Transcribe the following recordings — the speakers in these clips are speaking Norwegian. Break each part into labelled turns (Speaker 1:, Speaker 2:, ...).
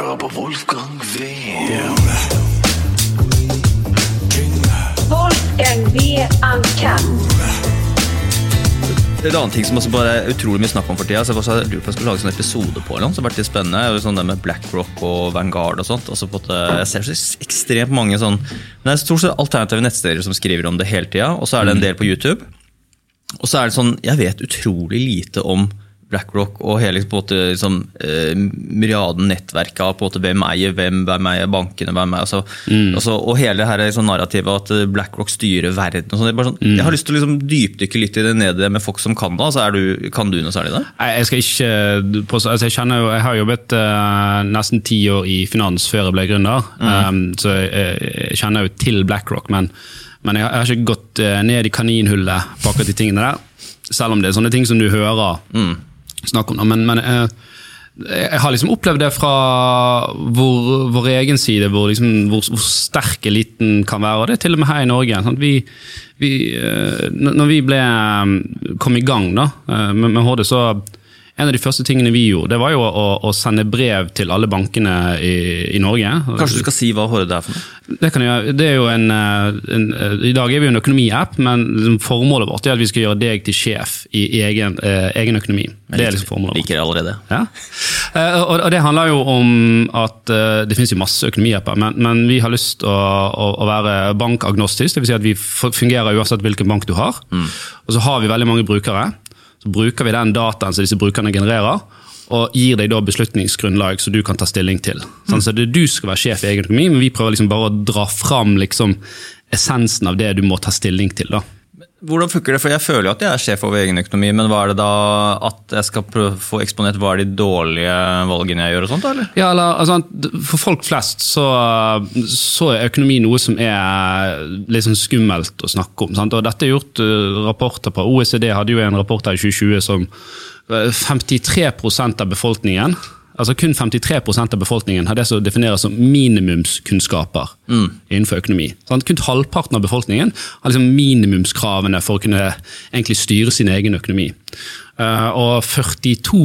Speaker 1: hører på Wolfgang V.
Speaker 2: Wolfgang V. Uncut.
Speaker 3: En annen ting som også bare er utrolig mye snakk om for tida, så jeg også lurer på om jeg skal lage sånn episode på eller noe, som har vært litt spennende, er sånn det med BlackRock og Vanguard og sånt. Og på at jeg ser så ekstremt mange sånn Men det er stort sett alternative nettsteder som skriver om det hele tida, og så er det en del på YouTube. Og så er det sånn, jeg vet utrolig lite om BlackRock og hele på en måte, liksom, eh, myriaden nettverket av på en måte, hvem eier hvem, hvem eier bankene, hvem eier, altså, altså, og hele det her sånn narrativet at eh, BlackRock styrer verden. Og sånn, det bare sånn, Jeg har lyst til å liksom, dypdykke litt i det nede med folk som kan det. Altså, du, kan du noe særlig der?
Speaker 4: Nei, Jeg skal ikke altså jeg, kjenner jeg har jobbet uh, nesten ti år i finans før jeg ble gründer, um, så jeg, jeg kjenner jo til BlackRock, men, men jeg, har- ikke gått eh, ned i kaninhullet på akkurat de tingene der. Selv om det er sånne ting som du hører snakk om. det. Men, men jeg, jeg har liksom opplevd det fra vår, vår egen side, hvor, liksom, hvor, hvor sterk eliten kan være. Og det er til og med her i Norge. Sant? Vi, vi, eh, når vi ble, eh, kom i gang da, eh, med, med HD, så en av de første tingene vi gjorde, det var jo å, å sende brev til alle bankene i, i Norge.
Speaker 3: Kanskje du skal si hva Horde er for noe?
Speaker 4: Det, kan jeg, det er jo en, eh, en eh, I dag er vi jo en økonomiapp, men liksom formålet vårt er at vi skal gjøre deg til sjef i egen, eh, egen økonomi. Det er liksom formålet vårt.
Speaker 3: Liker det allerede.
Speaker 4: Ja. Og, og det handler jo om at det finnes jo masse økonomiapper, men, men vi har lyst til å, å, å være bankagnostisk. Dvs. Si at vi fungerer uansett hvilken bank du har. Og så har vi veldig mange brukere. Så bruker vi den dataen som disse brukerne genererer, og gir deg da beslutningsgrunnlag som du kan ta stilling til. Sånn, så det, Du skal være sjef i egen økonomi, men vi prøver liksom bare å dra fram liksom, essensen av det du må ta stilling til. da.
Speaker 3: Hvordan funker det? For Jeg føler jo at jeg er sjef over egen økonomi, men hva er det da at jeg skal få eksponert hva er de dårlige valgene jeg gjør? og sånt, eller?
Speaker 4: Ja, eller, altså, For folk flest så, så er økonomi noe som er litt sånn skummelt å snakke om. Sant? Og dette er gjort eh, rapporter på. OECD hadde jo en rapport her i 2020 som eh, 53% av befolkningen altså Kun 53% av befolkningen har det som defineres som minimumskunnskaper innenfor økonomi. Sant? Kun halvparten av befolkningen har liksom minimumskravene for å kunne egentlig styre sin egen økonomi. Uh, og 42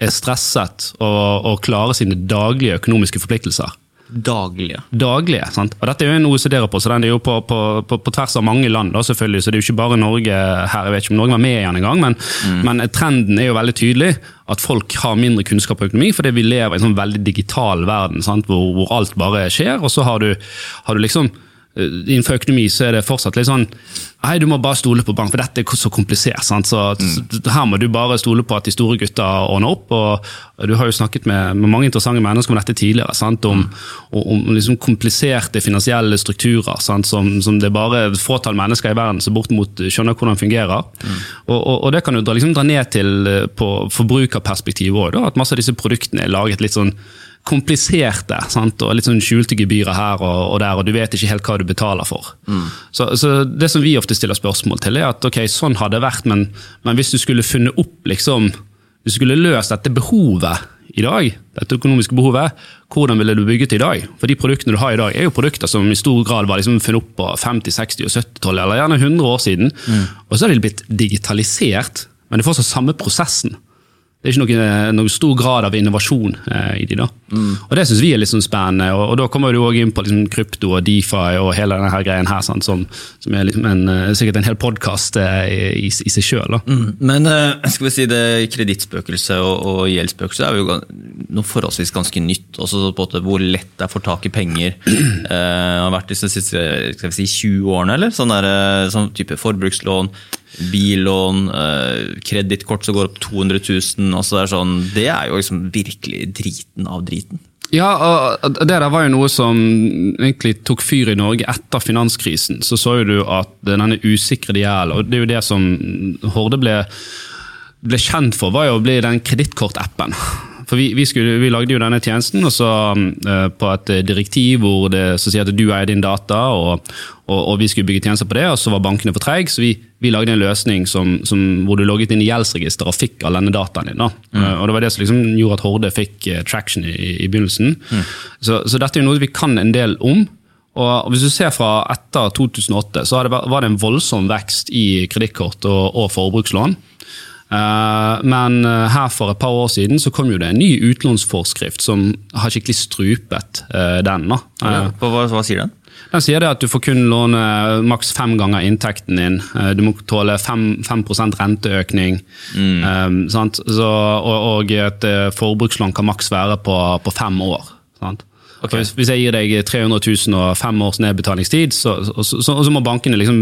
Speaker 4: er stresset og, og klarer sine daglige økonomiske forpliktelser.
Speaker 3: Daglige.
Speaker 4: Daglige, sant? Og Dette er jo en OECD-rapport, så den er jo på, på, på, på tvers av mange land. Da, selvfølgelig, så Det er jo ikke bare Norge her, jeg vet ikke om Norge var med igjen en engang, men, men trenden er jo veldig tydelig at folk har mindre kunnskap om økonomi, fordi vi lever i en sånn veldig digital verden sant? Hvor, hvor alt bare skjer. Og så har du, har du liksom Innenfor økonomi så er det fortsatt litt sånn Nei, du må bare stole på bank, for dette er så komplisert. Sant? Så mm. Her må du bare stole på at de store gutta ordner opp. og Du har jo snakket med, med mange interessante mennesker om dette tidligere. Sant? Om, om, om liksom kompliserte finansielle strukturer sant? Som, som det er bare et fåtall mennesker i verden som bortimot skjønner hvordan fungerer. Og, og, og Det kan du dra, liksom, dra ned til eh, på forbrukerperspektivet òg. At masse av disse produktene er laget litt sånn kompliserte sant? og litt sånn skjulte gebyrer her og, og der, og du vet ikke helt hva du betaler for. Så, så Det som vi ofte stiller spørsmål til, er at ok, sånn har det vært, men, men hvis du skulle funnet opp liksom, Hvis du skulle løst dette behovet i dag, dette økonomiske behovet, hvordan ville du bygget det i dag? For de produktene du har i dag, er jo produkter som i stor grad var liksom funnet opp på 50-, 60- og 70-tallet, eller gjerne 100 år siden. Og så har de blitt digitalisert, men det er fortsatt samme prosessen. Det er ikke noen, noen stor grad av innovasjon eh, i de da. Og Det syns vi er litt sånn spennende. og, og Da kommer du også inn på liksom, krypto og DeFi og hele denne her greien her, sant, som, som er liksom en, eh, sikkert en hel podkast eh, i, i, seg sjøl.
Speaker 3: Men eh, skal vi si det kredittspøkelset og, og gjeldsspøkelset er jo noe forholdsvis ganske nytt. Også på en måte hvor lett det er å få tak i penger. Eh, har vært de siste si, 20 årene, eller? Sånn, der, eh, sånn type forbrukslån, billån, eh, kredittkort som går opp 200 000. Altså det, er sånn, det er jo liksom virkelig driten av driten.
Speaker 4: Ja, og det der var jo noe som egentlig tok fyr i Norge etter finanskrisen. Så så jo du at denne usikre gjelden, og det er jo det som Horde ble, ble kjent for, var jo å bli den kredittkortappen. For vi, vi, skulle, vi lagde jo denne tjenesten og så, uh, på et direktiv hvor det så sier at du eier din data, og, og, og vi skulle bygge tjenester på det, og så var bankene for treige. Så vi, vi lagde en løsning som, som, hvor du logget inn i gjeldsregister og fikk all denne dataen din. Da. Eh, og Det var det som liksom gjorde at Horde fikk uh, traction i, i begynnelsen. Så, så dette er jo noe vi kan en del om. Og hvis du ser fra etter 2008, så det var det en voldsom vekst i kredittkort og, og forbrukslån. Eh, men eh, her for et par år siden så kom jo det en ny utlånsforskrift som har skikkelig strupet eh, den. da.
Speaker 3: Hva, hva, sier den?
Speaker 4: den sier det at du får kun låne maks fem ganger inntekten din. Du må tåle 5, 5 renteøkning. eh, sant? Så, og, og et forbrukslån kan maks være på, på fem år. Sant?
Speaker 3: Ok.
Speaker 4: Og Hvis, hvis jeg gir deg 300 000 og fem års nedbetalingstid, så, så, så, så, må bankene liksom,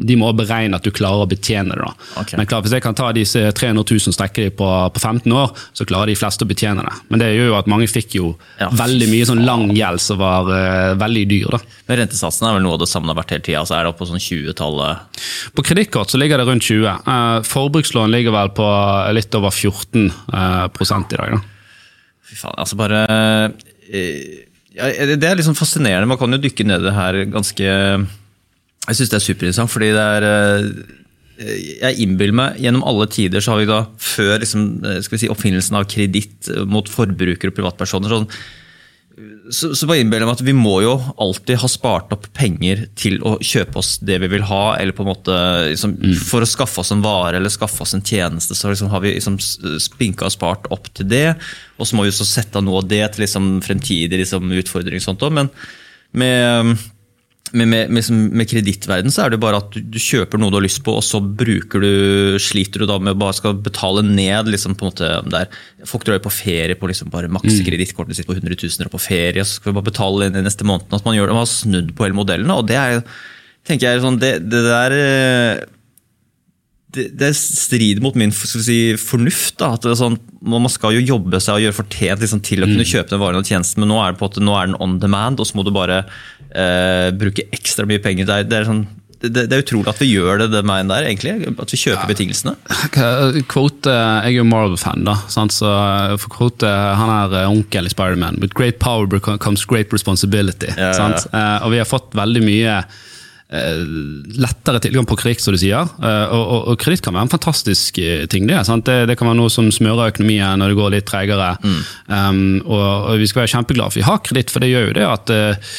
Speaker 4: de må beregne at du klarer å betjene det. da.
Speaker 3: Ok.
Speaker 4: Men klar, Hvis jeg kan ta disse 300 000 og strekke dem på, på 15 år, så klarer de fleste å betjene det. Men det gjør jo at mange fikk jo
Speaker 3: Ja.
Speaker 4: veldig mye sånn lang gjeld som var uh, veldig dyr. da.
Speaker 3: Men Rentesatsen er vel noe av det samme det har vært hele tida. Så er det oppe på sånn 20-tallet.
Speaker 4: På kredittkort ligger det rundt 20. Uh, forbrukslån ligger vel på litt over 14 uh, prosent i dag. da.
Speaker 3: Fy faen, altså bare eh, ja, Det er liksom fascinerende. Man kan jo dykke ned i det her ganske Jeg syns det er superinteressant, fordi det er eh, Jeg innbiller meg Gjennom alle tider så har vi da, før liksom, eh, si, oppfinnelsen av kreditt mot forbrukere og privatpersoner sånn, så, så bare innbill at vi må jo alltid ha spart opp penger til å kjøpe oss det vi vil ha, eller på en måte liksom, for å skaffe oss en vare eller skaffe oss en tjeneste. Så liksom har vi liksom spinka og spart opp til det, og så må vi så sette av noe av det til liksom fremtidige liksom, utfordringer. og sånt også. Men med, med, med, med, med kredittverden så er det bare at du, kjøper noe du har lyst på, og så bruker du, sliter du da med å bare skal betale ned. liksom på en måte der. Folk drar jo på ferie på liksom bare maks kredittkortet sitt på 100 000 og på ferie, og så skal vi bare betale inn i neste måned. At man, gjør det, man har snudd på hele modellene, og det er tenker jeg sånn, det, det der eh, det, det strider mot min si, fornuft. Da, at det sånn, Man skal jo jobbe seg og gjøre fortjent liksom, til å kunne kjøpe den varen og tjenesten, men nå er, det på at, nå er den on demand, og så må du bare eh, bruke ekstra mye penger. Det er, det, er sånn, det, det er utrolig at vi gjør det den veien der, egentlig. At vi kjøper betingelsene.
Speaker 4: Quote, jeg er jo Marvel-fan, da. Sant? Så for quote, han er eh, onkel i Spiderman. With great power comes great responsibility.
Speaker 3: Ja, ja, ja.
Speaker 4: Eh, Og vi har fått veldig mye eh, lettere tilgang på kreditt, som du sier. Eh, Og, og, og kreditt kan være en fantastisk eh, ting. Det, sant? det Det kan være noe som smører økonomien når det går litt tregere. Um, og, og vi skal være kjempeglade for vi har kreditt, for det gjør jo det at uh,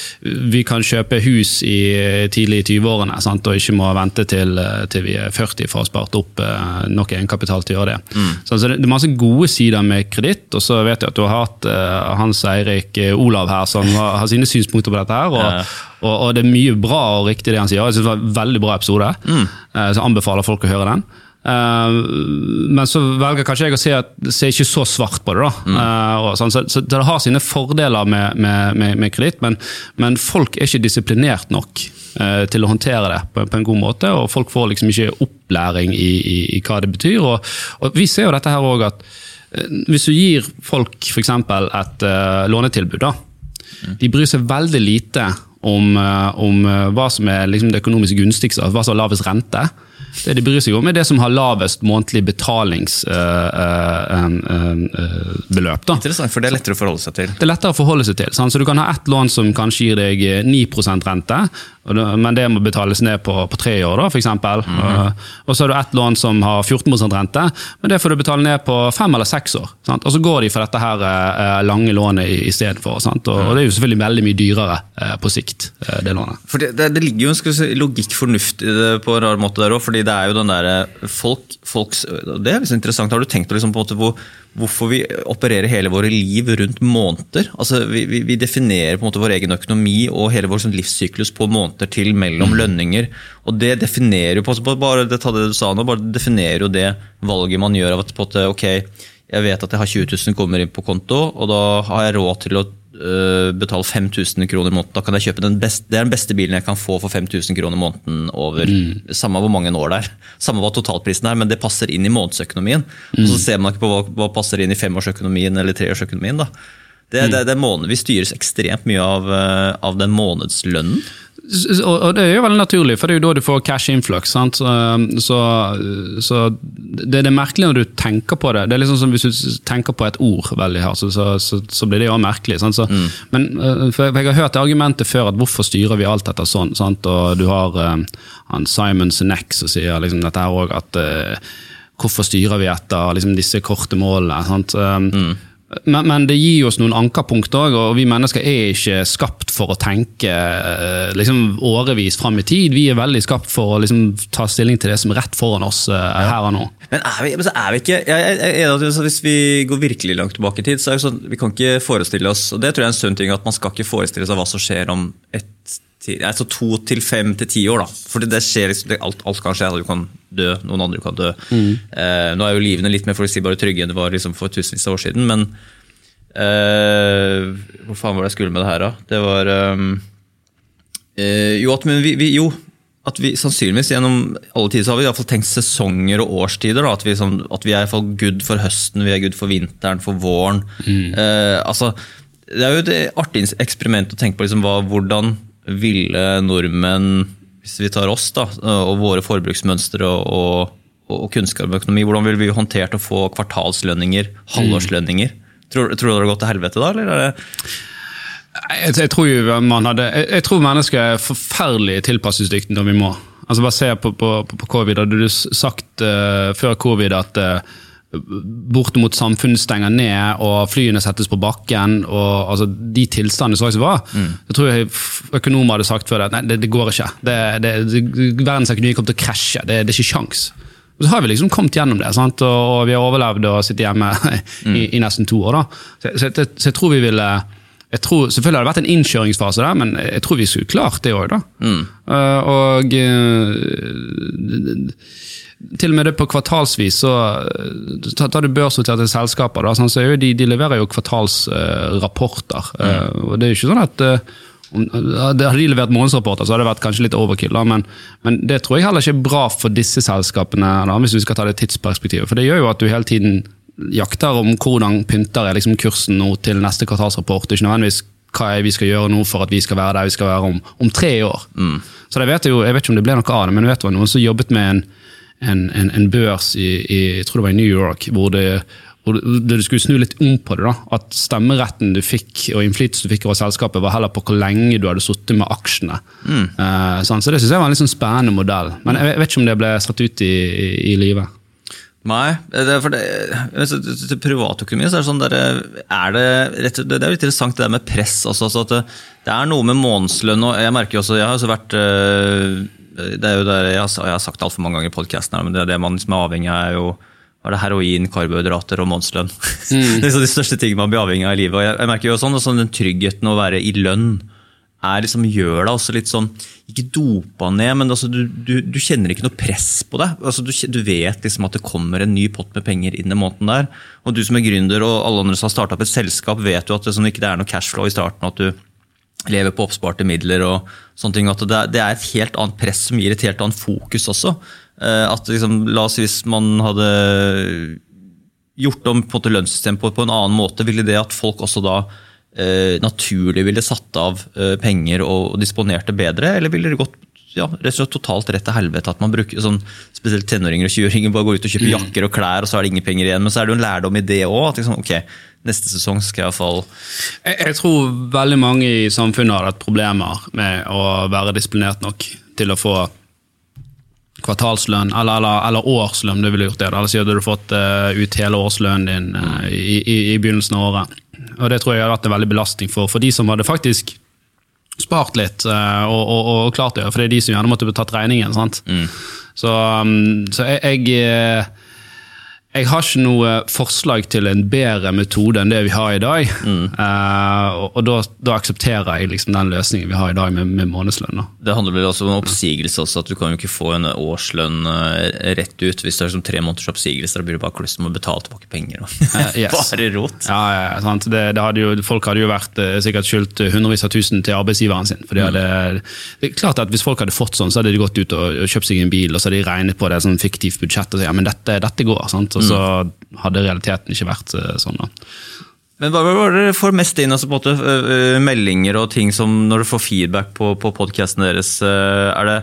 Speaker 4: vi kan kjøpe hus i eh, tidlig i 20-årene sant? og ikke må vente til, eh, til vi er 40 for å ha spart opp uh, nok egenkapital til å gjøre det. Så, så det, det er masse gode sider med kreditt, og så vet jeg at du har hatt uh, Hans Eirik eh, Olav her, som har, har sine synspunkter på dette. her, og
Speaker 3: Ja.
Speaker 4: Og, og det er mye bra og riktig det han sier. Jeg synes det var en veldig bra episode. mm. Så jeg anbefaler folk å høre den. Eh, men så velger kanskje jeg å se, se ikke så svart på det. da. Mm. og sånn, så, så det har sine fordeler med, med, med, med kreditt, men, men folk er ikke disiplinert nok eh, til å håndtere det på, på en god måte. Og folk får liksom ikke opplæring i, i, i hva det betyr. Og, og vi ser jo dette her også at eh, hvis du gir folk f.eks. et uh, lånetilbud, da, de bryr seg veldig lite om, eh, om eh, hva som er liksom det økonomisk gunstigste, altså hva som har lavest rente. Det de bryr seg om, er det som har lavest månedlig betalingsbeløp. da.
Speaker 3: Interessant, for det er lettere å forholde seg til.
Speaker 4: Det er lettere å forholde seg til. Sant? Så Du kan ha ett lån som kanskje gir deg eh, 9 rente, men det må betales ned på, på tre år, da, for eksempel. og, og så har du ett lån som har 14% rente, men det får du betale ned på fem eller seks år. Sant? Og så går de for dette her eh, lange lånet i- istedenfor. Og, og det er jo selvfølgelig veldig mye dyrere eh, på sikt, eh, det lånet.
Speaker 3: For det, det, det ligger jo en si, logikk, fornuft i det på en rar måte der òg. fordi det er jo den derre folk, folks Det er liksom interessant. Har du tenkt på liksom på en måte hvor, hvorfor vi opererer hele våre liv rundt måneder? Altså Vi, vi, vi definerer på en måte vår egen økonomi og hele vår sånn livssyklus på måneder til mellom lønninger. Og det definerer jo bare det, det du sa nå, bare definerer jo det valget man gjør av at på en måte, ok, jeg vet at jeg har 20 000 kommer inn på konto, og da har jeg råd til å betale 5000 kroner i måneden. Da kan jeg kjøpe den beste, det er den beste bilen jeg kan få for 5000 kroner i måneden over samme hvor mange år det er. Samme hva totalprisen er, men det passer inn i månedsøkonomien. Og så ser man ikke på hva, hva passer inn i femårsøkonomien eller treårsøkonomien. da. Det, det, det det måned, vi styres ekstremt mye av, øh, av den månedslønnen.
Speaker 4: Og det er jo veldig naturlig, for det er jo da du får cash influx. Sant? Så, så, så det, det er merkelig når du tenker på det. Det er liksom som hvis du tenker på et ord veldig her, så, så, blir det jo merkelig. Så, Men øh, for jeg har hørt det argumentet før at hvorfor styrer vi alt etter sånn? Sant? Og du har øh, han Simon Sinek som sier liksom dette her òg, at øh, hvorfor styrer vi etter liksom, disse korte målene? Sant? Um, Men, men det gir oss noen ankerpunkter òg, og vi mennesker er ikke skapt for å tenke eh, liksom, årevis fram i tid. Vi er veldig skapt for å liksom, ta stilling til det som er rett foran oss ja. her og nå.
Speaker 3: Men vi, men så er vi ikke jeg, jeg, Hvis vi går virkelig langt tilbake i tid, så er det sånn, vi kan ikke forestille oss og det tror jeg er en sunn ting, at man skal ikke forestille seg hva som skjer om et, ti- altså to til fem til ti år. da. Fordi det skjer, liksom- alt, alt kan skje. Du kan dø, noen andre kan dø. Eh, nå er jo livene litt mer forutsigbare og trygge enn det var liksom for tusenvis av år siden. Men eh, hvor faen var det jeg skulle med det her, da? Det var ehm, Eh, jo, at, men vi, vi, jo, at vi sannsynligvis gjennom alle tider så har vi i hvert fall tenkt sesonger og årstider. Da, at, vi, som, at vi er i hvert fall good for høsten, vi er good for vinteren, for våren. Eh, altså, det er jo et artig eksperiment å tenke på liksom, hva, hvordan ville nordmenn, hvis vi tar oss da, og våre forbruksmønstre og, og, og kunnskap om økonomi, hvordan ville vi håndtert å få kvartalslønninger, halvårslønninger? Tror, tror du det har gått til helvete da? eller er det...
Speaker 4: Jeg, jeg, tror jo man hadde, jeg, jeg tror mennesker er forferdelig tilpasningsdyktige når vi må. Altså Bare se på, på, på, på covid. Hadde du sagt uh, før covid at uh, bortimot samfunnet stenger ned og flyene settes på bakken, og altså, de tilstandene som var, var, så tror jeg økonomer hadde sagt før det at nei, det, det går ikke. Det, det, verdensøkonomien kommer til å krasje. Det, det er ikke sjans. Så har vi liksom kommet gjennom det, sant? Og, vi har overlevd og sitter hjemme i, i nesten to år. da. Så, så, så, så jeg tror vi ville jeg tror, Selvfølgelig har det vært en innkjøringsfase der, men jeg tror vi skulle klart det òg. Uh, og uh, til og med det på kvartalsvis, så uh, tar du børsnoterte selskaper, da, sånn, så de, de leverer jo kvartalsrapporter. og det er jo ikke sånn at uh, Hadde de levert månedsrapporter, så hadde det vært kanskje litt overkill. Da, men, men det tror jeg heller ikke er bra for disse selskapene, da, hvis vi skal ta det tidsperspektivet. For det gjør jo at du hele tiden jakter om hvordan pynter er liksom kursen nå til neste kvartalsrapport. Ikke nødvendigvis hva vi skal gjøre nå for at vi skal være der vi skal være om, om tre år. Så det vet jeg, jo, jeg vet ikke om det ble noe av det, men jeg vet det var noen som jobbet med en, en, en, en børs i, i, jeg tror det var i New York, hvor det, du skulle snu litt om på det. da, At stemmeretten du fikk og innflytelsen du fikk over selskapet, var heller på hvor lenge du hadde sittet med aksjene. Eh, sånn, så det synes jeg var en litt sånn spennende modell. Men jeg vet ikke om det ble satt ut i, i, i livet.
Speaker 3: Nei, det for det, til privatøkonomi så er det sånn der, er det, rett, det er litt interessant det der med press. Altså, altså at det, det er noe med månedslønn og Jeg merker jo også, jeg har også vært øh, det er jo det Jeg har, jeg har sagt altfor mange ganger i podkasten, men det er det man liksom er avhengig av, er jo er det heroin, karbohydrater og månedslønn. det er liksom de største tingene man blir avhengig av i livet. og Jeg, jeg merker jo sånn, sånn, Den tryggheten å være i lønn er liksom, gjør deg også litt sånn Ikke dopa ned, men altså, du, du, du kjenner ikke noe press på det. Altså, du, du vet liksom at det kommer en ny pott med penger inn i måneden der. Og du som er gründer og alle andre som har starta opp et selskap, vet jo at det, sånn, ikke det er noe cashflow i starten. at du lever på oppsparte midler og sånne ting. At det, er- et helt annet press som gir et helt annet fokus også. Eh, At liksom, La oss hvis man hadde gjort om på lønnssystemet på, på en annen måte, ville det at folk også da eh, naturlig ville satt av eh, penger og, og disponerte bedre, eller ville det gått ja, rett og slett totalt rett til helvete at man bruker sånn, spesielt tenåringer og 20-åringer bare går ut og kjøper jakker og klær, og så er det ingen penger igjen. Men så er det jo en lærdom i det òg. At liksom, ok, neste sesong skal jeg iallfall
Speaker 4: Jeg, jeg tror veldig mange i samfunnet har hatt problemer med å være disiplinert nok til å få kvartalslønn, eller, eller, eller årslønn, det ville gjort det. Ellers hadde du fått uh, ut hele årslønnen din uh, i, i, i begynnelsen av året. Og Det tror jeg har vært en veldig belastning for, for de som hadde faktisk spart litt uh, og, og, og klart det, for det er de som gjerne måtte tatt regningen. sant? Så, um, så jeg, jeg jeg har ikke noe forslag til en bedre metode enn det vi har i dag. Eh, og og da, da aksepterer jeg liksom den løsningen vi har i dag med, med månedslønn.
Speaker 3: Det handler vel også om oppsigelse også, at du kan jo ikke få en årslønn eh, rett ut hvis det er som tre måneders oppsigelse. Da blir det bare kluss med å betale tilbake penger.
Speaker 4: Eh, yes.
Speaker 3: bare rot.
Speaker 4: Ja, ja, sant? Det, det hadde jo, folk hadde jo vært sikkert skyldt hundrevis av tusen til arbeidsgiveren sin. For de hadde, det er klart at Hvis folk hadde fått sånn, så hadde de gått ut og, og kjøpt seg en bil og så hadde de regnet på det sånn fiktivt budsjett og sagt ja, men dette, dette går. sant? Og så hadde realiteten ikke vært eh, sånn. da.
Speaker 3: Men hva var det dere får mest inn? altså på en måte øh, øh, Meldinger og ting som når dere får feedback på, på podkasten deres. Er det,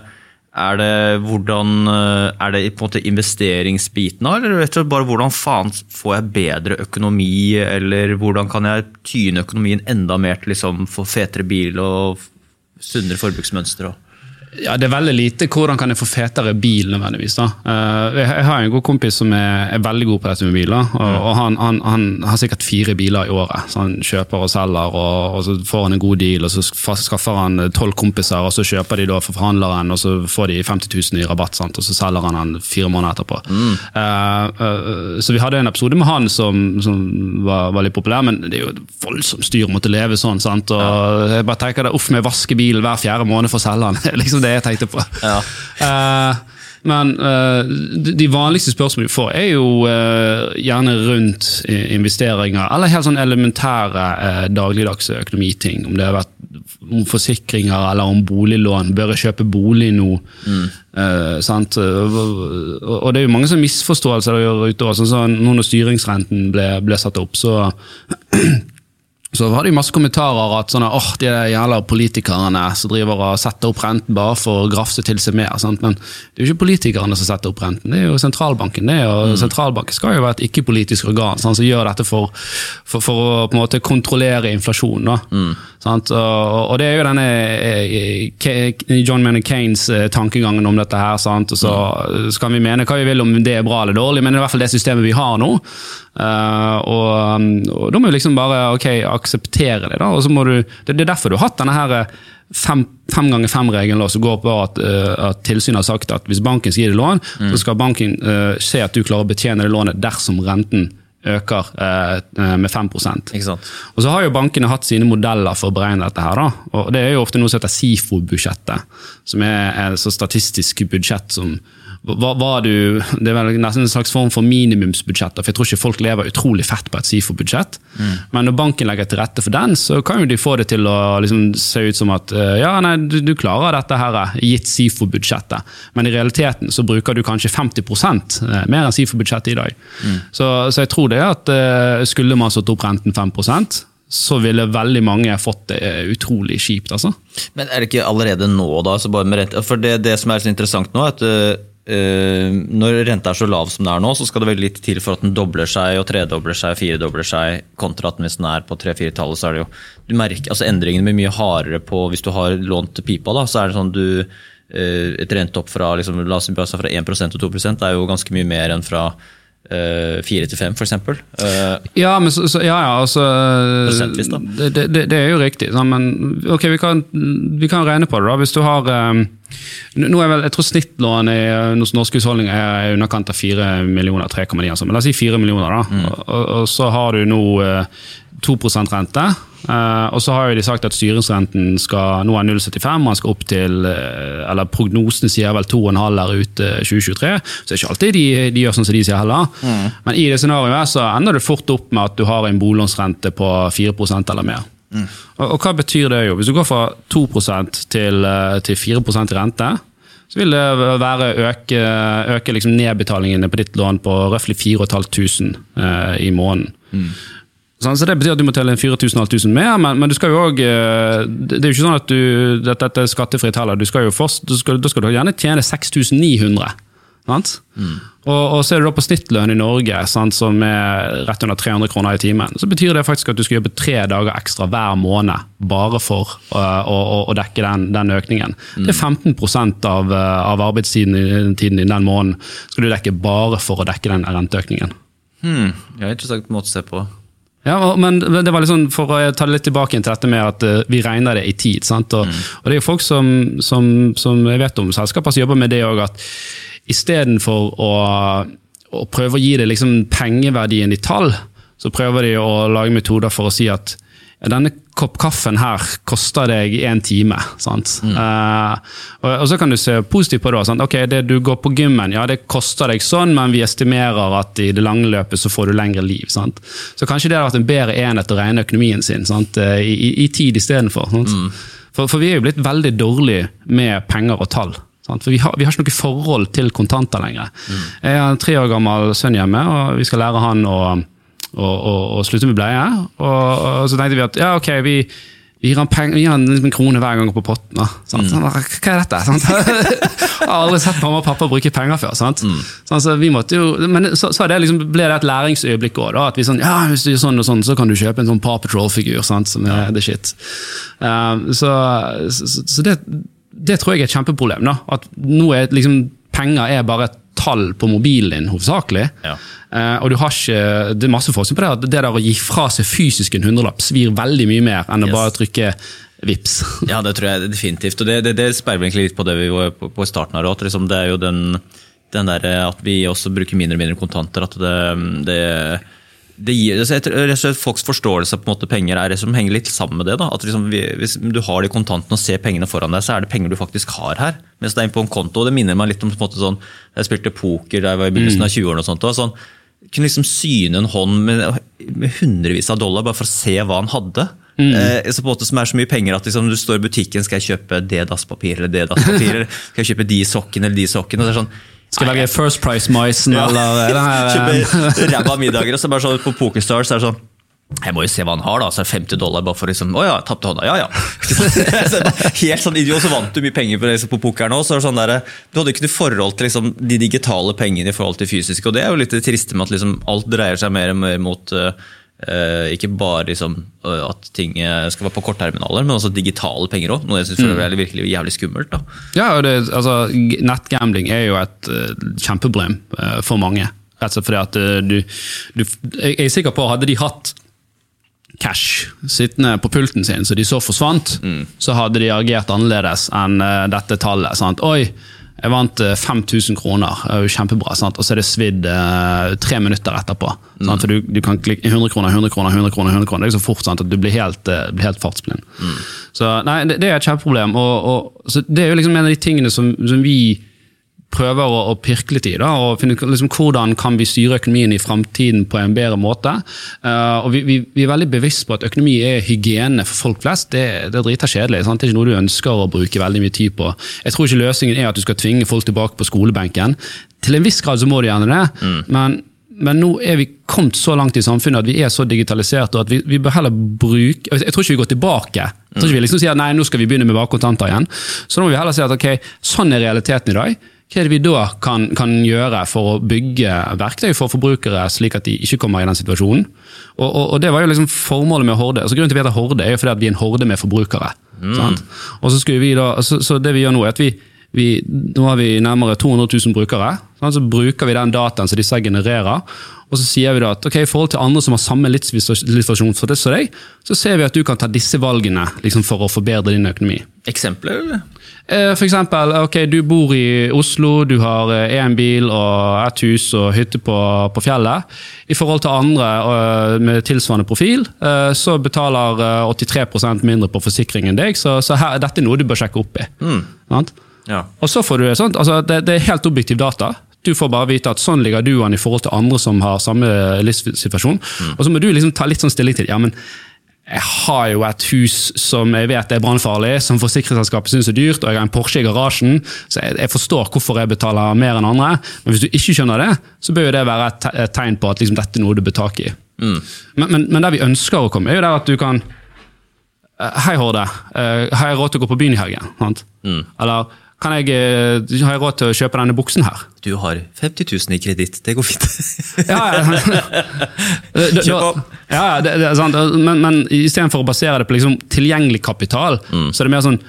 Speaker 3: er det hvordan Er det på en måte investeringsbiten av, eller rett og slett bare hvordan faen får jeg bedre økonomi, eller hvordan kan jeg tyne økonomien enda mer til liksom få fetere bil og sunnere forbruksmønster? og
Speaker 4: Ja, Det er veldig lite hvordan kan jeg få fetere bil, nødvendigvis. da. Eh, jeg har en god kompis som er, er veldig god på dette med biler. og, og han, han, han har sikkert fire biler i året. så Han kjøper og selger, og, og så får han en god deal. og Så skaffer han tolv kompiser, og så kjøper de da for forhandleren, og så får de 50 000 i rabatt, sant? og så selger han den fire måneder etterpå. Mm. Uh, uh, så vi hadde en episode med han som, som var, var litt populær, men det er jo voldsomt styr å måtte leve sånn. sant? Og jeg bare tenker det, Uff med å vaske bilen hver fjerde måned for å selge den. Det det jeg tenkte på.
Speaker 3: Ja.
Speaker 4: Uh, men uh, de- vanligste spørsmålene vi får, er jo uh, gjerne rundt investeringer, eller helt sånn elementære uh, dagligdagse økonomiting. Om det har vært om forsikringer eller om boliglån. Bør jeg kjøpe bolig nå? Eh, sant? Og, det er jo mange sånne misforståelser der ute. Sånn, nå når styringsrenten ble, ble satt opp, så så var det jo masse kommentarer at sånne, åh, de jævla politikerne som driver og setter opp renten bare for å grafse til seg mer. Sant? Men det er jo ikke politikerne som setter opp renten, det er jo sentralbanken. det er jo, Sentralbanken skal jo være et ikke-politisk organ sant, som gjør dette for, for, for å på en måte kontrollere inflasjonen. Da. Sant? Og, og det er jo denne eh, John Maynard Keynes eh, tankegangen om dette her. Sant? Og så kan vi mene hva vi vil om det er bra eller dårlig, men det er i hvert fall det systemet vi har nå. Uh, og, og da må vi liksom bare ok, akseptere det. da, og så må du, Det, det er derfor du har hatt denne her eh, fem, fem ganger fem-regelen som går på at, uh, at tilsynet har sagt at hvis banken skal gi deg lån, så skal banken uh, se at du klarer å betjene det lånet dersom renten øker eh, med 5
Speaker 3: Ikke sant?
Speaker 4: og så har jo bankene hatt sine modeller for å beregne dette. her. da. Og Det er jo ofte noe som heter SIFO-budsjettet, som er et statistisk budsjett som hva, hva du, Det er vel nesten en slags form for minimumsbudsjett, for jeg tror ikke folk lever utrolig fett på et SIFO-budsjett. Men når banken legger til rette for den, så kan jo de få det til å liksom se ut som at eh, ja, nei, du, du klarer dette her, gitt SIFO-budsjettet. Men i realiteten så bruker du kanskje 50 eh, mer enn SIFO-budsjettet i dag. Så, så jeg tror det at eh, skulle man satt opp renten 5% så ville veldig mange fått det eh, utrolig kjipt. altså.
Speaker 3: Men er det ikke allerede nå, da? For det, det som er så interessant nå, er at når renta er så lav som den er nå, så skal det veldig litt til for at den dobler seg og tredobler seg, firedobler seg, kontra at hvis den er på tre-fire-tallet, så er det jo du merker, altså Endringene blir mye hardere på hvis du har lånt pipa. da, så er det sånn du øh, Et renteopp fra liksom, la oss si fra 1% til 2% er jo ganske mye mer enn fra øh, 4 til 5, f.eks. Uh,
Speaker 4: Ja, men så, så, ja, ja, altså. Det, det, det er jo riktig. Men ok, vi kan, vi kan regne på det. da. Hvis du har um, nå er vel, Jeg tror snittlån i eh, hos norske husholdninger er i underkant av 4 millioner, 3,9 altså. Men la oss si 4 millioner, da. Og, og, og så har du nå eh, 2 rente. eh, og så har de sagt at styringsrenten skal nå er 0,75, man skal opp til eh, Eller prognosen sier vel 2,5 der ute 2023. Så det er ikke alltid de, de gjør sånn som de sier heller. Men i det scenarioet så ender det fort opp med at du har en boliglånsrente på 4% eller mer. Og, og hva betyr det? jo? Hvis du går fra 2 til, eh, til 4 i rente, så vil det være øke, øke liksom nedbetalingene på ditt lån på røftlig 4500 eh, i måneden. Sånn, så Det betyr at du må telle 4500 mer, men, men du skal jo også, eh, det det er jo ikke sånn at du, dette, dette er skattefritt heller. Du skal jo først, du skal, da skal du gjerne tjene 6900. Sant? Og, og ser du da på snittlønn i Norge, sant, som er rett under 300 kroner i timen, så betyr det faktisk at du skal jobbe tre dager ekstra hver måned bare for uh, å, å, å dekke den, den økningen. Det er 15% av, uh, av arbeidstiden din den måneden skal du dekke bare for å dekke den renteøkningen.
Speaker 3: hmm, det er en interessant måte å se på.
Speaker 4: Ja, men det var litt sånn, For å ta det litt tilbake til dette med at eh, vi regner det i tid. sant? Og, og det er jo folk som, som, som jeg vet om selskaper som jobber med det òg, at istedenfor å, å prøve å gi det liksom pengeverdien i tall, så prøver de å lage metoder for å si at denne kopp kaffen her koster deg én time. sant? Eh, og, og så kan du se positivt på det. Sant? Ok, det Du går på gymmen, ja det koster deg sånn, men vi estimerer at i det lange løpet så får du lengre liv. sant? Så kanskje det hadde vært en bedre enhet å regne økonomien sin sant? Eh, I, i, i tid istedenfor. Mm. For, for vi er jo blitt veldig dårlige med penger og tall. Sant? For vi har, vi har ikke noe forhold til kontanter lenger. Jeg har en tre år gammel sønn hjemme, og vi skal lære han å og, og, slutte med bleie. Og, så tenkte vi at ja, ok, vi, vi gir han, peng, vi gir han en krone hver gang på potten. Da, bare, Hva er dette? Sant? Jeg har aldri sett mamma og pappa bruke penger før. Sant? Sånn, så vi måtte jo, men så, så det liksom, ble det et læringsøyeblikk òg. At vi sånn, ja, hvis du gjør sånn og sånn, så kan du kjøpe en sånn Paw Patrol-figur. Som er the shit. Um, så, så, så det det tror jeg er et kjempeproblem. da, At nå er liksom, penger er bare et tall på mobilen din, hovedsakelig.
Speaker 3: Ja.
Speaker 4: Uh, og du har ikke, Det er masse forskning på det, at det der å gi fra seg fysisk en hundrelapp svir veldig mye mer enn
Speaker 3: Yes.
Speaker 4: å bare trykke vips.
Speaker 3: Ja, det tror jeg definitivt. Og det, det, det sperrer egentlig litt på det vi var på, på i starten her òg. Liksom, det er jo den, den der at vi også bruker mindre og mindre kontanter. At det, det, det gir, altså Folks forståelse av på en måte penger er det som henger litt sammen med det. da, at liksom Hvis du har de kontantene og ser pengene foran deg, så er det penger du faktisk har her. Mens det er inne på en konto. og Det minner meg litt om på en måte sånn, Jeg spilte poker da jeg var i begynnelsen av 20-årene. og sånt, og sånn, kunne liksom syne en hånd med, med hundrevis av dollar bare for å se hva han hadde. Eh, så på en måte som er så mye penger at liksom, du står i butikken skal jeg kjøpe det dasspapir eller det dasspapir, eller skal jeg kjøpe de sokkene eller de sokkene. og det er sånn,
Speaker 4: Skal velge First Price-maisen
Speaker 3: Ja.
Speaker 4: eller eh,
Speaker 3: Kjøpe ræva middager, og så bare sånn på Pokerstars så er det sånn jeg må jo se hva han har, da. Så er det 50 dollar bare for liksom Å ja, tapte hånda. Ja ja. Så det var Helt sånn idiot, så vant du mye penger på, liksom, på pokeren òg. Så sånn der, du hadde ikke noe forhold til liksom, de digitale pengene i forhold til fysiske. Og det er jo litt det triste med at liksom, alt dreier seg mer og mer mot eh, eh, ikke bare liksom, eh, at ting eh, skal være på kortterminaler, men også digitale penger òg. Noe jeg syns er virkelig jævlig skummelt. da.
Speaker 4: Ja, og det, altså, Nettgambling er jo et kjempeproblem eh, for mange. Rett og slett fordi at eh, du, du Jeg er sikker på hadde de hatt cash sittende på pulten sin, så de så forsvant, så hadde de agert annerledes enn eh, dette tallet. Sant? Oi, jeg vant eh, 5000 kroner, det er jo kjempebra. Sant? Og så er det svidd eh, tre minutter etterpå. Sant? For du, du kan klikke 100 kroner, 100 kroner, 100 kroner. 100 kroner. Det er så fort sant? at du blir helt, eh, blir helt fartsblind. Så nei, det, det er et kjempeproblem. Og, og, så det er jo liksom en av de tingene som, som vi prøver å, å pirke litt i. Da, og finne liksom, Hvordan kan vi styre økonomien i framtiden på en bedre måte. Uh, og vi, vi, vi er veldig bevisst på at økonomi er hygiene for folk flest. Det, det er drita kjedelig. Sant? Det er ikke noe du ønsker å bruke veldig mye tid på. Jeg tror ikke løsningen er at du skal tvinge folk tilbake på skolebenken. Til en viss grad så må du gjerne det, men men nå er vi kommet så langt i samfunnet at vi er så digitaliserte at vi, vi bør heller bruke Jeg tror ikke vi går tilbake. Jeg tror ikke vi liksom sier nei, nå skal vi begynne med bare kontanter igjen. Så nå må vi heller si at ok, sånn er realiteten i dag. Hva er det vi da kan, kan gjøre for å bygge verktøy for forbrukere, slik at de ikke kommer i den situasjonen? Og, og, og Det var jo liksom formålet med Horde. Altså Grunnen til at vi heter Horde, er jo fordi at vi er en horde med forbrukere. Sant? Og så, vi da, så, så det vi gjør nå, er at vi, vi, nå har vi nærmere 200 000 brukere. sant? Så bruker vi den dataen som disse genererer, og så sier vi da at ok, i forhold til andre som har samme livssituasjon for det som deg, så ser vi at du kan ta disse valgene liksom, for å forbedre din økonomi.
Speaker 3: Eksempler, eller?
Speaker 4: Eh, For eksempel, ok, du bor i Oslo, du har én bil og et hus og hytte på, på fjellet. I forhold til andre eh, med tilsvarende profil, eh, så betaler eh, 83% mindre på forsikring enn deg, så, så her, dette er noe du bør sjekke opp i. Mm.
Speaker 3: Ja.
Speaker 4: Og så får du sånt, altså det, det er helt objektiv data. Du får bare vite at sånn ligger du an i forhold til andre som har samme livssituasjon. Og så må du liksom ta litt sånn stilling til ja, men jeg har jo et hus som jeg vet er brannfarlig, som forsikringsselskapet syns er dyrt, og jeg har en Porsche i garasjen, så jeg, jeg forstår hvorfor jeg betaler mer enn andre. Men hvis du ikke skjønner det, så bør jo det være et, tegn på at liksom, dette er noe du bør tak i. Men, men, men der vi ønsker å komme, er jo der at du kan Eh, Hei, Horde. Eh, har jeg råd til å gå på byen i helgen? Sant? Eller kan jeg, eh, har jeg råd til å kjøpe denne buksen her?
Speaker 3: Du har 50 000 i kreditt, det går fint.
Speaker 4: Ja, ja.
Speaker 3: Kjøp opp.
Speaker 4: Ja, det, det er sant. Men, men istedenfor å basere det på liksom tilgjengelig kapital, så er det mer sånn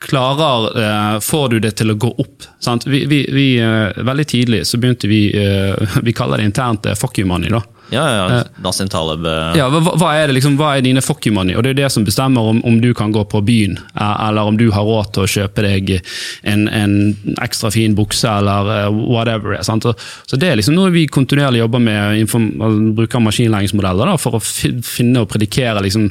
Speaker 4: Klarer, eh, Får du det til å gå opp? Sant? Vi, vi, vi, eh, veldig tidlig så begynte vi eh, Vi kaller det internt fuck you money. da.
Speaker 3: Ja, ja. Nassim Taleb eh,
Speaker 4: Ja, hva, hva er det liksom, hva er dine fuck you money? Og Det er det som bestemmer om, om du kan gå på byen, eh, eller om du har råd til å kjøpe deg en, en ekstra fin bukse, eller eh, whatever. er, Sant? Så, så Det er liksom noe vi kontinuerlig jobber med, inform, altså, bruker maskinlæringsmodeller da, for å finne og predikere liksom,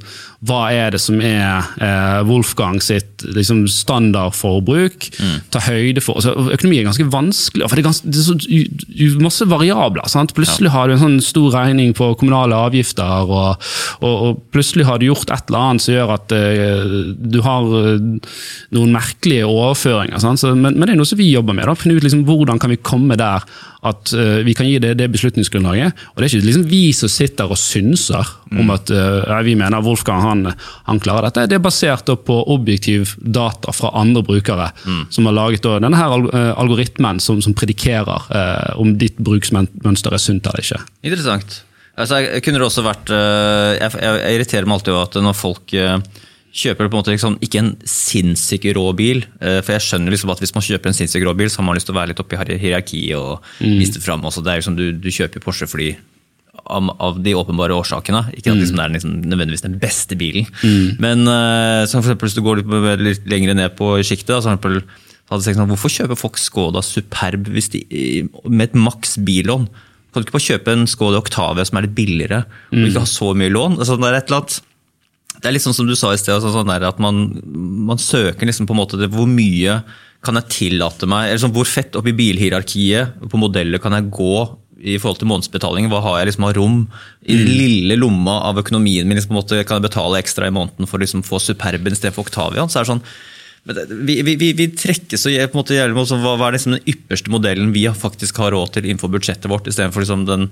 Speaker 4: hva er det som er eh, Wolfgang sitt liksom, standardforbruk. Ta høyde for altså, Økonomi er ganske vanskelig, for det er, ganske, det er så masse variabler. Sant? Plutselig har du en sånn stor regning på kommunale avgifter, og, og, og plutselig har du gjort et eller annet som gjør at uh, du har eh, noen merkelige overføringer. Men, men det er noe som vi jobber med. Da. Finne ut liksom, hvordan kan vi komme der at uh, vi kan gi det, det beslutningsgrunnlaget. Og det er ikke liksom vi som sitter og synser om at uh, vi mener Wolfgang han, han klarer dette. Det er basert på objektiv data fra andre brukere som har laget da, denne her eh, algoritmen som, som predikerer uh, om ditt bruksmønster er sunt eller ikke.
Speaker 3: Interessant. Altså, jeg, også vært jeg, jeg, jeg irriterer meg alltid over at når folk kjøper på en måte liksom, ikke en sinnssykt rå bil. eh, For jeg skjønner liksom at hvis man kjøper en sinnssykt rå bil, så har man lyst til å være litt oppe i hier- hierarkiet og vise det fram. Også. Det er liksom, du, du kjøper Porsche fordi av, av de åpenbare årsakene. Ikke at liksom, det er liksom, nødvendigvis den beste bilen. Men eh, som for eksempel, hvis du går litt, litt lenger ned på sjiktet, da, så for eksempel, sagt sånn, hvorfor kjøper folk Skoda Superb hvis de, med et maks billån? Kan du ikke bare kjøpe en Skoda Octavia som er litt billigere, og ikke ha så mye lån? Altså, det er et eller annet det er litt sånn som du sa i sted, altså, sånn der at man, man søker liksom på en måte det, hvor mye kan jeg tillate meg, eller sånn, hvor fett opp i bilhierarkiet på modeller kan jeg gå i forhold til månedsbetaling, hva har jeg liksom av rom i den lille lomma av økonomien min, liksom, på en måte, kan jeg betale ekstra i måneden for å liksom, få Superben istedenfor Octavian, så er det sånn, det, vi, vi, vi, trekkes og på en måte gjelder mot hva, er liksom den ypperste modellen vi faktisk har råd til innenfor budsjettet vårt, istedenfor liksom den,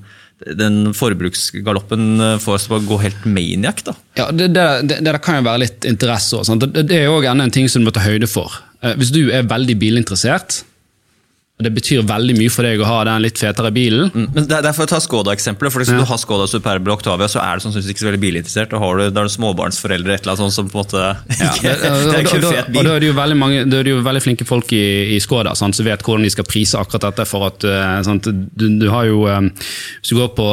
Speaker 3: den forbruksgaloppen for får oss å gå helt maniac. da.
Speaker 4: Ja, det, det, det, det kan jo være litt interesse også. Det, er jo enda en ting som du må ta høyde for. Eh, Hvis du er veldig bilinteressert, det betyr veldig mye for deg å ha den litt fetere bilen,
Speaker 3: Mm, Men det er derfor ta Skoda-eksempelet. for Hvis
Speaker 4: Ja.
Speaker 3: du har Skoda Superbe og Octavia, så er du sannsynligvis ikke så veldig bilinteressert. Da har du, da er du småbarnsforeldre et eller annet sånt som på en måte
Speaker 4: Ja,
Speaker 3: ikke,
Speaker 4: det,
Speaker 3: er ikke
Speaker 4: og,
Speaker 3: en
Speaker 4: og,
Speaker 3: fet
Speaker 4: og
Speaker 3: bil.
Speaker 4: da er det jo veldig, mange, da er det jo veldig flinke folk i, i Skoda sant, som vet hvordan de skal prise akkurat dette. for at eh, sant, du, du har jo, eh, Hvis du går på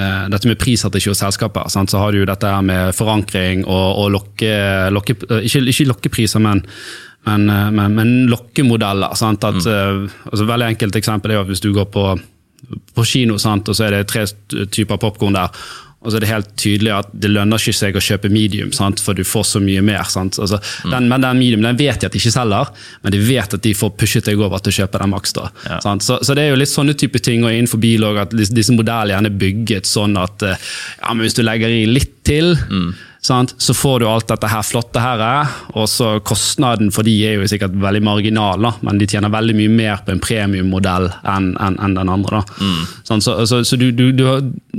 Speaker 4: eh, dette med prisstrategi hos selskaper, sant, så har du jo dette her med forankring og, og lokke, lokke, ikke, ikke lokkepriser, men men, eh, men, men lokkemodeller. Sant? At, mm. altså, veldig enkelt eksempel er at hvis du går på, på kino, sant? og så er det tre typer popkorn der. Og så er det helt tydelig at det lønner ikke seg å kjøpe medium, sant? for du får så mye mer. Sant? Altså, den, men den medium den vet de at de ikke selger, men de vet at de får pushet deg over til å kjøpe den maks.
Speaker 3: Ja.
Speaker 4: Så, så det er jo litt sånne type ting, og innenfor bil òg, at disse modellene er bygget sånn at eh, ja, men hvis du legger i litt til, sant? så får du alt dette her flotte her, eh, og så kostnaden for de er jo sikkert veldig marginal, men de tjener veldig mye mer på en premiummodell enn en, en den andre. da. Sånn, så så, så du, du, du,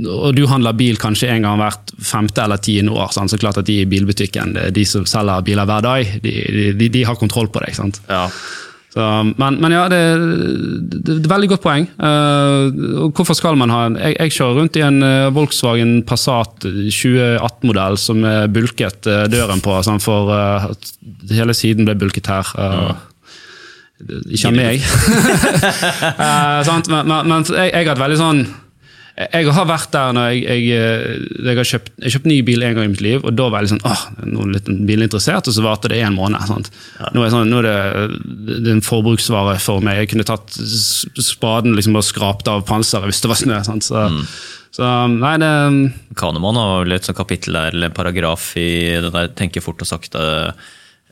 Speaker 4: og du handler bil kanskje en gang hvert femte eller tiende år, sant? så klart at de i bilbutikken, de som selger biler hver dag, de, de, de har kontroll på deg. sant?
Speaker 3: Ja.
Speaker 4: Så, men, men ja, det, er et veldig godt poeng. Uh, hvorfor skal man ha en Jeg, jeg kjører rundt i en eh, Volkswagen Passat 2018-modell som er bulket uh, døren på, sånn for uh, hele siden ble bulket her. eh, Ikke av meg. uh? Men, men, men jeg, jeg har et veldig sånn jeg har vært der når jeg, jeg, eh, jeg har kjøpt, jeg kjøpt ny bil en gang i mitt liv, og da var jeg litt sånn, åh, nå er litt bilinteressert, og så varte det en måned. Sant? Nå, er sånn, nå er det, det er en forbruksvare for meg. Jeg kunne tatt spaden liksom, og skrapt av panseret hvis det var snø. Sant? Så, så nei, det
Speaker 3: Kahneman har vel et sånt kapittel der, eller en paragraf i den der Tenke fort og sakte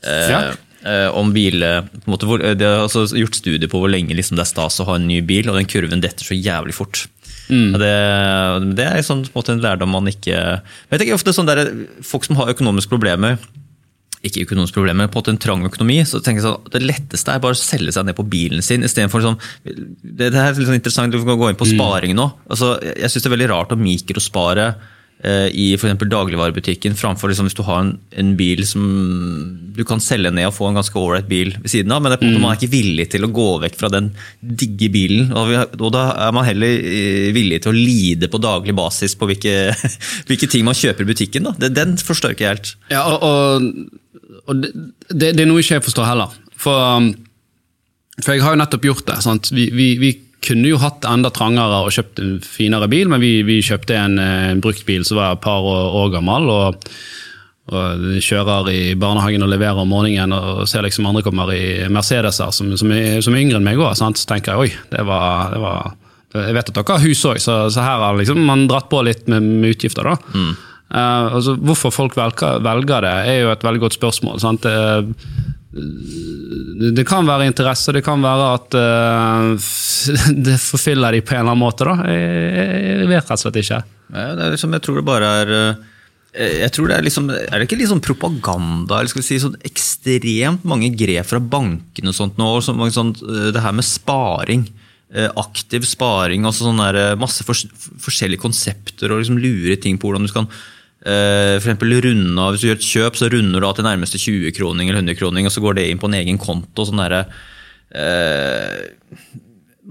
Speaker 3: eh,
Speaker 4: Ja.
Speaker 3: eh, om bil måte, hvor, eh, De har altså gjort studier på hvor lenge liksom, det er stas å ha en ny bil, og den kurven detter så jævlig fort. Og Det, det er sånn, på en, måte, en lærdom man ikke jeg tenker ofte sånn der, Folk som har økonomiske problemer ikke økonomiske problemer, på en måte en trang økonomi, så tenker jeg sånn, det letteste er bare å selge seg ned på bilen sin. I stedet for sånn, det, det er litt sånn interessant, du kan gå inn på sparing nå. Altså, jeg syns det er veldig rart å mikrospare i f.eks. dagligvarebutikken, framfor liksom, hvis du har en, en bil som du kan selge ned og få en ganske ålreit bil ved siden av, men det er på en måte, man er ikke villig til å gå vekk fra den digge bilen. Og, vi, og da er man heller eh, villig til å lide på daglig basis på hvilke, hvilke ting man kjøper i butikken. Da. Det, den forstår ikke jeg helt.
Speaker 4: Ja, og, og, og det, det er noe ikke jeg forstår heller. For, um, for jeg har jo nettopp gjort det. Sant? Vi, vi, vi kunne jo hatt enda trangere og kjøpt en finere bil, men vi, vi kjøpte en, en brukt bil som var et par år, år gammel. og og kjører i barnehagen og leverer om morgenen og ser liksom andre kommer i Mercedeser som, som, er, som er yngre enn meg òg. Så tenker jeg oi, det var, det var Jeg vet at dere har hus òg, så, så her har liksom man dratt på litt med, med utgifter. da. Eh, altså, hvorfor folk velger, velger det, er jo et veldig godt spørsmål. sant? Det, kan være interesse, det kan være at uh, det forfyller de på en eller annen måte. da. Jeg, vet rett og slett ikke.
Speaker 3: Liksom, jeg tror det bare er eh, jeg tror det Er liksom, er det ikke litt sånn propaganda eller skal vi si sånn ekstremt mange grep fra bankene og sånt nå? og så mange sånn, eh, det her med sparing. Aktiv sparing, altså sånn masse fors forskjellige konsepter og liksom lure ting på hvordan du skal eh, for runde Hvis du gjør et kjøp, så runder du av til nærmeste 20-kroning eller 100-kroning, og så går det inn på en egen konto. sånn der, eh,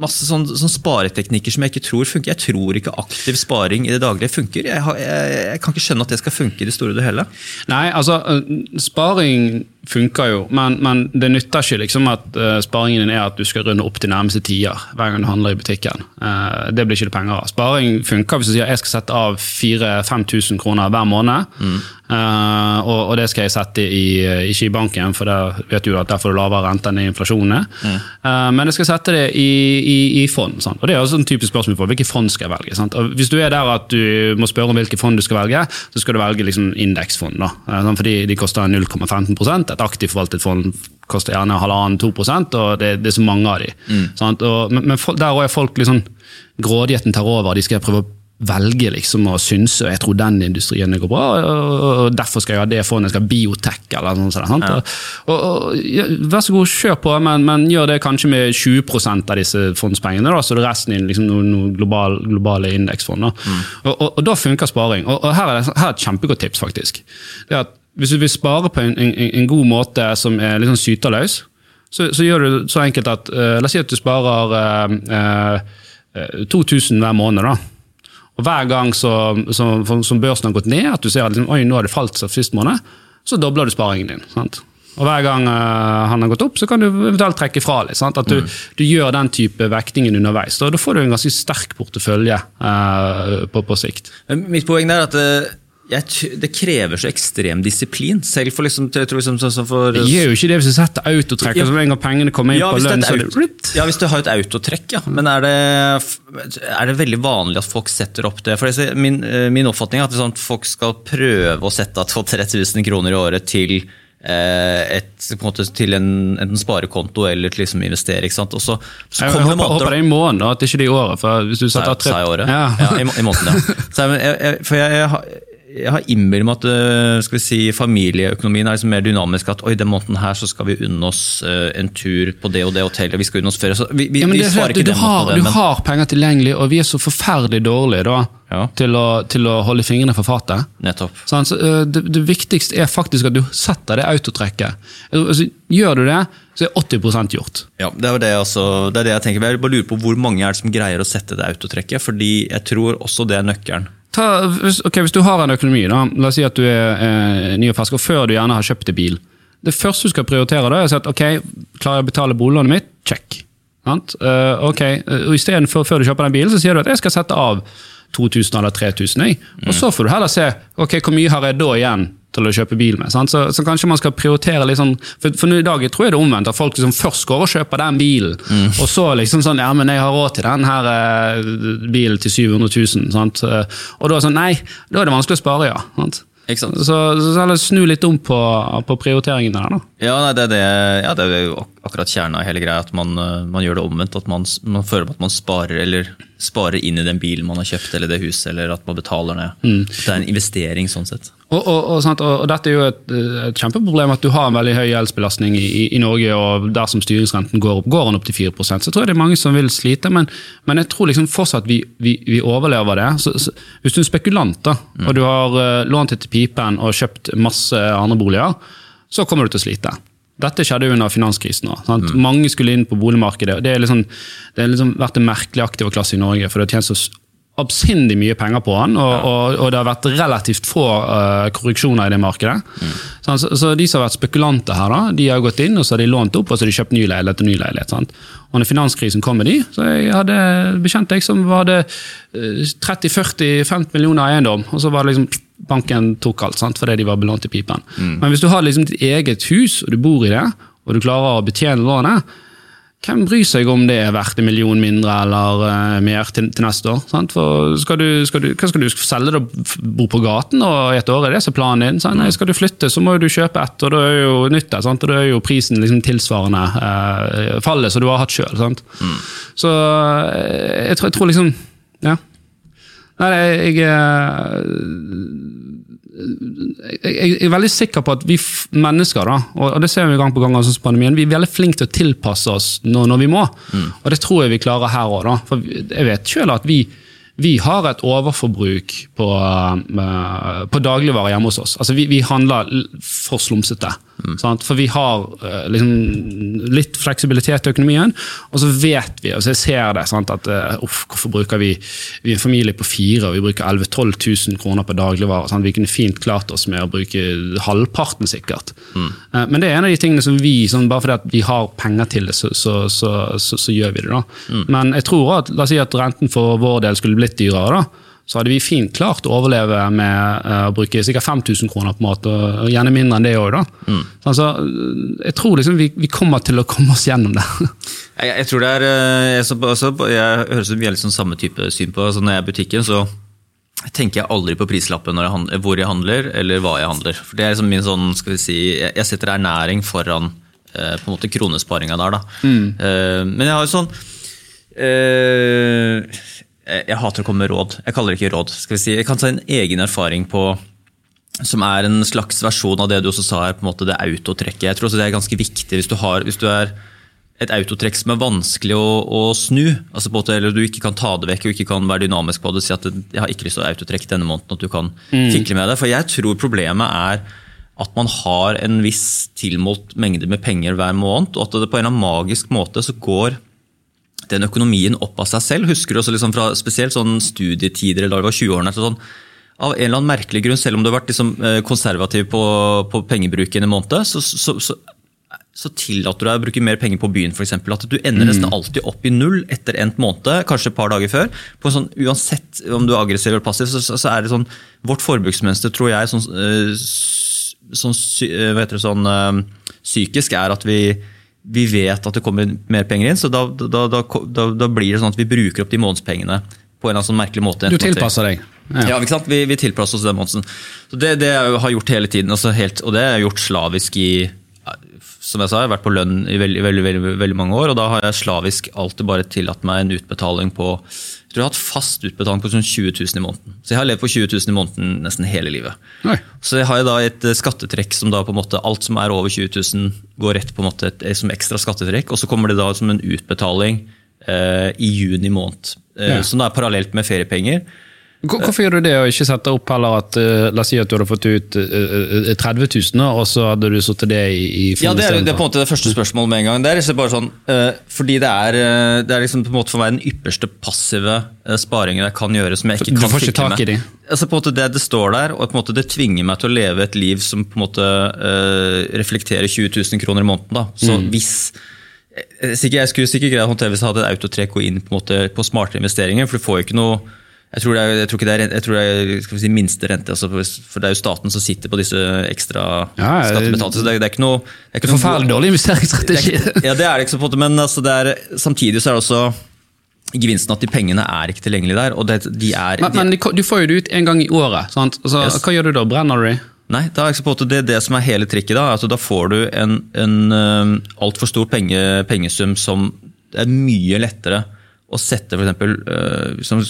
Speaker 3: masse sånn, sånn spareteknikker som jeg ikke tror funker. Jeg tror ikke aktiv sparing i det daglige funker. Jeg, har, jeg, jeg kan ikke skjønne at det skal funke i det store og det hele.
Speaker 4: Nei, altså, eh, sparing funker jo, men, men det nytter ikke liksom at uh, sparingen din er at du skal runde opp til nærmeste tier hver gang du handler i butikken. Uh, det blir ikke det penger av. Sparing funker hvis du sier jeg skal sette av 4000-5000 kroner hver måned. Mm. Uh, og, og, det skal jeg sette i, i skibanken, for der vet du at der får du lavere rente enn inflasjonen. Mm. men jeg skal sette det i, i, i fond. Sant? Og Det er også en typisk spørsmål for hvilke fond skal jeg velge. Sant? Og hvis du er der at du må spørre om hvilke fond du skal velge, så skal du velge liksom indeksfond. Da. fordi de koster 0,15 et aktivt forvaltet fond koster gjerne halvannen-to prosent, og det, det, er så mange av de. Mm. Og, men, men, der òg er folk liksom Grådigheten tar over. De skal prøve å velge liksom å synse og jeg tror den industrien går bra, og derfor skal jeg ha det fondet, jeg skal ha biotek eller noe sånt. Ja. Og, og, ja, vær så god, kjør på, men, men, gjør det kanskje med 20% av disse fondspengene, da, så det resten i liksom noen, noen global, globale indeksfond. Mm. Og, og, da funker sparing. Og, her er, det, her er et kjempegodt tips, faktisk. Det er at hvis du vil spare på en, en, en god måte som er litt sånn syterløs, så, så, gjør du så enkelt at uh, La oss si at du sparer uh, uh, 2000 hver måned. da og Hver gang som, så, som børsen har gått ned, at du ser at liksom, oi, nå har det falt sist måned, så dobler du sparingen din. Sant? Og Hver gang uh, han har gått opp, så kan du eventuelt trekke fra litt. Sant? At du, mm. du, gjør den type vektingen underveis. Da, da får du en ganske sterk portefølje uh, på, på, sikt.
Speaker 3: Mitt poeng er at uh jeg, det krever så ekstrem disiplin. Selv for liksom, jeg tror liksom, sånn for,
Speaker 4: Det gjør jo ikke det hvis du setter autotrekk. Ja, en gang pengene kommer inn
Speaker 3: ja,
Speaker 4: på lønn,
Speaker 3: så det Ja, hvis du har et autotrekk, ja. Men er det, er det, veldig vanlig at folk setter opp det? For min, eh, min oppfatning er at sånn, folk skal prøve å sette av 3000 kroner i året til et, på en måte, til en, en, sparekonto eller til liksom investere. ikke sant? Og så,
Speaker 4: så jeg, jeg, håper, håper det er i måneden, at det ikke er i året. for hvis du setter
Speaker 3: av... Året? Ja. ja i, i måneden, ja. Så, jeg, for jeg, jeg, jeg har innbilt meg at eh, skal vi si, familieøkonomien er liksom mer dynamisk. At oi, den måneden her så skal vi unne oss uh, en tur på det og det hotellet. vi skal unne oss ferie. Så vi, vi, ja,
Speaker 4: vi svarer ikke du, den har, det, men... du har penger tilgjengelig, og vi er så forferdelig dårlige da, ja. til, å, til, å, holde fingrene for fatet.
Speaker 3: Nettopp.
Speaker 4: Så, altså, det, det, viktigste er faktisk at du setter det autotrekket. Altså, gjør du det, så er 80% gjort.
Speaker 3: Ja, det er det, altså, det er det jeg tenker. Jeg bare lurer på Hvor mange er det som greier å sette det autotrekket? Fordi jeg tror også det er nøkkelen.
Speaker 4: Ta, hvis, okay, hvis, du har en økonomi, da, la oss si at du er eh, ny og fersk, og før du gjerne har kjøpt en bil. Det første du skal prioritere, da, er å si at ok, klarer jeg å betale boliglånet mitt? Check. Uh, ok, og Istedenfor før du kjøper den bilen, så sier du at jeg skal sette av 2000 eller 3000. Og så får du heller se ok, hvor mye har jeg da igjen til å kjøpe bil med. Så, så, kanskje man skal prioritere litt sånn For, for i dag tror jeg det er omvendt, at folk liksom først går og kjøper den bilen, mm. og så liksom sånn Ja, men jeg har råd til den her eh, bilen til 700 000. Sant? Og da sånn Nei, da er det vanskelig å spare, ja. Sant? Så, så, så snu litt om på, på prioriteringene der, da.
Speaker 3: Ja, nei, det, det, ja, det er jo akkurat kjerna i hele greia. At man, eh, man, gjør det omvendt. At man, man føler at man sparer, eller sparer inn i den bilen man har kjøpt, eller det huset, eller at man betaler ned. Mm. det er en investering sånn sett.
Speaker 4: Og, og, og, og, dette er jo et, et, kjempeproblem at du har en veldig høy gjeldsbelastning i, i, i, Norge, og dersom styringsrenten går opp, går den opp til 4% så tror jeg det er mange som vil slite. Men, men jeg tror liksom fortsatt vi, vi, vi overlever det. Så, så, hvis du er spekulant da, mm. og du har uh, lånt etter pipen og kjøpt masse andre boliger, så kommer du til å slite. Dette skjedde under finanskrisen. Mm. Mange skulle inn på boligmarkedet. og Det har liksom, liksom vært en merkelig aktiv klasse i Norge. for det har tjent så absindig mye penger på han, og, og, og, det har vært relativt få uh, korreksjoner i det markedet. Mm. Så, så, de som har vært spekulanter her, da, de har gått inn og så har de lånt opp og så har de kjøpt ny leilighet og ny leilighet. Sant? Og når finanskrisen kom med de, så jeg hadde bekjent jeg som hadde 30-40-50 millioner eiendom, og så var det liksom banken tok alt sant, fordi de var belånt i pipen. Mm. Men hvis du har liksom ditt eget hus, og du bor i det, og du klarer å betjene lånet, hvem bryr seg om det er verdt en million mindre eller uh, mer til, til, neste år? Skal du, skal du, hva skal du selge det og bo på gaten og i et år? Er det så planen din? Sant? Nei, skal du flytte, så må du kjøpe ett, og da er jo nytt og da er jo prisen liksom tilsvarende uh, fallet som du har hatt sjøl. Mm. Så uh, jeg, tror, jeg tror liksom Ja. Nei, jeg, jeg jeg er veldig sikker på at vi mennesker, da, og det ser vi gang på gang, altså pandemien, vi er veldig flinke til å tilpasse oss når, når vi må. Mm. Og det tror jeg vi klarer her òg. For jeg vet selv at vi, vi har et overforbruk på, uh, på dagligvarer hjemme hos oss. Altså vi, vi handler for slumsete. Sant? For vi har eh, liksom, litt fleksibilitet i økonomien, og så vet vi, og jeg ser det, sant? at eh, uff, hvorfor bruker vi Vi er en familie på fire, og vi bruker 11 000-12 000 kroner på dagligvarer. Sant? Vi kunne fint klart oss med å bruke halvparten, sikkert. Eh, Men det er en av de tingene som vi, sånn, bare fordi at vi har penger til det, så, så, så, så, så gjør vi det. da. Men jeg tror at, la oss si at renten for vår del skulle blitt dyrere. da, så hadde vi fint klart å overleve med eh, å bruke sikkert 5000 kroner på mat, og og gjerne mindre enn det òg.
Speaker 3: Mm.
Speaker 4: Altså, jeg tror liksom vi, vi kommer til å komme oss gjennom det.
Speaker 3: Jeg, jeg tror det er eh, jeg, så, altså, jeg høres ut som vi har litt sånn samme type syn på altså, Når jeg er i butikken, så tenker jeg aldri på prislappen når jeg handler, hvor jeg handler, eller hva jeg handler. For det er liksom min sånn, skal vi si, Jeg jeg setter ernæring foran eh, på en måte kronesparinga der. da. Eh, men jeg har jo sånn eh, jeg, jeg hater å komme med råd. Jeg kaller det ikke råd. skal vi si. Jeg kan ta en egen erfaring på som er en slags versjon av det du også sa her, på en måte det autotrekket. Jeg tror også det er ganske viktig hvis du, har, hvis du er et autotrekk som er vanskelig å, å snu, altså på en måte, eller du ikke kan ta det vekk og ikke kan være dynamisk på det, si at jeg har ikke lyst til å autotrekke denne måneden, at du kan fikle med det. For jeg tror problemet er at man har en viss tilmålt mengde med penger hver måned, og at det på en eller annen magisk måte så går den økonomien opp av seg selv. Husker du også liksom fra spesielt sånn studietider eller da du var 20-årene. Sånn, av en eller annen merkelig grunn, selv om du har vært liksom, eh, konservativ på, på pengebruken en måned, så, så, så, så tillater du deg å bruke mer penger på byen. For eksempel, at Du ender nesten alltid opp i null etter endt måned, kanskje et par dager før. sånn, Uansett om du er aggressiv eller passiv, så, så er det sånn Vårt forbruksmønster, tror jeg, sånn, eh, sånn, eh, sånn psykisk, er at vi vi vet at det kommer mer penger inn, så da, da, da, da, blir det sånn at vi bruker opp de månedspengene på en eller annen sånn merkelig måte.
Speaker 4: Du tilpasser deg.
Speaker 3: Ja, ikke sant? Vi, vi tilpasser oss den måneden. Så det, det jeg har gjort hele tiden, altså helt, og det har jeg gjort slavisk i som jeg sa, jeg har vært på lønn i veldig, veldig, veldig, veldig mange år, og da har jeg slavisk alltid bare tillatt meg en utbetaling på jeg tror jeg har hatt fast utbetaling på sånn 20 000 i måneden. Så jeg har levd på 20 000 i måneden nesten hele livet.
Speaker 4: Nei.
Speaker 3: Så jeg har da et eh, skattetrekk som da på en måte alt som er over 20 000 går rett på en måte et, som ekstra skattetrekk, og så kommer det da som en utbetaling eh, i juni måned. Eh,
Speaker 4: Ja.
Speaker 3: Som da er parallelt med feriepenger.
Speaker 4: Hvor- Hvorfor gjør du det, og ikke setter opp heller at uh, La oss si at du hadde fått ut eh, 30 000, og så hadde du satt det i, i
Speaker 3: Ja, det er, det er på en måte det første spørsmålet med en gang. Det er liksom bare sånn, uh, fordi det er, eh, det er liksom på en måte for meg den ypperste passive sparingen jeg kan gjøre. som jeg ikke
Speaker 4: Du
Speaker 3: kan
Speaker 4: får ikke tak i de?
Speaker 3: Altså på en måte det, det står der, og på en måte det tvinger meg til å leve et liv som på en måte reflekterer 20 000 kroner i måneden. da. Så
Speaker 4: Mm.
Speaker 3: hvis jeg, skulle sikkert greid å håndtere hvis jeg hadde et autotrekk og inn på, en måte, på smarte investeringer, for du får jo ikke noe jeg tror det er, jeg tror ikke det er, jeg tror det er skal vi si, minste rente, altså, for det er jo staten som sitter på disse ekstra
Speaker 4: Ja,
Speaker 3: skattebetalte. så det, det er ikke noe det er ikke
Speaker 4: Forferdelig dårlig investeringsstrategi.
Speaker 3: er, ja, det er det ikke så på men altså, det er, samtidig så er det også gevinsten at de pengene er ikke tilgjengelige der. og det, de er...
Speaker 4: Men,
Speaker 3: de,
Speaker 4: men du får jo det ut en gang i året. sant? Altså,
Speaker 3: Yes.
Speaker 4: Hva gjør du da? Brenner du de?
Speaker 3: Nei, da er det, det som er hele trikket. Da altså, da får du en, en uh, altfor stor penge, pengesum som er mye lettere å sette eksempel, uh, som,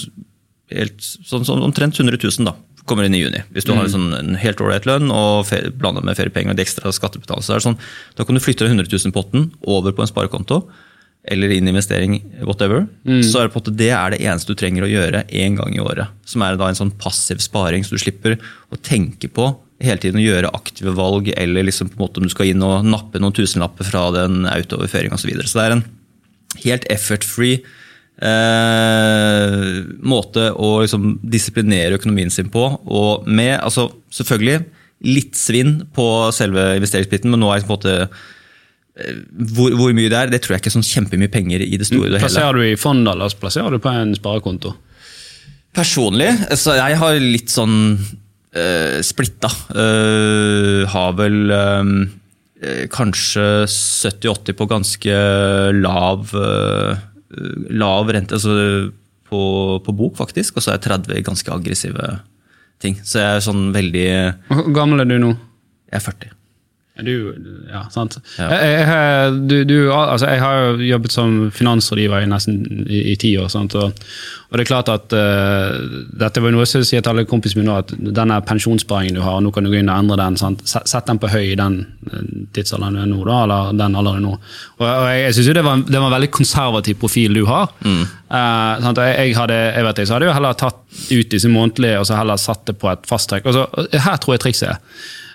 Speaker 3: helt, sånn, sånn omtrent 100 000 da, kommer inn i juni. Hvis du har en, sånn, en helt ålreit lønn og blander blanda med feriepenger og de ekstra det sånn, da kan du flytte den 100 000-potten over på en sparekonto eller inn i investering, whatever. Så er det på det er det eneste du trenger å gjøre én gang i året. Som er da en sånn passiv sparing, så du slipper å tenke på hele tiden å gjøre aktive valg, eller liksom på en måte om du skal inn og nappe noen tusenlapper fra den autooverføringa osv. Så, videre. så det er en helt effort-free eh, måte å liksom disiplinere økonomien sin på. Og med altså, selvfølgelig litt svinn på selve investeringsbiten, men nå er det på en måte eh, hvor, hvor mye det er, det tror jeg ikke er sånn kjempemye penger i det store og hele.
Speaker 4: Plasserer du i fond, eller plasserer du på en sparekonto?
Speaker 3: Personlig, så jeg har litt sånn uh, splitta. Uh, har vel eh, kanskje 70-80 på ganske lav, eh, lav rente, altså på, på bok faktisk, og så er 30 ganske aggressive ting. Så jeg er sånn veldig
Speaker 4: Hvor gammel er du nå?
Speaker 3: Jeg er 40.
Speaker 4: Du, ja, sant.
Speaker 3: Ja.
Speaker 4: Jeg, jeg, du, du, altså, jeg har jo jobbet som finansrådgiver i nesten i, i ti år. Og, og det er klart at uh, Dette var noe som sier til alle kompisene mine at denne pensjonssparingen du har, nå kan du gå inn og endre den. Sant? Sett den på høy i den eh, tidsalderen du er nå, da, eller den alderen nå. Og, og jeg, jeg synes jo det var, det var en veldig konservativ profil du har. Eh, sant? Jeg, jeg, hadde, jeg vet ikke, så hadde jo heller tatt ut disse månedlige og så heller satt det på et fasttrekk. Og så, her tror jeg trikset er.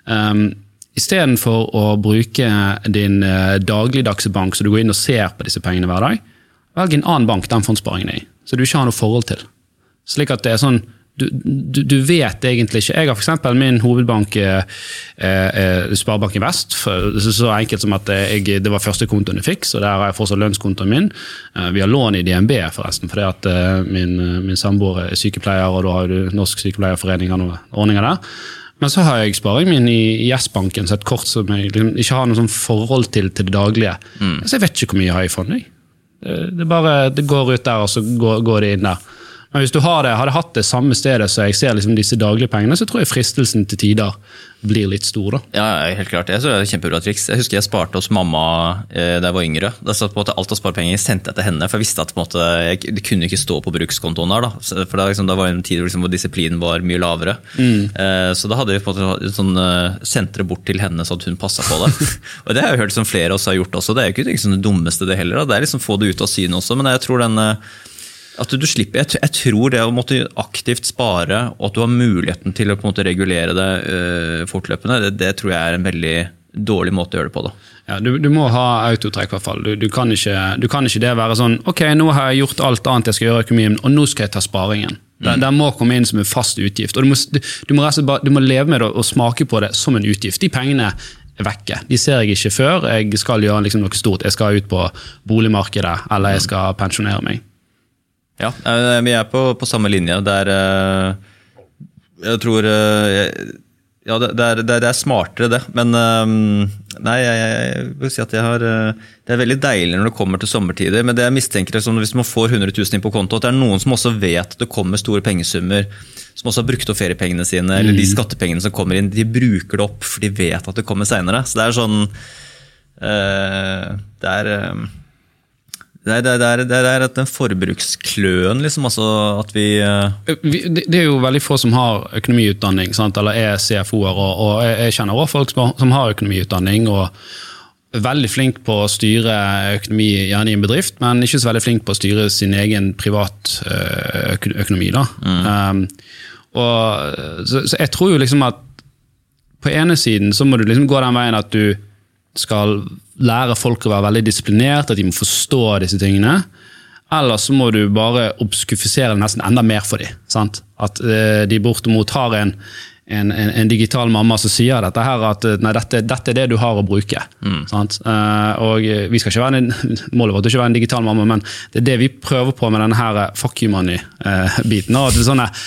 Speaker 4: Um, istedenfor å bruke din eh, dagligdagse bank, så du går inn og ser på disse pengene hver dag, velg en annen bank den fondssparingen er i, så du ikke har noe forhold til. Slik at det er sånn du, du, du vet egentlig ikke Jeg har f.eks. min hovedbank eh, eh, Sparebanken Vest. Så, enkelt som at jeg, Det var første kontoen jeg fikk, så der har jeg fortsatt lønnskontoen min. Eh, vi har lån i DNB, forresten, fordi at eh, min, min samboer er sykepleier, og da har du Norsk Sykepleierforening og noen ordninger der. Men så har jeg sparingen min i Yes-banken, så et kort som jeg liksom ikke har noe sånn forhold til til det daglige. Så jeg vet ikke hvor mye jeg har i fond. Det, det, bare, det går ut der, og så går, går det inn der. Men hvis du har det, hadde hatt det samme stedet så jeg ser liksom disse daglige pengene, så tror jeg fristelsen til tider blir litt stor. da.
Speaker 3: Ja, helt klart. Jeg synes det er kjempebra triks. Jeg husker jeg sparte hos mamma eh, da jeg var yngre. Da satt på en måte Alt av sparepenger sendte jeg til henne, for jeg visste at måte, jeg, det kunne ikke stå på brukskontoen der. da. For da, liksom, da var det en tid liksom, hvor disiplinen var mye lavere. Eh, så da hadde vi på en måte sånn, eh, det bort til henne, så at hun passa på det. og Det har jeg hørt som flere oss har gjort også. Det er jo ikke liksom, det dummeste, det heller. Da. Det er liksom få det ut av syne også, men jeg tror den eh, at du slipper, jeg, jeg tror det å måtte aktivt spare, og at du har muligheten til å på en måte regulere det øh, fortløpende, det, det tror jeg er en veldig dårlig måte å gjøre det på. da.
Speaker 4: Ja, du, du må ha autotrekk, i hvert fall. Du, du, kan ikke, du kan ikke det være sånn Ok, nå har jeg gjort alt annet jeg skal gjøre i økonomien, og nå skal jeg ta sparingen. Den, den må komme inn som en fast utgift. og Du må, du, må, bare, du må leve med det og smake på det som en utgift. De pengene er vekke. De ser jeg ikke før jeg skal gjøre liksom noe stort. Jeg skal ut på boligmarkedet, eller jeg skal pensjonere meg.
Speaker 3: Ja, eh, vi er på, på samme linje. Der øh, jeg tror øh, Ja, det, er, det, er, det er smartere, det. Men nei, jeg, jeg vil si at jeg har Det er veldig deilig når det kommer til sommertider, men det jeg mistenker er hvis man får 100 000 inn på konto, at det er noen som også vet det kommer store pengesummer, som også har brukt opp feriepengene sine, eller de skattepengene som kommer inn, de bruker det opp for de vet at det kommer seinere. Så det er sånn Det er det er, det, er, det, er, er den forbrukskløen, liksom. Altså at vi eh,
Speaker 4: Vi- Det er jo veldig få som har økonomiutdanning, sant? eller er CFO-er. Og, og jeg kjenner også folk som har- økonomiutdanning og er veldig flink på å styre økonomi gjerne i en bedrift, men ikke så veldig flink på å styre sin egen privat eh. Da. Um, og, så, så jeg tror jo liksom at på ene siden så må du liksom gå den veien at du skal lære folk å være veldig disiplinert, at de må forstå disse tingene. Eller så må du bare obskufisere det nesten enda mer for dem. Sant? At eh, de bortimot har en, en, en, en digital mamma som sier dette her, at eh, nei, dette, dette er det du har å bruke. Sant? Eh, og vi skal ikke være en, Målet vårt er ikke å være en digital mamma, men det er det vi prøver på med denne her fuck you money-biten. at det er sånn, eh,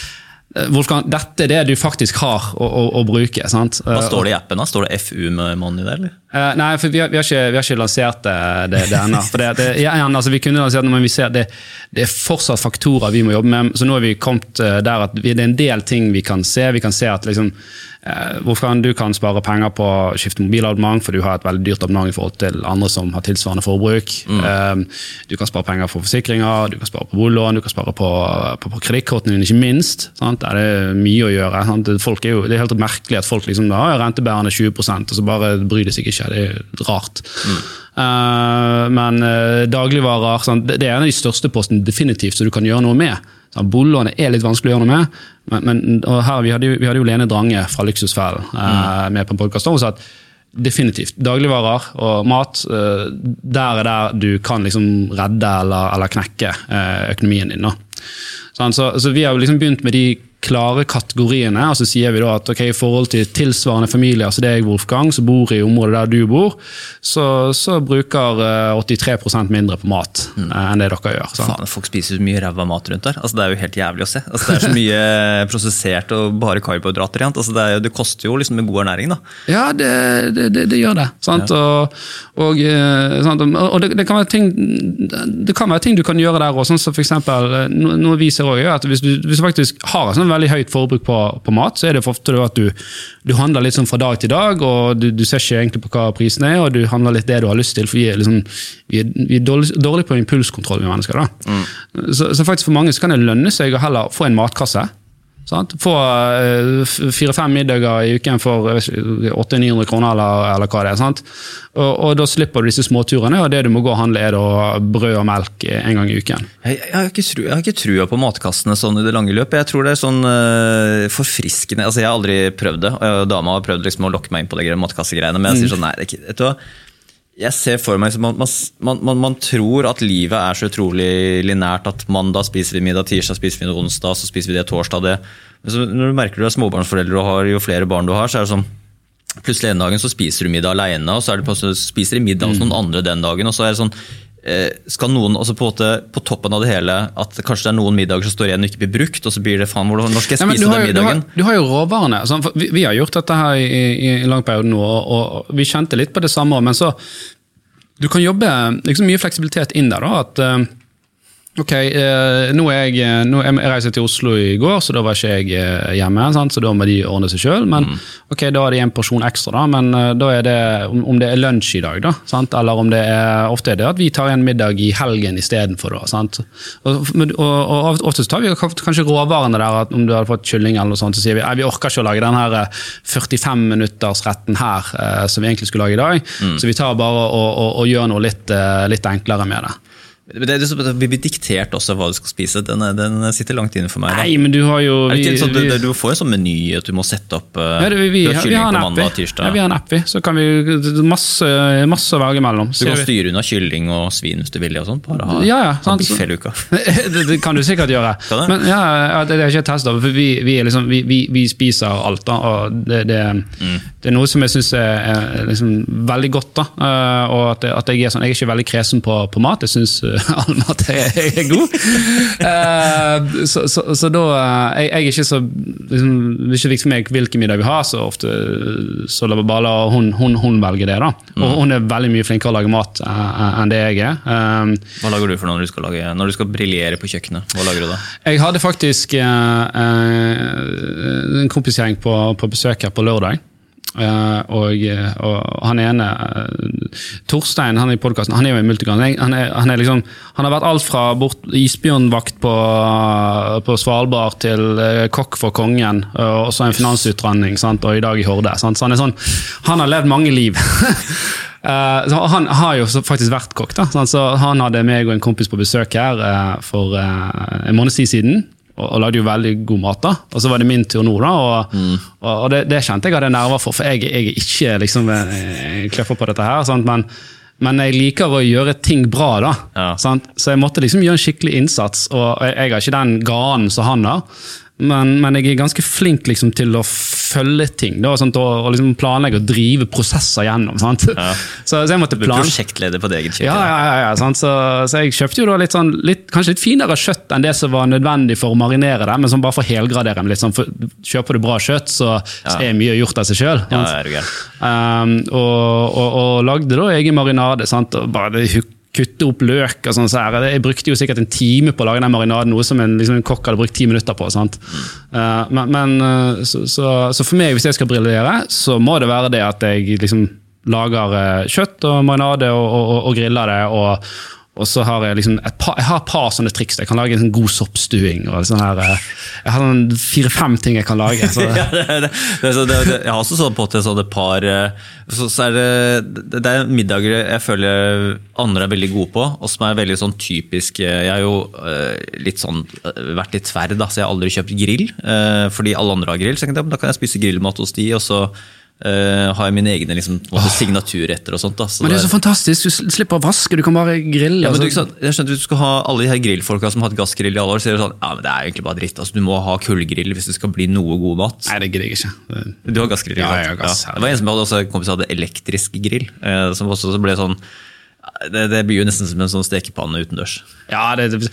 Speaker 4: Wolfgang, dette er det du faktisk har å, å, å bruke. sant?
Speaker 3: Hva
Speaker 4: Eh,
Speaker 3: står det i appen? da? Står det FU med money der, eller?
Speaker 4: Uh, nei, for vi har, vi har, ikke, vi har ikke lansert det, det, det ennå. Det, altså, vi kunne lansert det, men vi ser det, det er fortsatt faktorer vi må jobbe med. Så nå er vi kommet eh, der at vi, det er en del ting vi kan se. Vi kan se at liksom, eh, Wolfgang, du kan spare penger på å skifte mobilabonnement, for du har et veldig dyrt abonnement i forhold til andre som har tilsvarende forbruk. Mm. du kan spare penger på forsikringer, du kan spare på boliglån, du kan spare på, på, på kredittkortene dine, ikke minst. Sant? Der er det mye å gjøre. Er jo, det er helt merkelig at folk liksom, da, rentebærende 20 og så bare bryr de seg ikke. Det er rart. Eh, men uh, dagligvarer sant? Det, det er en av de største postene definitivt så du kan gjøre noe med. Sant? Boliglånet er litt vanskelig å gjøre noe med. Men, men her, vi, hadde jo, vi hadde jo Lene Drange fra Luksusfellen eh, med på en podkast. Hun sa at definitivt dagligvarer og mat, eh, der er der du kan liksom redde eller, eller knekke eh, økonomien din. Sånn, så, så vi har liksom begynt med de klare kategoriene, og så sier vi da at okay, i forhold til tilsvarende familier som deg, Wolfgang, som bor i området der du bor, så, så bruker eh, 83% mindre på mat mm. enn det dere gjør.
Speaker 3: Faen, Folk spiser så mye ræva mat rundt der. Altså, det er jo helt jævlig å se. Altså, det er så mye prosessert og bare karbohydrater igjen. Altså, det, er, det koster jo liksom med god ernæring, da.
Speaker 4: Ja, det, det, det, det gjør det. Sant? Og, og, eh, sant? og det, kan være ting, det kan være ting du kan gjøre der òg. Sånn som eksempel, eh, noe vi ser er at hvis du, hvis du faktisk har en sånn veldig høyt forbruk på, på mat, så er det ofte at du, du handler litt sånn fra dag til dag, og du, du ser ikke egentlig på hva prisen er, og du handler litt det du har lyst til. For vi er, liksom, vi er, vi er dårlig, dårlig på impulskontroll, vi mennesker. da. Så, så faktisk for mange så kan det lønne seg å heller få en matkasse Sant? Få eh, fire-fem middager i uken for 800-900 kroner, eller, eller hva det er. Sant? Og, og da slipper du disse småturene, og det du må gå og handle, er da brød og melk en gang i uken.
Speaker 3: Jeg, jeg, har ikke tru, jeg har ikke trua på matkassene sånn i det lange løp. Jeg tror det er sånn uh, forfriskende altså Jeg har aldri prøvd det. Dama har prøvd liksom å lokke meg inn på de matkassegreiene, men jeg sier sånn nei, det er ikke, vet du hva? Jeg ser for meg man, man, man, man tror at livet er så utrolig linært at mandag spiser vi middag, tirsdag spiser vi det onsdag, så spiser vi det torsdag. det. Når du merker du er småbarnsforeldre og har, jo flere barn du har, så er det sånn Plutselig en dagen så spiser du middag alene, og så er det så spiser du middag hos noen andre den dagen. og så er det sånn, skal noen, altså på, på toppen av det hele, at kanskje det er noen middager som står igjen og ikke blir brukt, og så blir det faen, hvordan skal jeg spise
Speaker 4: Nei,
Speaker 3: den
Speaker 4: jo, du, har,
Speaker 3: middagen?
Speaker 4: du har jo råvarene. sant? Vi, vi har gjort dette her i, i en lang periode nå, og, og vi kjente litt på det samme. Men så Du kan jobbe liksom mye fleksibilitet inn der. da, at eh, Ok, eh, nå er jeg, eh, nå, jeg reiste til Oslo i går, så da var ikke jeg eh, hjemme. Sant? Så da må de ordne seg sjøl. Men ok, da er det en porsjon ekstra, da. Men eh, da er det om, om det er lunsj i dag, da. Sant? Eller om det er ofte er det at vi tar en middag i helgen istedenfor. da, sant? Og, og, og ofte tar vi kanskje råvarene der, at om du hadde fått kylling eller noe sånt, så sier vi nei, vi orker ikke å lage den her eh, 45 minutters-retten her eh, som vi egentlig skulle lage i dag. Så vi tar bare og, og, gjør noe litt, litt enklere med det.
Speaker 3: Det er liksom, Vi blir diktert også hva du skal spise. Den, er- den sitter langt inne for meg. Da.
Speaker 4: Nei, men du har jo
Speaker 3: Er
Speaker 4: vi-
Speaker 3: sånn,
Speaker 4: vi-
Speaker 3: du, du får en sånn meny at du må sette opp uh,
Speaker 4: Ja, det, vi, vi,
Speaker 3: du har kylling
Speaker 4: har en
Speaker 3: på mandag og
Speaker 4: vi.
Speaker 3: tirsdag.
Speaker 4: Ja, vi har en app, vi. Så kan vi masse, masse å velge mellom.
Speaker 3: Du kan styre unna kylling og svin hvis du vil og sånt, Bare ha,
Speaker 4: Ja, ja, sånn
Speaker 3: biff hele uka.
Speaker 4: det, det kan du sikkert gjøre.
Speaker 3: Kan det?
Speaker 4: Men ja, det, jeg ikke testa. Vi, vi, er liksom, vi, vi, vi spiser alt. da, og Det, det,
Speaker 3: Mm.
Speaker 4: det er noe som jeg syns er, er liksom veldig godt. da, eh, og at, at Jeg er sånn, jeg er ikke veldig kresen på, på mat. Jeg syns all mat er, er god. uh, så, så, så da eh, jeg, jeg er ikke så liksom, Det er ikke viktig for meg hvilken middag vi har, så ofte så la bare la hun, hun, hun velge det. da.
Speaker 3: Mm.
Speaker 4: Og hun er veldig mye flinkere å lage mat uh, enn det jeg er. Eh,
Speaker 3: Hva lager du for når du skal, lage, når du skal briljere på kjøkkenet? Hva lager du da?
Speaker 4: Jeg hadde faktisk uh, eh, en kompisgjeng på, på besøk her på lørdag. Eh, og, og han ene, eh, Torstein, han i podkasten, han er jo i Multicon. Han, han, liksom, han har vært alt fra bort isbjørnvakt på, på Svalbard til eh, kokk for kongen, og så en finansutdanning, og i dag i Horde. Sant? Så han er sånn, han har levd mange liv. Eh, så han har jo faktisk vært kokk. da, så Han hadde meg og en kompis på besøk her eh, for eh, en måned siden. Og, og lagde jo veldig god mat. da, Og så var det min tur nå, da, og, og, og det, det kjente jeg hadde nerver for. For jeg, jeg er ikke liksom eh, kløffer på dette her. Sant? Men, men jeg liker å gjøre ting bra, da.
Speaker 3: Ja.
Speaker 4: Sant? Så jeg måtte liksom gjøre en skikkelig innsats. Og jeg, jeg har ikke den ganen som han har. Men, men jeg er ganske flink liksom, til å følge ting. Da, sånt, Og, og liksom planlegge og drive prosesser gjennom.
Speaker 3: Ja.
Speaker 4: Så, så jeg måtte plan...
Speaker 3: prosjektleder på det eget kjøkken.
Speaker 4: Ja, ja, ja? Så, så jeg kjøpte jo da litt sånn, litt, kanskje litt finere kjøtt enn det som var nødvendig for å marinere det, men sånn bare for å helgradere det. Sånn, for kjøper du bra kjøtt, så, så er mye gjort av seg sjøl. Um, og, og, og lagde da egen marinade. Sant? Og bare det huk- kutte opp løk og sånn. Så. Jeg brukte jo sikkert en time på å lage den marinaden, noe som en, liksom en kokk hadde brukt ti minutter på. Sant? Uh, men men uh, så, så, så for meg, hvis jeg skal briljere, så må det være det at jeg liksom lager uh, kjøtt og marinade og, og, og, og griller det. og og så har jeg liksom et par, jeg har et par sånne triks. Jeg kan lage en sånn god soppstuing. og sånn her, eh, Jeg har fire-fem ting jeg kan lage.
Speaker 3: Ja, det, det, det, jeg har også sånn på til sånn et par eh, så, så er det, det, er middager jeg føler andre er veldig gode på, og som er veldig sånn typisk eh, Jeg har jo litt sånn vært litt tverr, så jeg har aldri kjøpt grill. fordi alle andre har grill, så jeg da kan jeg spise grillmat hos de, og så eh, har jeg mine egne liksom, oh. en signaturretter og sånt. Da, så
Speaker 4: men det er så fantastisk. Du slipper å vaske, du kan bare grille.
Speaker 3: ja, men du,
Speaker 4: altså.
Speaker 3: ikke jeg skjønte du skal ha alle de her grillfolka som har hatt gassgrill i alle år, så er det sånn, ja, men det er egentlig bare dritt. Altså, du må ha kullgrill hvis det skal bli noe god mat.
Speaker 4: Nei, det gidder jeg ikke. Det-
Speaker 3: Du har gassgrill?
Speaker 4: Ja, jeg har gass.
Speaker 3: Det var en som hadde også kompis hadde elektrisk grill. Eh, som også ble sånn det, det blir jo nesten som en sånn stekepanne utendørs.
Speaker 4: Ja, det, det,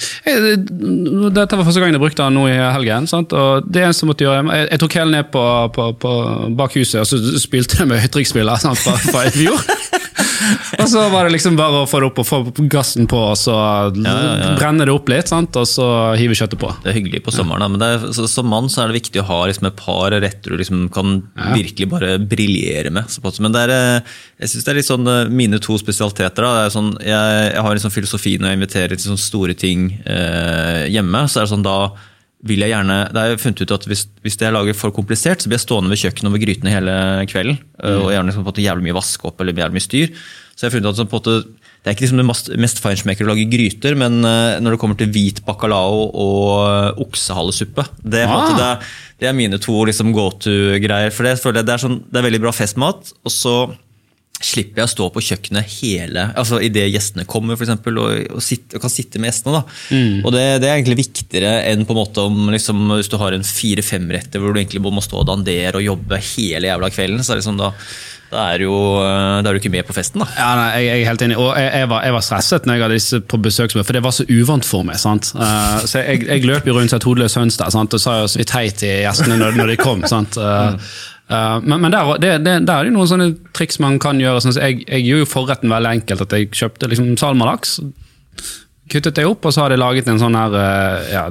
Speaker 4: Dette var første gang jeg brukte den nå i helgen. Sant? og det eneste jeg måtte gjøre, jeg, jeg tok hele ned på, på, på bak huset og så spilte jeg med høytrykksspiller på, fra, fra i fjor. og så var det liksom bare å få det opp og få gassen på, og så
Speaker 3: ja, ja.
Speaker 4: brenne det opp litt, sant? og så hive kjøttet på.
Speaker 3: Det er hyggelig på sommeren, da, men er, så, som mann så er det viktig å ha liksom et par retter du liksom kan virkelig bare briljere med. Men er, eh, jeg synes det er litt sånn eh, mine to spesialiteter. Er sånn, jeg, jeg har en sånn filosofi når jeg inviterer til sånne store ting eh, hjemme. så er det sånn da vil jeg gjerne Det har jeg funnet ut at hvis, hvis jeg lager for komplisert, så blir jeg stående ved kjøkkenet over grytene hele kvelden. Mm. Og gjerne liksom på jævlig mye vaske opp eller jævlig mye styr. Så jeg har funnet ut at sånn måte, det er ikke liksom det mest, mest feinschmecker å lage gryter, men uh, når det kommer til hvit bacalao og øh, oksehalesuppe Det er,
Speaker 4: Ah.
Speaker 3: måte det, det er mine to liksom, go to-greier. For det, det, er sånn, det er veldig bra festmat. og så slipper jeg å stå på kjøkkenet hele altså idet gjestene kommer, eksempel, og, og, sitte, og kan sitte med gjestene. Da. Og det, det er egentlig viktigere enn på en måte om liksom, hvis du har en fire-fem-retter hvor du egentlig må stå og dandere og jobbe hele jævla kvelden. så er det sånn da da er, jo, da er du ikke med på festen, da.
Speaker 4: Ja, nei, jeg, jeg er helt enig. Og jeg, jeg, var, jeg var stresset når jeg hadde disse på besøk, for det var så uvant for meg. sant? Uh, så jeg, løp jo rundt som et hodeløs høns der sant? og sa jo så vidt hei til gjestene når, når de kom. sant? Eh, eh, men men der, det, det, der er det noen sånne triks man kan gjøre. Sånn, så jeg, jeg gjorde jo forretten veldig enkelt. At jeg kjøpte liksom salmalaks. Kuttet det opp, og så hadde jeg laget en sånn her eh, ja,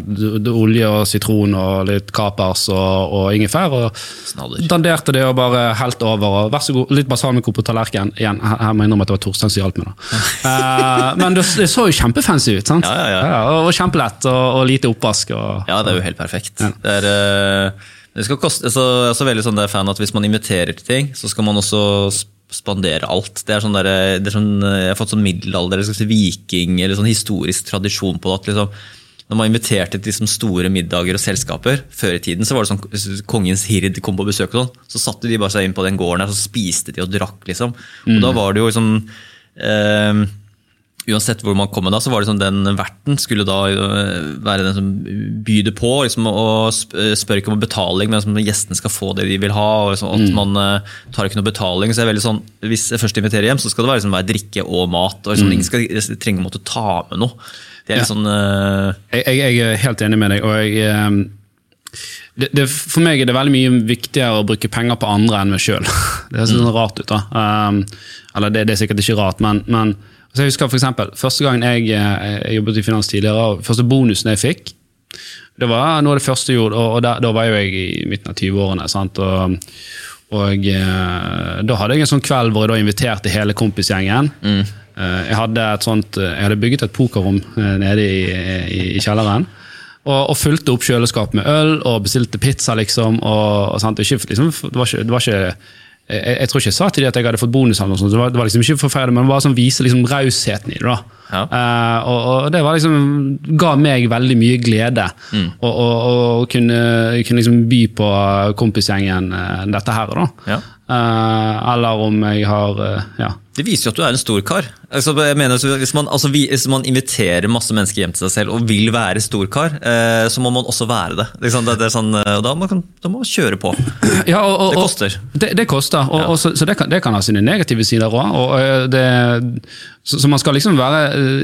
Speaker 4: olje og sitron og litt kapers og, og ingefær. og
Speaker 3: Snadder.
Speaker 4: Danderte det og bare helt over. og Vær så god, litt balsamico på tallerkenen. Igjen, her må jeg innrømme at det var Torstein som hjalp meg. da. uh, men det, det så jo kjempefancy ut. sant?
Speaker 3: Ja, ja, ja.
Speaker 4: og, og kjempelett, og, og lite oppvask. Og,
Speaker 3: Ja, det er jo helt perfekt. Det er, eh, det skal koste, så, jeg er så veldig sånn fan at Hvis man inviterer til ting, så skal man også spandere alt. Det er sånn der, det er sånn, jeg har fått sånn middelalder, eller skal si viking, eller sånn historisk tradisjon på det. at liksom, når man inviterte til liksom store middager og selskaper Før i tiden så var det sånn kongens hird kom på besøk, og sånn, så satte de bare seg inn på den gården der, så spiste de og drakk. liksom. Og Da var det jo liksom eh, uansett hvor man kom med da, så var det sånn den verten skulle da øh, være den som byr på, liksom, og øh, spør ikke om betaling, men liksom, gjestene skal få det de vil ha. og liksom, at Man øh, tar ikke noe betaling. så er det veldig sånn, Hvis jeg først inviterer hjem, så skal det være, liksom, være drikke og mat. og liksom, Ingen skal trenge å måtte ta med noe. Det er ja. sånn... Uh...
Speaker 4: jeg, jeg, jeg er helt enig med deg. og jeg... Um det, det, for meg er det veldig mye viktigere å bruke penger på andre enn meg sjøl. Det høres sånn rart ut. da. Um, eller det, det er sikkert ikke rart, men, men så jeg husker for eksempel, Første gangen jeg, eh, jeg jobbet i finans tidligere, og første bonusen jeg fikk, det var noe av det første jeg gjorde, og, og da, var jo jeg i midten av 20-årene. sant, og og eh, Da hadde jeg en sånn kveld hvor jeg da inviterte hele kompisgjengen. Mm. jeg, hadde sånt, eh, jeg hadde bygget et pokerrom eh, nede i, i, i kjelleren. Og, og fulgte opp kjøleskapet med øl og bestilte pizza, liksom. og, og sant, ikke, liksom det var ikke, det var ikke jeg, jeg tror ikke jeg sa til de at jeg hadde fått bonus, eller noe sånt, det var, det var liksom ikke forferdelig, men bare sånn vise liksom rausheten i det. da.
Speaker 3: Ja.
Speaker 4: Eh, og, og det var liksom, ga meg veldig mye glede å å- å kunne, kunne liksom by på kompisgjengen uh, dette her.
Speaker 3: Ja.
Speaker 4: Uh, eller om jeg har ja.
Speaker 3: Det viser jo at du er en stor kar. Altså, jeg mener, hvis, man, altså, hvis man inviterer masse mennesker hjem til seg selv og vil være storkar, eh, så må man også være det. Liksom, det, det sånn, og da må, man, da må man kjøre på.
Speaker 4: Ja, og, og,
Speaker 3: Det
Speaker 4: og-
Speaker 3: koster.
Speaker 4: Det, det koster, og, og så, så det, kan, det kan ha sine negative sider òg. Så, så man skal liksom være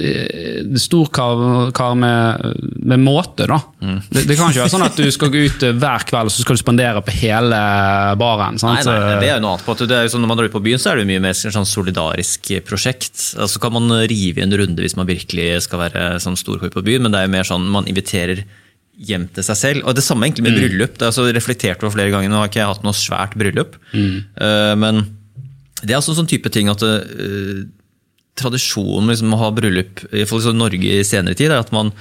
Speaker 4: eh, storkar kar med, med måte, da.
Speaker 3: Mm.
Speaker 4: Det, det kan ikke være sånn at du skal gå ut eh, hver kveld og så skal du spandere på hele baren.
Speaker 3: Nei,
Speaker 4: Sant?
Speaker 3: nei, nei, det er jo noe annet. på at sånn, Når man drar ut på byen, så er det mye mer sånn solidarisk prosjekt. Altså kan man rive i en runde hvis man virkelig skal være sånn storkar på byen, men det er jo mer sånn man inviterer hjem til seg selv. Og det samme egentlig med bryllup. Det er altså reflektert over flere ganger. Nå har ikke jeg hatt noe svært bryllup, Eh, men det er altså sånn type ting at eh, tradisjonen liksom, å ha bryllup i Norge i senere tid, er at man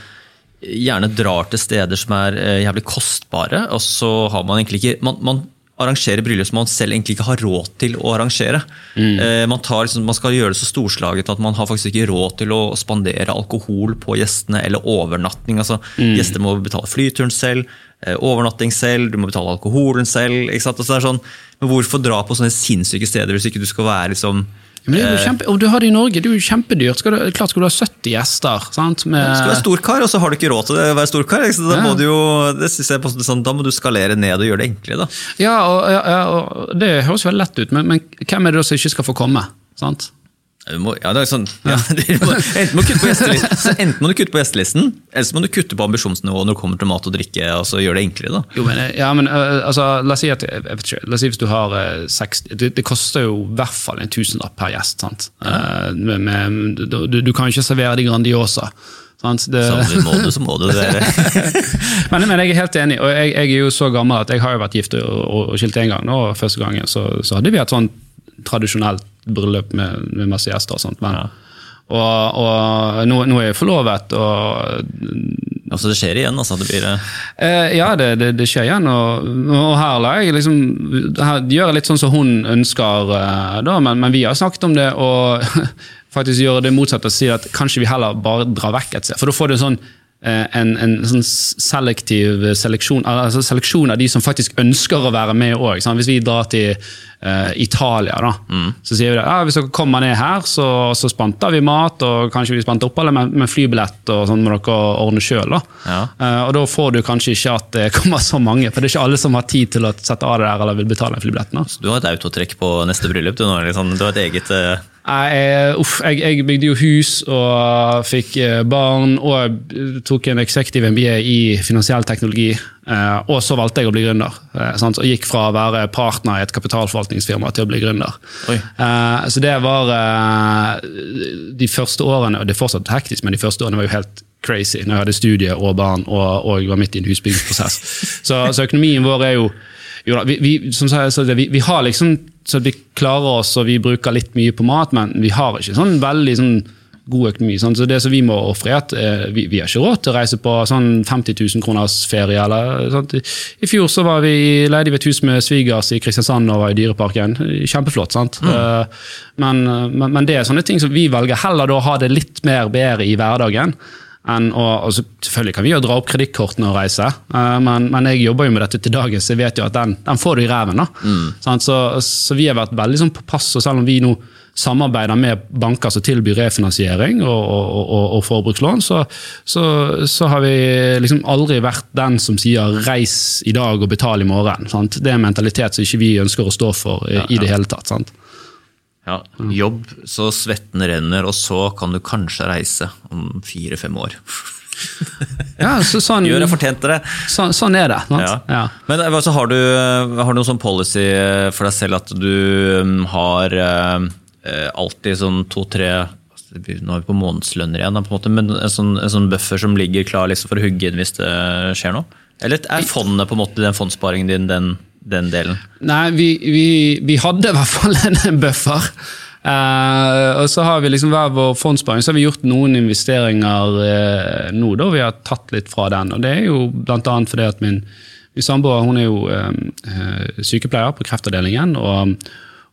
Speaker 3: gjerne drar til steder som er eh, jævlig kostbare, og så har man egentlig ikke man, man arrangerer bryllup som man selv egentlig ikke har råd til å arrangere. Mm. man, tar, liksom, man skal gjøre det så storslaget at man har faktisk ikke råd til å spandere alkohol på gjestene, eller overnatting. altså Gjester må betale flyturen selv, eh, overnatting selv, du må betale alkoholen selv. ikke sant? Altså, så er sånn, men hvorfor dra på sånne sinnssyke steder hvis ikke du skal være liksom
Speaker 4: Jo kjempe, og du har det i Norge, det er jo kjempedyrt. Skal du, klart skal du ha 70 gjester. sant? Med,
Speaker 3: Du skal være storkar, og så har du ikke råd til å være storkar. ikke? Da,
Speaker 4: Ja.
Speaker 3: må du jo, på- sånn, da må du skalere ned og gjøre det enklere. da.
Speaker 4: Ja, og, ja, ja, og Det høres veldig lett ut, men, men hvem er det som ikke skal få komme? sant?
Speaker 3: Du må, ja, det er sånn, ja, må, enten, må enten må du kutte på gjestelisten, eller så må du kutte på ambisjonsnivået når det kommer til mat og drikke. og så gjør det enklere. da.
Speaker 4: Jo, men, ja, men øh, altså, la oss si at ikke, la oss si hvis du har øh, 60 det, det koster jo i hvert fall en tusenlapp per gjest. sant? Eh, med, med, du, du kan jo ikke servere de Grandiosa. sant? Det,
Speaker 3: Samtidig må du, så må du. Det
Speaker 4: men, men jeg er helt enig, og jeg, jeg er jo så gammel at jeg har jo vært gift og, og, og skilt én gang. og Første gangen så, så hadde vi et sånn tradisjonelt bryllup med, med masse gjester. og sånt, men,
Speaker 3: Ja.
Speaker 4: Og, og nå, nå er jeg forlovet, og
Speaker 3: Altså, det skjer igjen, altså. Det blir eh,
Speaker 4: Eh, ja, det, det, det skjer igjen. Og, og her la jeg liksom her gjør jeg litt sånn som hun ønsker, eh, da, men, men vi har snakket om det og faktisk gjøre det motsatte og si at kanskje vi heller bare drar vekk et sted. For da får du sånn eh, en, en sånn selektiv seleksjon, altså seleksjon av de som faktisk ønsker å være med òg. Hvis vi drar til uh, Italia, da, så sier vi at ja, hvis dere kommer ned her, så, så spanter vi mat, og kanskje vi spanter oppholdet, men, men flybillett og sånn må dere ordne sjøl.
Speaker 3: Ja.
Speaker 4: Uh, og da får du kanskje ikke at det kommer så mange, for det er ikke alle som har tid til å sette av det der eller vil betale flybilletten. flybillett.
Speaker 3: Du har et autotrekk på neste bryllup. Du, nå, liksom. du har et eget eh,
Speaker 4: Jeg, uff, jeg, jeg bygde jo hus og fikk eh, barn og tok en executive MBA i finansiell teknologi. eh, Og så valgte jeg å bli gründer. eh, sant? Og gikk fra å være partner i et kapitalforvaltningsfirma til å bli gründer.
Speaker 3: Oi.
Speaker 4: Så det var de første årene, og det er fortsatt hektisk, men de første årene var jo helt crazy når jeg hadde studie og barn og, og var midt i en husbyggingsprosess. Så, så økonomien vår er jo jo da, vi, vi, som sagt, vi, vi har liksom så vi klarer oss og vi bruker litt mye på mat, men vi har ikke sånn veldig sånn god økonomi. Sånn. Så det som vi må ofre, er at eh, vi, vi har ikke råd til å reise på sånn 50 000 kroners ferie. Eller, sånt. I, I fjor så var vi leide vi et hus med svigers i Kristiansand og var i Dyreparken. Kjempeflott. sant? Mm. men, men, men det er sånne ting som vi velger heller da å ha det litt mer bedre i hverdagen. Enn å, altså, selvfølgelig kan vi jo dra opp kredittkortene og reise, eh, men, men jeg jobber jo med dette til dagen, så jeg vet jo at den, den får du i ræven. Sant? Så, så vi har vært veldig sånn på pass, og selv om vi nå samarbeider med banker som tilbyr refinansiering og, og, og, og forbrukslån, så, så, så har vi liksom aldri vært den som sier 'reis i dag og betal i morgen'. Sant? Det er en mentalitet som ikke vi ønsker å stå for i, i det hele tatt. sant?
Speaker 3: Ja, jobb så svetten renner, og så kan du kanskje reise om fire-fem år.
Speaker 4: Ja, så, sånn,
Speaker 3: Gjør jeg fortjente det?
Speaker 4: så, sånn er det.
Speaker 3: Ja.
Speaker 4: Ja.
Speaker 3: Men eh, altså, har, du, har du noen sånn policy for deg selv at du um, har eh, eh, alltid sånn to-tre nå er vi på månedslønner igjen, da, på en måte, men en sånn, en sånn buffer som ligger klar liksom, for å hugge inn hvis det skjer noe? Eller er fondet på en måte den fondssparingen din, den, den delen?
Speaker 4: Nei, vi, vi, vi hadde i hvert fall en, buffer. Uh, og så har vi liksom hver vår fondssparing, så har vi gjort noen investeringer uh, nå da vi har tatt litt fra den. Og det er jo annet fordi at min, min samboer hun er jo eh, sykepleier på kreftavdelingen. og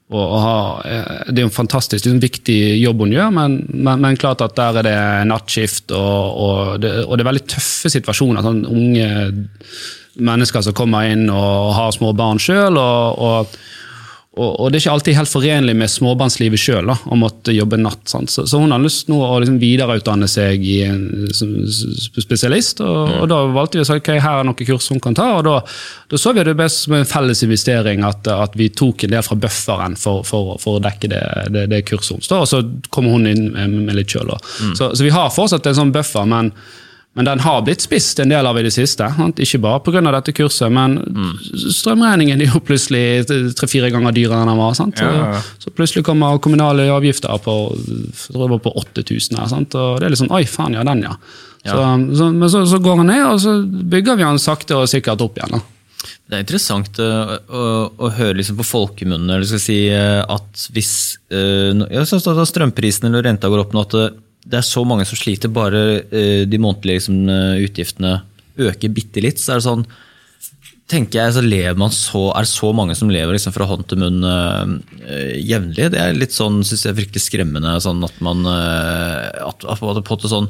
Speaker 4: og, og Det er jo en fantastisk liksom, viktig jobb hun gjør, men, men, men klart at der er det nattskift, og, og, det, og det er veldig tøffe situasjoner. Sånn unge mennesker som kommer inn og har små barn sjøl. Og, og, og, og det er ikke alltid helt forenlig med småbarnslivet sjøl å måtte jobbe natt. Så, så hun har lyst nå å liksom videreutdanne seg i en, som spesialist, og, og da valgte vi å si ok, her er noen kurs hun kan ta. og Da, da så vi det best som en felles investering at, at vi tok en del fra bufferen for, for, for å dekke det, det, det kurset hennes. Og så kommer hun inn med, med litt sjøl. Så, så vi har fortsatt en sånn buffer, men men den har blitt spist en del av i det siste. Sant? Ikke bare pga. dette kurset, men strømregningen er jo plutselig tre-fire ganger dyrere enn den var.
Speaker 3: Ja, ja.
Speaker 4: så plutselig kommer kommunale avgifter på, på 8000 her. Sant? Og det er litt sånn Oi, faen, ja, den, ja. Så, så, men så, så går han ned, og så bygger vi han sakte og sikkert opp igjen. da.
Speaker 3: Det er interessant eh, å, å høre liksom på folkemunne si, eh, at hvis eh, ja, så- så da strømprisen eller renta går opp nå, at det, det er så mange som sliter, bare eh, de månedlige liksom, eh, utgiftene øker bitte litt, så er det sånn tenker jeg, så lever man så, er det så mange som lever liksom fra hånd til munn eh, jevnlig. Det er litt sånn, synes jeg, virkelig skremmende sånn at man eh, at, at, på måte sånn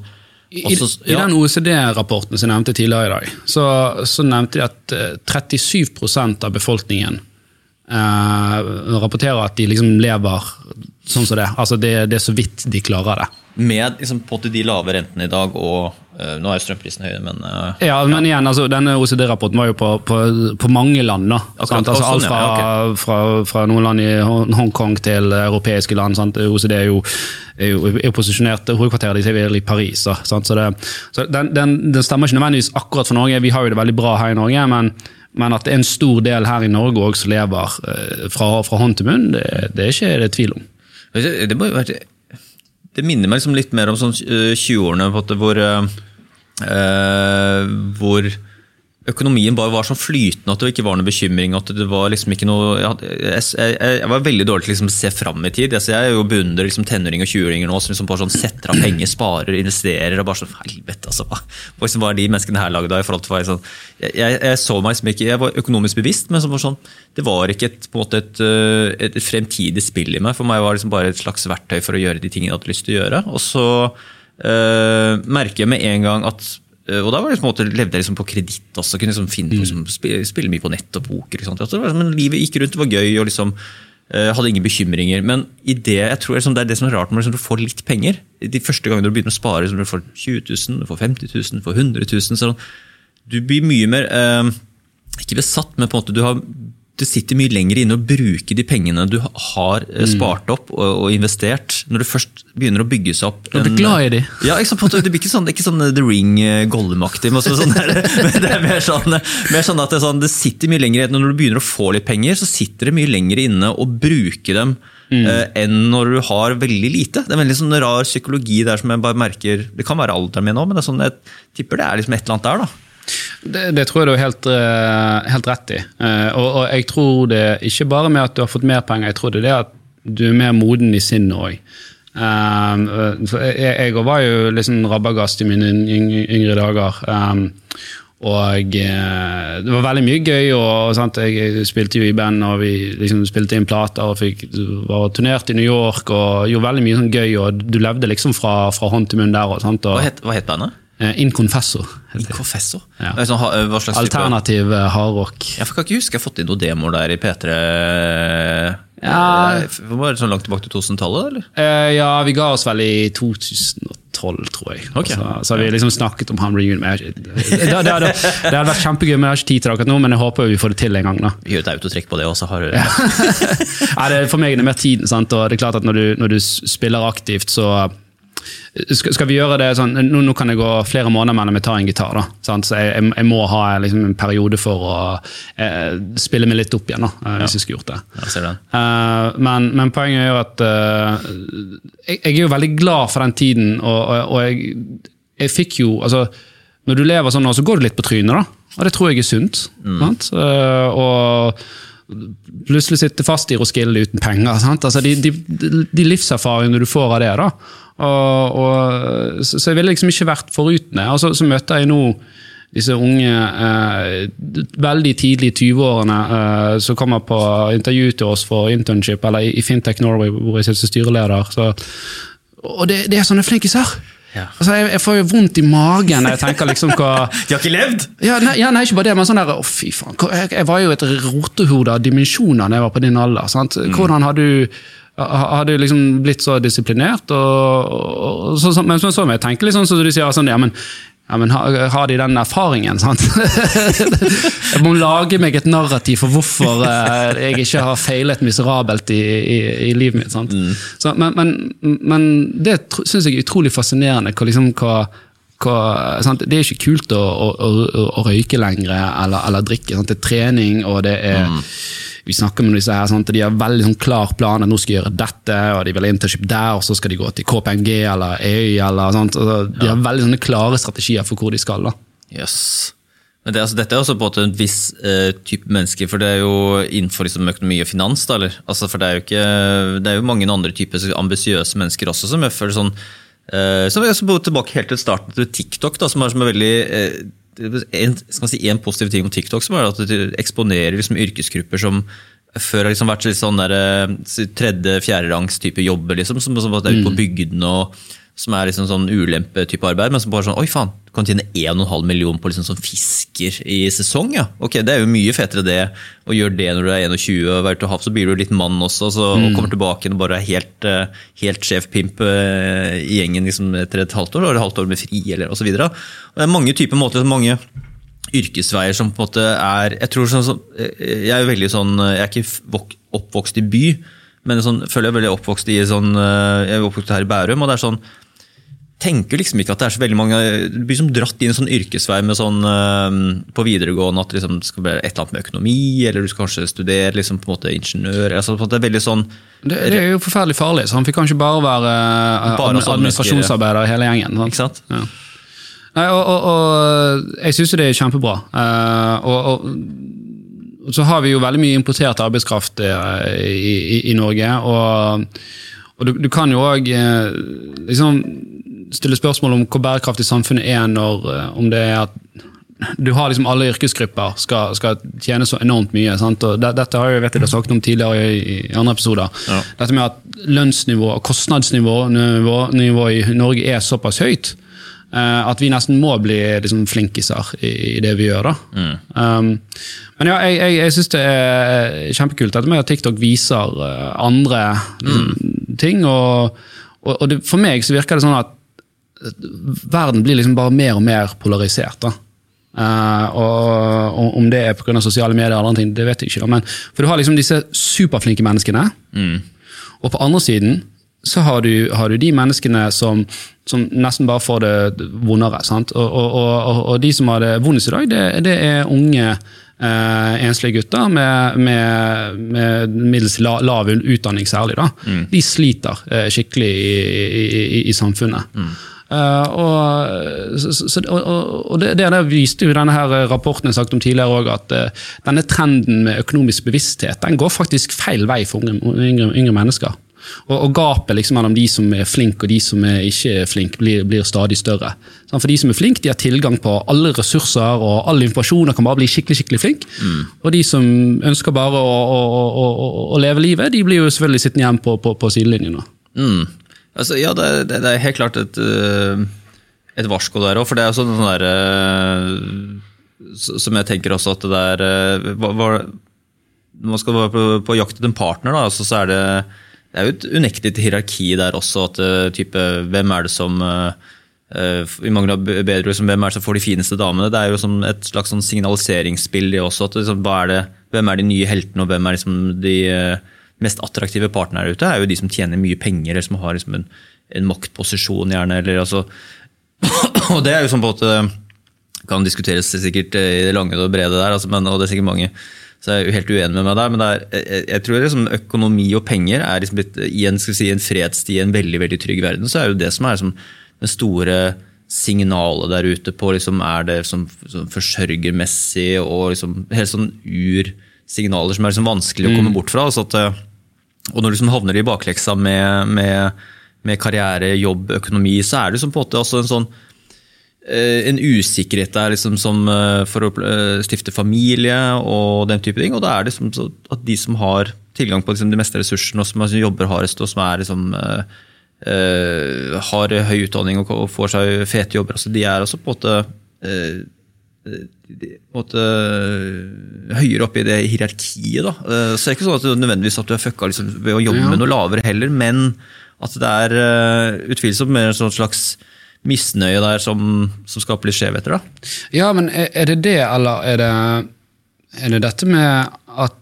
Speaker 4: I,
Speaker 3: ja.
Speaker 4: I den OECD-rapporten som jeg nevnte tidligere i dag, så, så nevnte de at eh, 37% av befolkningen eh, rapporterer at de liksom lever sånn som det. Altså det, det er så vidt de klarer det.
Speaker 3: Med liksom, på de lave rentene i dag, og eh, nå er jo strømprisen høy, men eh,
Speaker 4: Ja, men igjen, altså, denne OECD-rapporten var jo på, på, på mange land. da.
Speaker 3: Akkurat.
Speaker 4: Altså, alt
Speaker 3: sånn,
Speaker 4: fra,
Speaker 3: ja,
Speaker 4: fra, fra noen land i Hongkong til europeiske land. Sant? OECD er jo, er jo, er jo posisjonert hovedkvarteret de er i Paris. Da, sant? Så, det, så den, den, den stemmer ikke nødvendigvis akkurat for Norge, vi har jo det veldig bra her i Norge. men men at det er en stor del her i Norge også som lever eh, fra, fra hånd til munn, det, det er ikke det tvil om.
Speaker 3: Det, må jo være, det minner meg liksom litt mer om sånn eh, 20-årene, på en hvor, eh, eh, hvor økonomien bare var sånn flytende, at det ikke var noe bekymring. at det var liksom ikke noe, Jeg, jeg, jeg, var veldig dårlig til liksom å se fram i tid. Altså, jeg er jo beundrer liksom tenåringer og 20-åringer nå som liksom bare sånn setter av penger, sparer, investerer. og bare sånn, helvete altså, Hva liksom var de menneskene her lagd av? i forhold til hva sånn, jeg, jeg, jeg så meg liksom ikke, jeg var økonomisk bevisst, men var sånn, det var ikke et, på en måte et, øh, et, fremtidig spill i meg. For meg var det liksom bare et slags verktøy for å gjøre de tingene jeg hadde lyst til å gjøre. Og så øh, merker jeg med en gang at og da var det liksom, på en måte, levde jeg liksom på kreditt også. Kunne liksom finne, liksom, spille, mye på nett og poker. men livet gikk rundt, det var gøy. og liksom øh, hadde ingen bekymringer. Men i det, jeg tror liksom, det er det som er rart når liksom, du får litt penger. De første gangene du begynner å spare, liksom, du får 20 000, du får 50 000, du får 100 000. Sånn, du blir mye mer øh, Ikke besatt, men på en måte du har du sitter mye lenger inne og bruker de pengene du har eh, spart opp og, og investert, når du først begynner å bygge seg opp
Speaker 4: Du blir glad i de.
Speaker 3: Ja, ikke sant, Det blir ikke sånn, ikke sånn The Ring eh, Gollum-aktig, men, sånn der, men det er mer sånn, mer sånn at det, sånn, det sitter mye lenger inne. Når du begynner å få litt penger, så sitter det mye lenger inne å bruke dem eh, enn når du har veldig lite. Det er en veldig sånn rar psykologi der som jeg bare merker Det kan være alderen min òg, men det er sånn, jeg tipper det er liksom et eller annet der. da.
Speaker 4: Det, det tror jeg du har helt, eh, helt rett i. Eh, og, og jeg tror det ikke bare med at du har fått mer penger, jeg tror det er det at du er mer moden i sinnet òg. jeg, òg var jo liksom rabagast i mine yngre dager. Um, og eh, det var veldig mye gøy. og sant? Jeg spilte jo i band og vi liksom spilte inn plater og fikk, var turnert i New York og gjorde veldig mye sånn gøy. og Du levde liksom fra, fra hånd til munn der. Og, sant?
Speaker 3: Hva
Speaker 4: og,
Speaker 3: het, hva het bandet?
Speaker 4: Eh, In Confesso. In.
Speaker 3: Confesso?
Speaker 4: Ja.
Speaker 3: Sånn, hva slags type?
Speaker 4: Alternativ eh, hardrock.
Speaker 3: Jeg kan ikke huske jeg har fått inn noen demoer der i P3
Speaker 4: Ja.
Speaker 3: Var det sånn langt tilbake til 2000-tallet, eller?
Speaker 4: Ja, vi ga oss vel i 2012, tror jeg.
Speaker 3: Okay.
Speaker 4: Så, så har vi liksom snakket om han reunion. Det, det, det, det, det hadde vært kjempegøy, men jeg har ikke tid til det akkurat nå. Men jeg håper vi får det til en gang. da.
Speaker 3: Vi gjør et autotrekk på det, også. har
Speaker 4: Ja. det, for meg er det mer tiden. sant? Og det er klart at når du, når du spiller aktivt, så skal, vi gjøre det sånn, nå, nå kan det gå flere måneder mellom jeg tar en gitar. da, sant? Så jeg, jeg, jeg må ha liksom, en periode for å eh, spille meg litt opp igjen, da, eh, hvis jeg skulle gjort det.
Speaker 3: Ja.
Speaker 4: Eh, men, men poenget er jo at uh, jeg, jeg er jo veldig glad for den tiden, og, og, og jeg, fikk jo altså, Når du lever sånn nå, så går du litt på trynet, da. Og det tror jeg er sunt. Sant? Uh, og plutselig sitte fast i Roskilde uten penger. Sant? Altså, de, de, de livserfaringene du får av det. da. Og, og, så, jeg ville liksom ikke vært foruten det. Og så, så møter jeg nå disse unge, eh, veldig tidlig i 20-årene eh, som kommer på intervju til oss for internship, eller i, i Fintech Norway, hvor jeg sitter som styreleder. Så, og det, det er sånne flinkiser!
Speaker 3: Ja.
Speaker 4: Altså, jeg, jeg får jo vondt i magen når jeg tenker liksom hva
Speaker 3: De har ikke levd!
Speaker 4: ja, nei, ja, nei, ikke bare det, men sånn der, å fy faen, jeg, jeg var jo et rotehode av dimensjoner da jeg var på din alder. Sant? Hvordan har du ha- har du liksom blitt så disiplinert? Og, og, og så, så, men så, så må jeg tenke litt sånn som du sier, sånn, ja, men, ja, men har, har de den erfaringen? Sant? jeg må lage meg et narrativ for hvorfor eh, jeg ikke har feilet miserabelt i, i, i livet mitt. Sant? Så, men, men, men det syns jeg er utrolig fascinerende. Hva, liksom, hva, hva? Det er ikke kult å, å, å, å røyke lenger eller, eller drikke. Sant? Det er trening, og det er Vi snakker med disse her, sant? de har veldig sånn klar plan. at Nå skal de gjøre dette, og de vil ha internship der, og så skal de gå til KPMG eller EU. Eller, sant? De har veldig sånne klare strategier for hvor de skal. da.
Speaker 3: Yes. Men det, altså, dette er også på en viss eh, type mennesker, for det er jo innenfor liksom, økonomi og finans. Da, eller? Altså, for det er, jo ikke, det er jo mange andre typer ambisiøse mennesker også som jeg føler sånn eh, vil jeg også tilbake helt til starten til TikTok, da, som er, som veldig eh, en, skal man si, en positiv ting om TikTok som er at det eksponerer liksom, yrkesgrupper som før har liksom vært litt sånn eh, tredje, fjerderangs type jobber, liksom, som, som er ute på bygdene og som er liksom sånn ulempe type arbeid, men som bare sånn Oi, faen, du kan tjene 1,5 million på liksom sånn fisker i sesong, ja. Ok, det er jo mye fetere det å gjøre det når du er 21 og være til havs, så blir du litt mann også, så, og kommer tilbake og bare er helt, eh, helt sjef pimp eh, i gjengen liksom, etter et halvt år, eller et halvt år med fri, eller videre. Det er mange typer måter, mange yrkesveier som på en måte er Jeg tror sånn, så, Jeg er jo veldig sånn Jeg er ikke vok- oppvokst i by, men sånn, føler jeg er veldig oppvokst i sånn Jeg er oppvokst her i Bærum, og det er sånn tenker liksom ikke at det er så veldig mange Du blir som dratt inn i en sånn yrkesvei med sånn, eh, på videregående at liksom, det skal være et eller annet med økonomi, eller du skal kanskje studere liksom, på en måte ingeniør. Altså, på en måte veldig sånn
Speaker 4: Det, det er jo forferdelig farlig, så han fikk kanskje bare være eh,
Speaker 3: Bare sånne
Speaker 4: administrasjonsarbeider hele gjengen. sant?
Speaker 3: Ikke sant?
Speaker 4: Ja. Nei, og, og, og jeg syns jo det er kjempebra. Eh, og, og, så har vi jo veldig mye importert arbeidskraft i, i, i Norge. Og, og du, du kan jo òg liksom stille spørsmål om hvor bærekraftig samfunnet er når eh, om det er at du har liksom alle yrkesgrupper skal, skal tjene så enormt mye. Sant? Og det, dette har jeg vet jeg har snakket om tidligere i, i andre episoder.
Speaker 3: Ja.
Speaker 4: Dette med at lønnsnivå og kostnadsnivå nivå, nivå i Norge er såpass høyt eh, at vi nesten må bli liksom, flinkiser i, i det vi gjør. da. Um, men ja, jeg, jeg, jeg syns det er kjempekult dette med at TikTok viser eh, andre mm. ting. Og, og, og det, for meg så virker det sånn at verden blir liksom bare mer og mer polarisert. da. Uh, og, og Om det er pga. sosiale medier, eller andre ting, det vet jeg ikke. Men, for du har liksom disse superflinke menneskene, og på andre siden så har du, har du de menneskene som, som nesten bare får det vondere. Og, og, og, de som har det vondest i dag, det, det er unge uh, enslige gutter med, med, med middels la, lav utdanning særlig. da. De sliter uh, skikkelig i, i, i, i samfunnet. Eh, og, så, så, og, og det, det viste jo denne her rapporten jeg sagt om tidligere også, at eh, denne trenden med økonomisk bevissthet den går faktisk feil vei for unge, yngre, yngre mennesker. Og, og gapet liksom mellom de som er flinke og de som er ikke flinke, blir, blir stadig større. Sånn, For de som er flinke, de har tilgang på alle ressurser og all informasjon og kan bare bli skikkelig skikkelig flink. Og de som ønsker bare å, å, å, å, leve livet, de blir jo selvfølgelig sittende igjen på, på, på sidelinjen.
Speaker 3: Mm. Altså, ja, det, det, det er helt klart et, øh, et varsko der òg, for det er sånn den derre Som jeg tenker også at det der hva, Når man skal være på, på jakt etter en partner, da, altså, så er det det er jo et unektelig hierarki der også. at type, Hvem er det som i mange bedre liksom, Hvem er det som får de fineste damene? Det er jo som et slags sånn signaliseringsspill det også. at liksom, er Hvem er de nye heltene, og hvem er liksom de mest attraktive partene her ute? er jo de som tjener mye penger, eller som har liksom en, en maktposisjon, gjerne. eller altså og det er jo sånn på at kan diskuteres sikkert eh, i det lange og brede der, altså, men, og det er sikkert mange så er jo helt uenig med meg der, men er, jeg, jeg tror liksom økonomi og penger er liksom litt, i en, si, en fredstid en veldig veldig trygg verden. Så er jo det som er liksom det store signalet der ute på liksom, er det som, som forsørgermessig og liksom, helt sånn ursignaler som er liksom vanskelig å komme bort fra. Altså at, eh, og når du liksom havner i bakleksa med, med, med karriere, jobb, økonomi, så er det liksom på en måte også en sånn eh, en usikkerhet der liksom som eh, for å stifte familie og den type ting. Og da er det liksom at de som har tilgang på liksom de meste ressursene, og som altså jobber hardest, og som er liksom har høy utdanning og får seg fete jobber, altså de er også på en måte måte høyere oppe i det hierarkiet. Da. Eh, Så det er ikke sånn at det nødvendigvis at du er fucka liksom, ved å jobbe
Speaker 4: Ja.
Speaker 3: med noe lavere heller, men at det er eh, utvilsomt mer en sånn slags misnøye der som, som skaper litt skjevheter. da.
Speaker 4: Ja, men er det det, eller er det, er det dette med at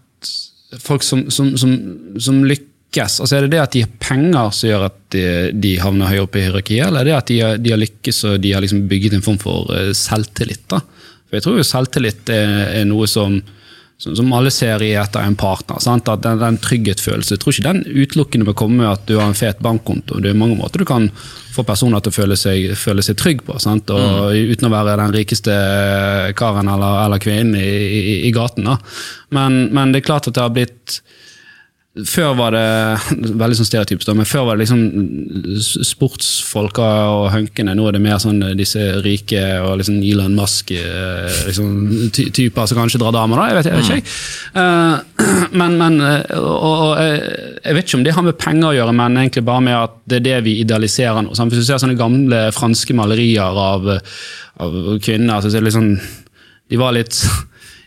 Speaker 4: folk som, som, som, som lykkes altså Er det det at de har penger som gjør at de, de havner høyere opp i hierarkiet, eller er det at de, har- de har lykkes og de har liksom bygget en form for eh, selvtillit? da? For Jeg tror jo selvtillit er, er noe som, som, som alle ser i etter en partner. Sant? At den, den trygghetsfølelsen, Jeg tror ikke den utelukkende må komme med at du har en fet bankkonto. Det er mange måter du kan få personer til å føle seg, føle seg trygg på. Sant? Og Uten å være den rikeste karen eller, eller kvinnen i, i, i gaten. Da. Men, men det er klart at det har blitt før var det veldig sånn stereotypisk, men før var det liksom sportsfolka og hunkene. Nå er det mer sånn disse rike og liksom Elon Musk-typer liksom, ty typer som kanskje drar damer. da, Jeg vet, jeg vet ikke. Eh, men, men eh, og, og, eh, Jeg vet ikke om det har med penger å gjøre, men egentlig bare med at det er det vi idealiserer nå. Hvis du ser sånne gamle franske malerier av, av kvinner, så er det liksom De var litt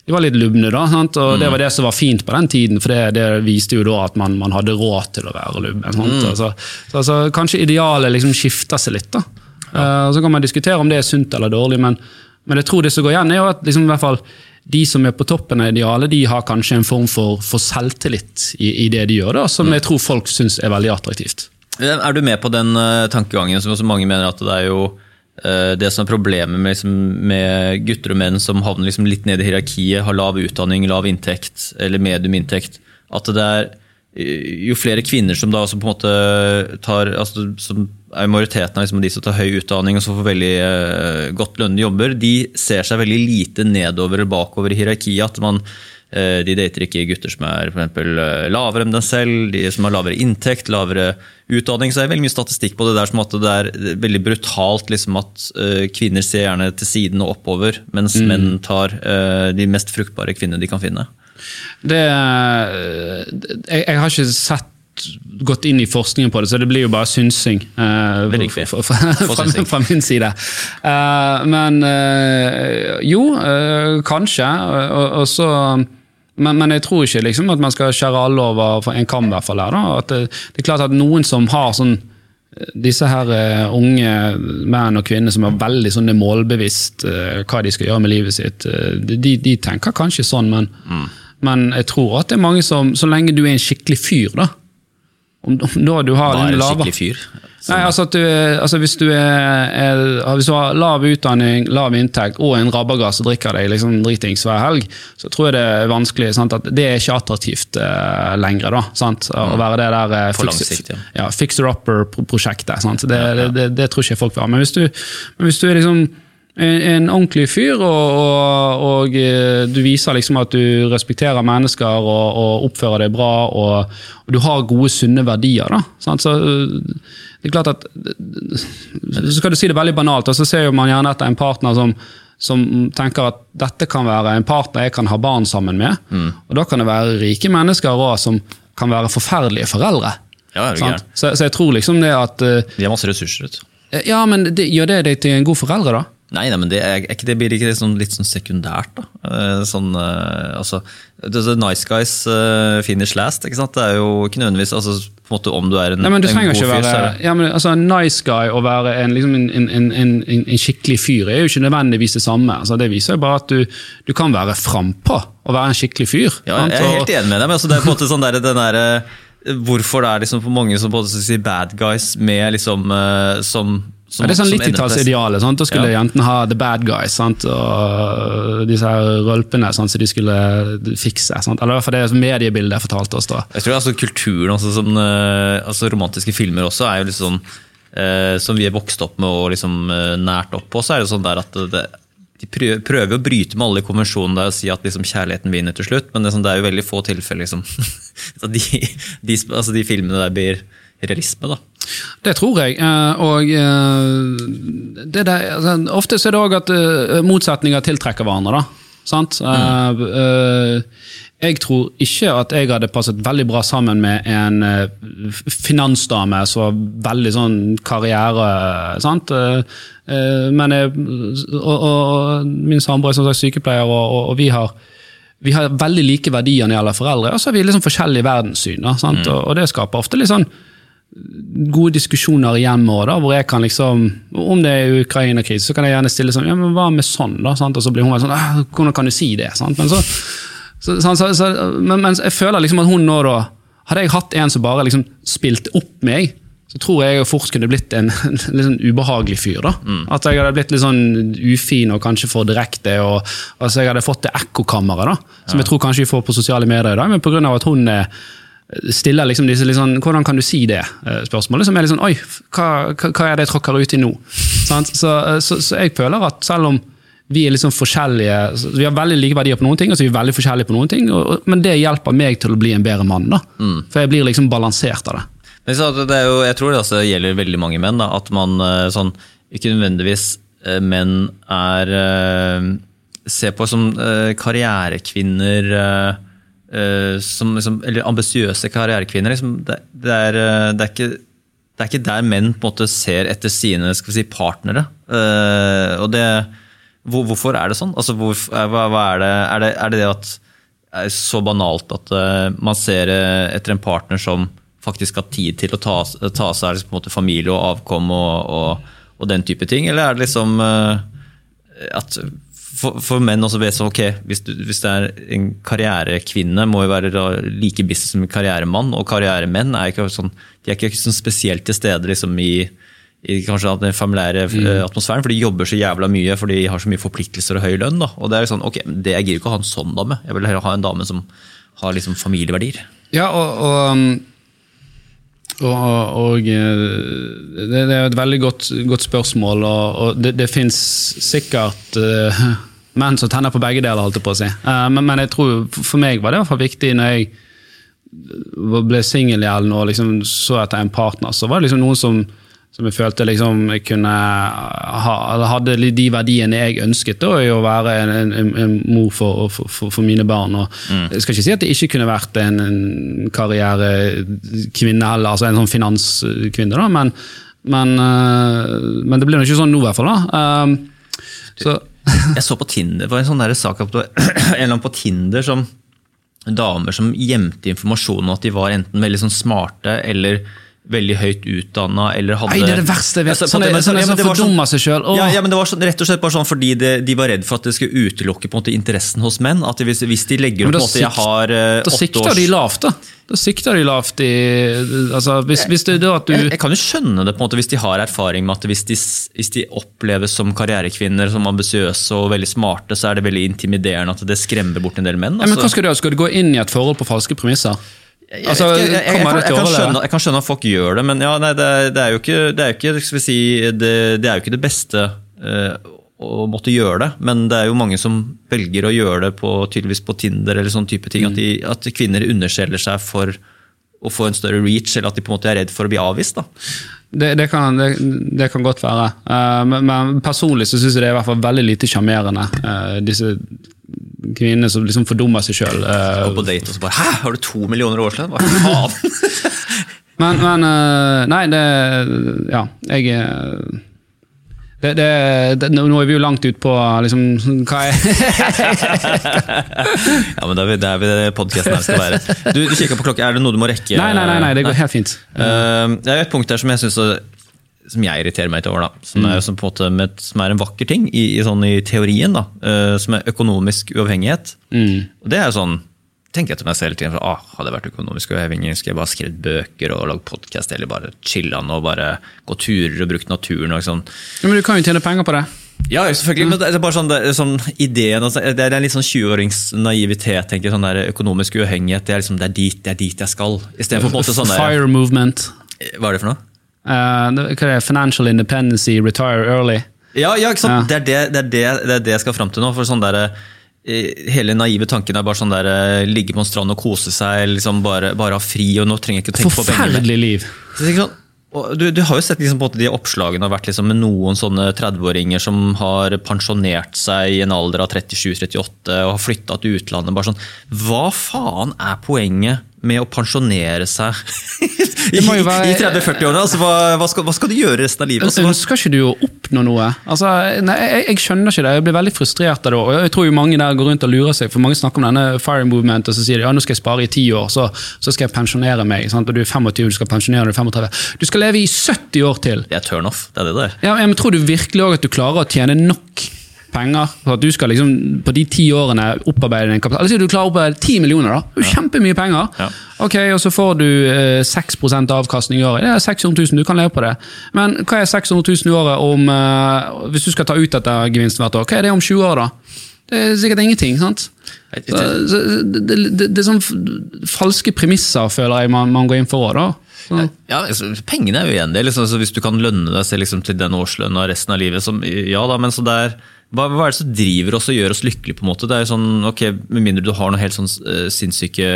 Speaker 4: de var litt lubne, da, sant? og det var det som var fint på den tiden. For det, det viste jo da at man, man hadde råd til å være lubben. Mm. Altså, så, altså, kanskje idealet liksom skifter seg litt. da. Ja. Uh, Så kan man diskutere om det er sunt eller dårlig, men, men jeg tror det som går igjen, er jo at liksom, i hvert fall, de som er på toppen av idealet, de har kanskje en form for, for selvtillit i, i det de gjør, da, som jeg tror folk syns er veldig attraktivt.
Speaker 3: Er du med på den eh, tankegangen som også mange mener at det er jo det som er problemet med, liksom, med gutter og menn som havner liksom litt ned i hierarkiet, har lav utdanning, lav inntekt eller medium inntekt, at det er jo flere kvinner som da også på en måte tar altså, som er majoriteten av liksom de som tar høy utdanning og som får veldig eh, godt lønnede jobber, de ser seg veldig lite nedover eller bakover i hierarkiet. at man eh, de dater ikke gutter som er for eksempel, eh, lavere enn dem selv, de som har lavere inntekt, lavere utdanning. Så det er veldig mye statistikk på det der som at det er veldig brutalt liksom, at eh, kvinner ser gjerne til siden og oppover, mens menn tar eh, de mest fruktbare kvinnene de kan finne.
Speaker 4: Det, jeg, jeg har ikke sett gått inn i forskningen på det, så det blir jo bare synsing.
Speaker 3: Uh,
Speaker 4: fra, fra, fra, fra min side. Uh, men uh, jo, eh, kanskje. Og så, men, men jeg tror ikke liksom, at man skal skjære alle over en kam. i hvert fall her, da. At det, det er klart at noen som har sånn disse her uh, unge menn og kvinner som er veldig sånn målbevisst uh, hva de skal gjøre med livet sitt, uh, de, de tenker kanskje sånn, men,
Speaker 3: Mm.
Speaker 4: men jeg tror at det er mange som Så lenge du er en skikkelig fyr, da om, om da du har lave-
Speaker 3: skikkelig fyr?
Speaker 4: Nei, altså du, er- altså Hvis du er, er Hvis du har lav utdanning, lav inntekt og en rabagass og drikker deg liksom dritings hver helg, så tror jeg det er vanskelig. Sant? at Det er ikke attraktivt uh, lenger, da. Sant? Å være det der
Speaker 3: uh,
Speaker 4: fix-
Speaker 3: ja.
Speaker 4: ja, fixer-upper-prosjektet. sant? Det, det, det, det tror ikke folk vil ha. Men hvis du, men hvis du er liksom en, en ordentlig fyr, og, og, og eh, du viser liksom at du respekterer mennesker og, og oppfører deg bra, og, du har gode, sunne verdier, da. Sant? Så eh, det er klart at Så skal du si det veldig banalt, og så ser man gjerne etter en partner som som tenker at dette kan være en partner jeg kan ha barn sammen med. Og da kan det være rike mennesker også, som kan være forferdelige foreldre.
Speaker 3: Ja,
Speaker 4: det
Speaker 3: er?
Speaker 4: Så, så jeg tror liksom det at eh,
Speaker 3: De har masse ressurser. vet du.
Speaker 4: Ja, men det, gjør det deg til en god foreldre, da?
Speaker 3: Nei, nei, men det, er, er ikke, det blir ikke sånn, litt sånn sekundært, da? Eh, Sånn, eh, altså, det, det Nice guys eh, finish last, ikke sant? Det er jo ikke nødvendigvis altså, på en måte Om du er en,
Speaker 4: Nei, men Du
Speaker 3: en god
Speaker 4: ikke
Speaker 3: fyr, så er
Speaker 4: være
Speaker 3: det
Speaker 4: ja, men, altså, En nice guy og være en, liksom en, en, en, en, en skikkelig fyr er jo ikke nødvendigvis det samme. Altså, det viser jo bare at du, du kan være frampå og være en skikkelig fyr.
Speaker 3: Ja,
Speaker 4: jeg,
Speaker 3: jeg er helt enig med deg, men altså, det er på en måte sånn der, den der, eh, Hvorfor det er liksom for mange som både sier bad guys med liksom som, som
Speaker 4: Ja, det er sånn
Speaker 3: som ender på-
Speaker 4: 90-tallsidealet. Da skulle
Speaker 3: Ja.
Speaker 4: jentene ha the bad guys sant? og disse her rølpene sant? som de skulle fikse. Sant? Eller i hvert fall det mediebildet fortalte oss. da.
Speaker 3: Jeg tror altså kulturen, altså, som, eh, altså romantiske filmer også, er jo litt sånn eh, Som vi er vokst opp med og liksom eh, nært opp på, så er det sånn der at det, de prøver, å bryte med alle konvensjonene og si at liksom kjærligheten vinner til slutt, men det er, sånn, det er jo veldig få tilfeller liksom, de, de, altså, de filmene der blir realisme. da.
Speaker 4: Det tror jeg. eh, Og eh, det der, altså, ofte så er det òg at eh, motsetninger tiltrekker hverandre. da. Sant? Eh, jeg tror ikke at jeg hadde passet veldig bra sammen med en finansdame som var veldig sånn karriere. Sant? Men jeg, og, og, og min samboer er som sagt sykepleier, og, og, og vi har vi har veldig like verdier når det gjelder foreldre, og så har vi liksom forskjellig verdenssyn. Da, mm. Og, og det skaper ofte litt sånn gode diskusjoner hjemme da, hvor jeg kan liksom Om det er Ukraina-krise, så kan jeg gjerne stille sånn Ja, men hva med sånn, da? Sant? Og så blir hun sånn «Ah, Hvordan kan du si det? Sant? Men, så, så, så, så, men, men jeg føler liksom at hun nå, da Hadde jeg hatt en som bare liksom spilte opp meg, så tror jeg fort kunne blitt en, en litt sånn ubehagelig fyr. da. At jeg hadde blitt litt sånn ufin og kanskje for direkte. og altså Jeg hadde fått det ekkokammeret, da, som jeg tror kanskje vi får på sosiale medier i dag. Men pga. at hun er stiller liksom disse litt sånn, Hvordan kan du si det? eh, spørsmålet som er litt sånn Oi, hva, hva, er det jeg tråkker ut i nå? Så, eh, så, så jeg føler at selv om vi er liksom forskjellige Vi har veldig like verdier på noen ting, og så er vi veldig forskjellige på noen ting, og, men det hjelper meg til å bli en bedre mann. da. For jeg blir liksom balansert av det.
Speaker 3: Men så det er jo, jeg tror det gjelder veldig mange menn, da, at man eh, sånn, ikke nødvendigvis menn er Ser på som karrierekvinner som liksom, Eller ambisiøse karrierekvinner. Liksom, det, det, er, eh, det, er ikke, det er ikke der menn på en måte ser etter sine si, partnere. Uh, og det, hvor, hvorfor er det sånn? Altså, hvor, hva, hva er, er, det, er det at er så banalt at uh, man ser eh, etter en partner som faktisk har tid til å ta, ta seg av liksom, familie og avkom og, og, og den type ting? Eller er det liksom eh, at for, for menn også vet sånn, ok, hvis, du, hvis det er en karrierekvinne, må jo være like business som en karrieremann, og karrieremenn er ikke sånn, de er ikke sånn spesielt til stede liksom, i, i kanskje den familiære mm. atmosfæren, for de jobber så jævla mye, for de har så mye forpliktelser og høy lønn. Da. Og det er sånn, ok, det jeg gidder ikke å ha en sånn dame, jeg vil heller ha en dame som har liksom familieverdier.
Speaker 4: Ja, og, og, og, og eh, det, er et veldig godt, godt spørsmål, og, og det, det fins sikkert eh, menn som tenner på begge deler, holdt jeg på å si. Eh, men, men jeg tror for meg var det i hvert fall viktig når jeg ble singel igjen og liksom så etter en partner, så var det liksom noen som som jeg følte liksom jeg kunne ha, hadde de verdiene jeg ønsket da, i å være en, en, en mor for, for, for, mine barn. Og Jeg skal ikke si at det ikke kunne vært en, en karrierekvinne, heller, altså en sånn finanskvinne, da, men, men, men det blir nå ikke sånn nå, i hvert fall. da. Um, så,
Speaker 3: Jeg så på Tinder, det var en sånn der sak en eller på Tinder som damer som gjemte informasjon om at de var enten veldig sånn smarte eller veldig høyt utdanna eller hadde
Speaker 4: Nei, det er det verste jeg vet.
Speaker 3: Altså, sånn,
Speaker 4: sånne
Speaker 3: ja, men
Speaker 4: som fordummer seg selv.
Speaker 3: Ja, ja, men det var sånn, rett og slett bare sånn fordi det, de var redd for at det skulle utelukke på en måte interessen hos menn. At hvis, hvis de legger opp på en måte, jeg
Speaker 4: sikt-
Speaker 3: åtte års
Speaker 4: Da sikter de lavt, da. Da sikter de lavt i altså, hvis, hvis det da at
Speaker 3: jeg,
Speaker 4: du
Speaker 3: jeg kan jo skjønne det på en måte hvis de har erfaring med at hvis de, hvis de oppleves som karrierekvinner, som ambisiøse og veldig smarte, så er det veldig intimiderende at det skremmer bort en del menn.
Speaker 4: ja, men hva
Speaker 3: altså.
Speaker 4: skal du gjøre? Skal du gå inn i et forhold på falske premisser?
Speaker 3: Jeg,
Speaker 4: Altså,
Speaker 3: jeg, jeg, jeg, kan, skjønne, jeg kan skjønne at folk gjør det, men ja, nei, det, er, det er jo ikke det, er ikke, si, det, det er jo ikke det beste uh, å måtte gjøre det. Men det er jo mange som velger å gjøre det på, tydeligvis på Tinder eller sånn type ting. At, de, at kvinner underselger seg for å få en større reach, eller at de på en måte er redd for å bli avvist. da.
Speaker 4: Det, det, kan, det, det kan godt være. Uh, men, men personlig så syns jeg det er i hvert fall veldig lite sjarmerende. uh, disse kvinnene som liksom fordummer seg sjøl.
Speaker 3: og på date og så bare Hæ, har du to millioner årslønn? Hva faen?
Speaker 4: men, men uh, Nei, det Ja, jeg er det, det, det, Nå er vi jo langt ut på liksom, hva er
Speaker 3: ja, men det er, vi- det er vi det podcasten her skal være. Du, du kikker på klokka, er det noe du må rekke?
Speaker 4: Nei, nei, nei, nei det går helt fint.
Speaker 3: Uh, Det er et punkt der som jeg synes, som jeg irriterer meg litt over. da, Som er, som en, måte med, som er en vakker ting i, i, sånn, i teorien. da, Uh, Som er økonomisk uavhengighet. Og det er jo sånn, tenker jeg til meg selv til, ah, Hadde jeg vært økonomisk uavhengig, skulle jeg bare skrevet bøker og lagd podkast eller bare chilla og bare gå turer og brukt naturen. og sånn.
Speaker 4: Ja, men du kan jo tjene penger på det.
Speaker 3: Ja, selvfølgelig, men det er bare sånn, det er sånn ideen, altså, det er en litt sånn 20-årings naivitet, tenker jeg, sånn der økonomisk uavhengighet, det er liksom, det er dit, det er dit jeg skal. I stedet for på en måte sånn der,
Speaker 4: Fire movement.
Speaker 3: Hva er det for noe?
Speaker 4: Det? Financial independency, retire early.
Speaker 3: Ja, ja ikke sant?
Speaker 4: Ja.
Speaker 3: Det, er det, det, er det, det er det jeg skal fram til nå. for sånn der, eh, Hele naive tanken er bare sånn der, eh, ligge på en strand og kose seg, liksom bare, bare ha fri, og nå trenger jeg ikke å tenke på pengene.
Speaker 4: Forferdelig liv.
Speaker 3: Sånn, du, du har jo sett liksom de oppslagene har vært liksom med noen sånne 30-åringer som har pensjonert seg i en alder av 37-38 og har flytta til utlandet. bare sånn, Hva faen er poenget med å pensjonere seg i,
Speaker 4: være-
Speaker 3: i 30-40-årene? Altså, hva, hva, hva skal du gjøre resten av livet? Altså,
Speaker 4: Ønsker ikke du å oppnå noe? Altså, nei, jeg, jeg skjønner ikke det. Jeg blir veldig frustrert av det. Og jeg tror jo mange der går rundt og lurer seg, for mange snakker om denne fire movement, og så sier de ja, nå skal jeg spare i ti år, så, så skal jeg pensjonere meg. Sant? Og du er 25, du skal pensjonere deg 35. Du skal leve i 70 år til.
Speaker 3: det er turnoff. Det er det det er.
Speaker 4: Ja, men Tror du virkelig også at du klarer å tjene nok penger for at du skal liksom på de ti årene opparbeide en kapital? Altså, du klarer å opparbeide ti millioner, da. Kjempemye penger.
Speaker 3: Ja.
Speaker 4: Ok, Og så får du eh, 6 avkastning i året. Det er 600 000, du kan leve på det. Men hva er 600 000 i året om eh, Hvis du skal ta ut dette gevinsten hvert år, hva er det om 20 år, da? Det er sikkert ingenting. sant? Så, så, det, det, det, det er sånn falske premisser, føler jeg man, man går inn for òg, da. Så.
Speaker 3: Ja, altså, Pengene er jo igjen det. Liksom, altså, hvis du kan lønne deg selv liksom, til den årslønna resten av livet, som, ja da, men så det er, hva, hva er det som driver oss og gjør oss lykkelige? på en måte? Det er jo sånn, ok, Med mindre du har noen helt sånn uh, sinnssyke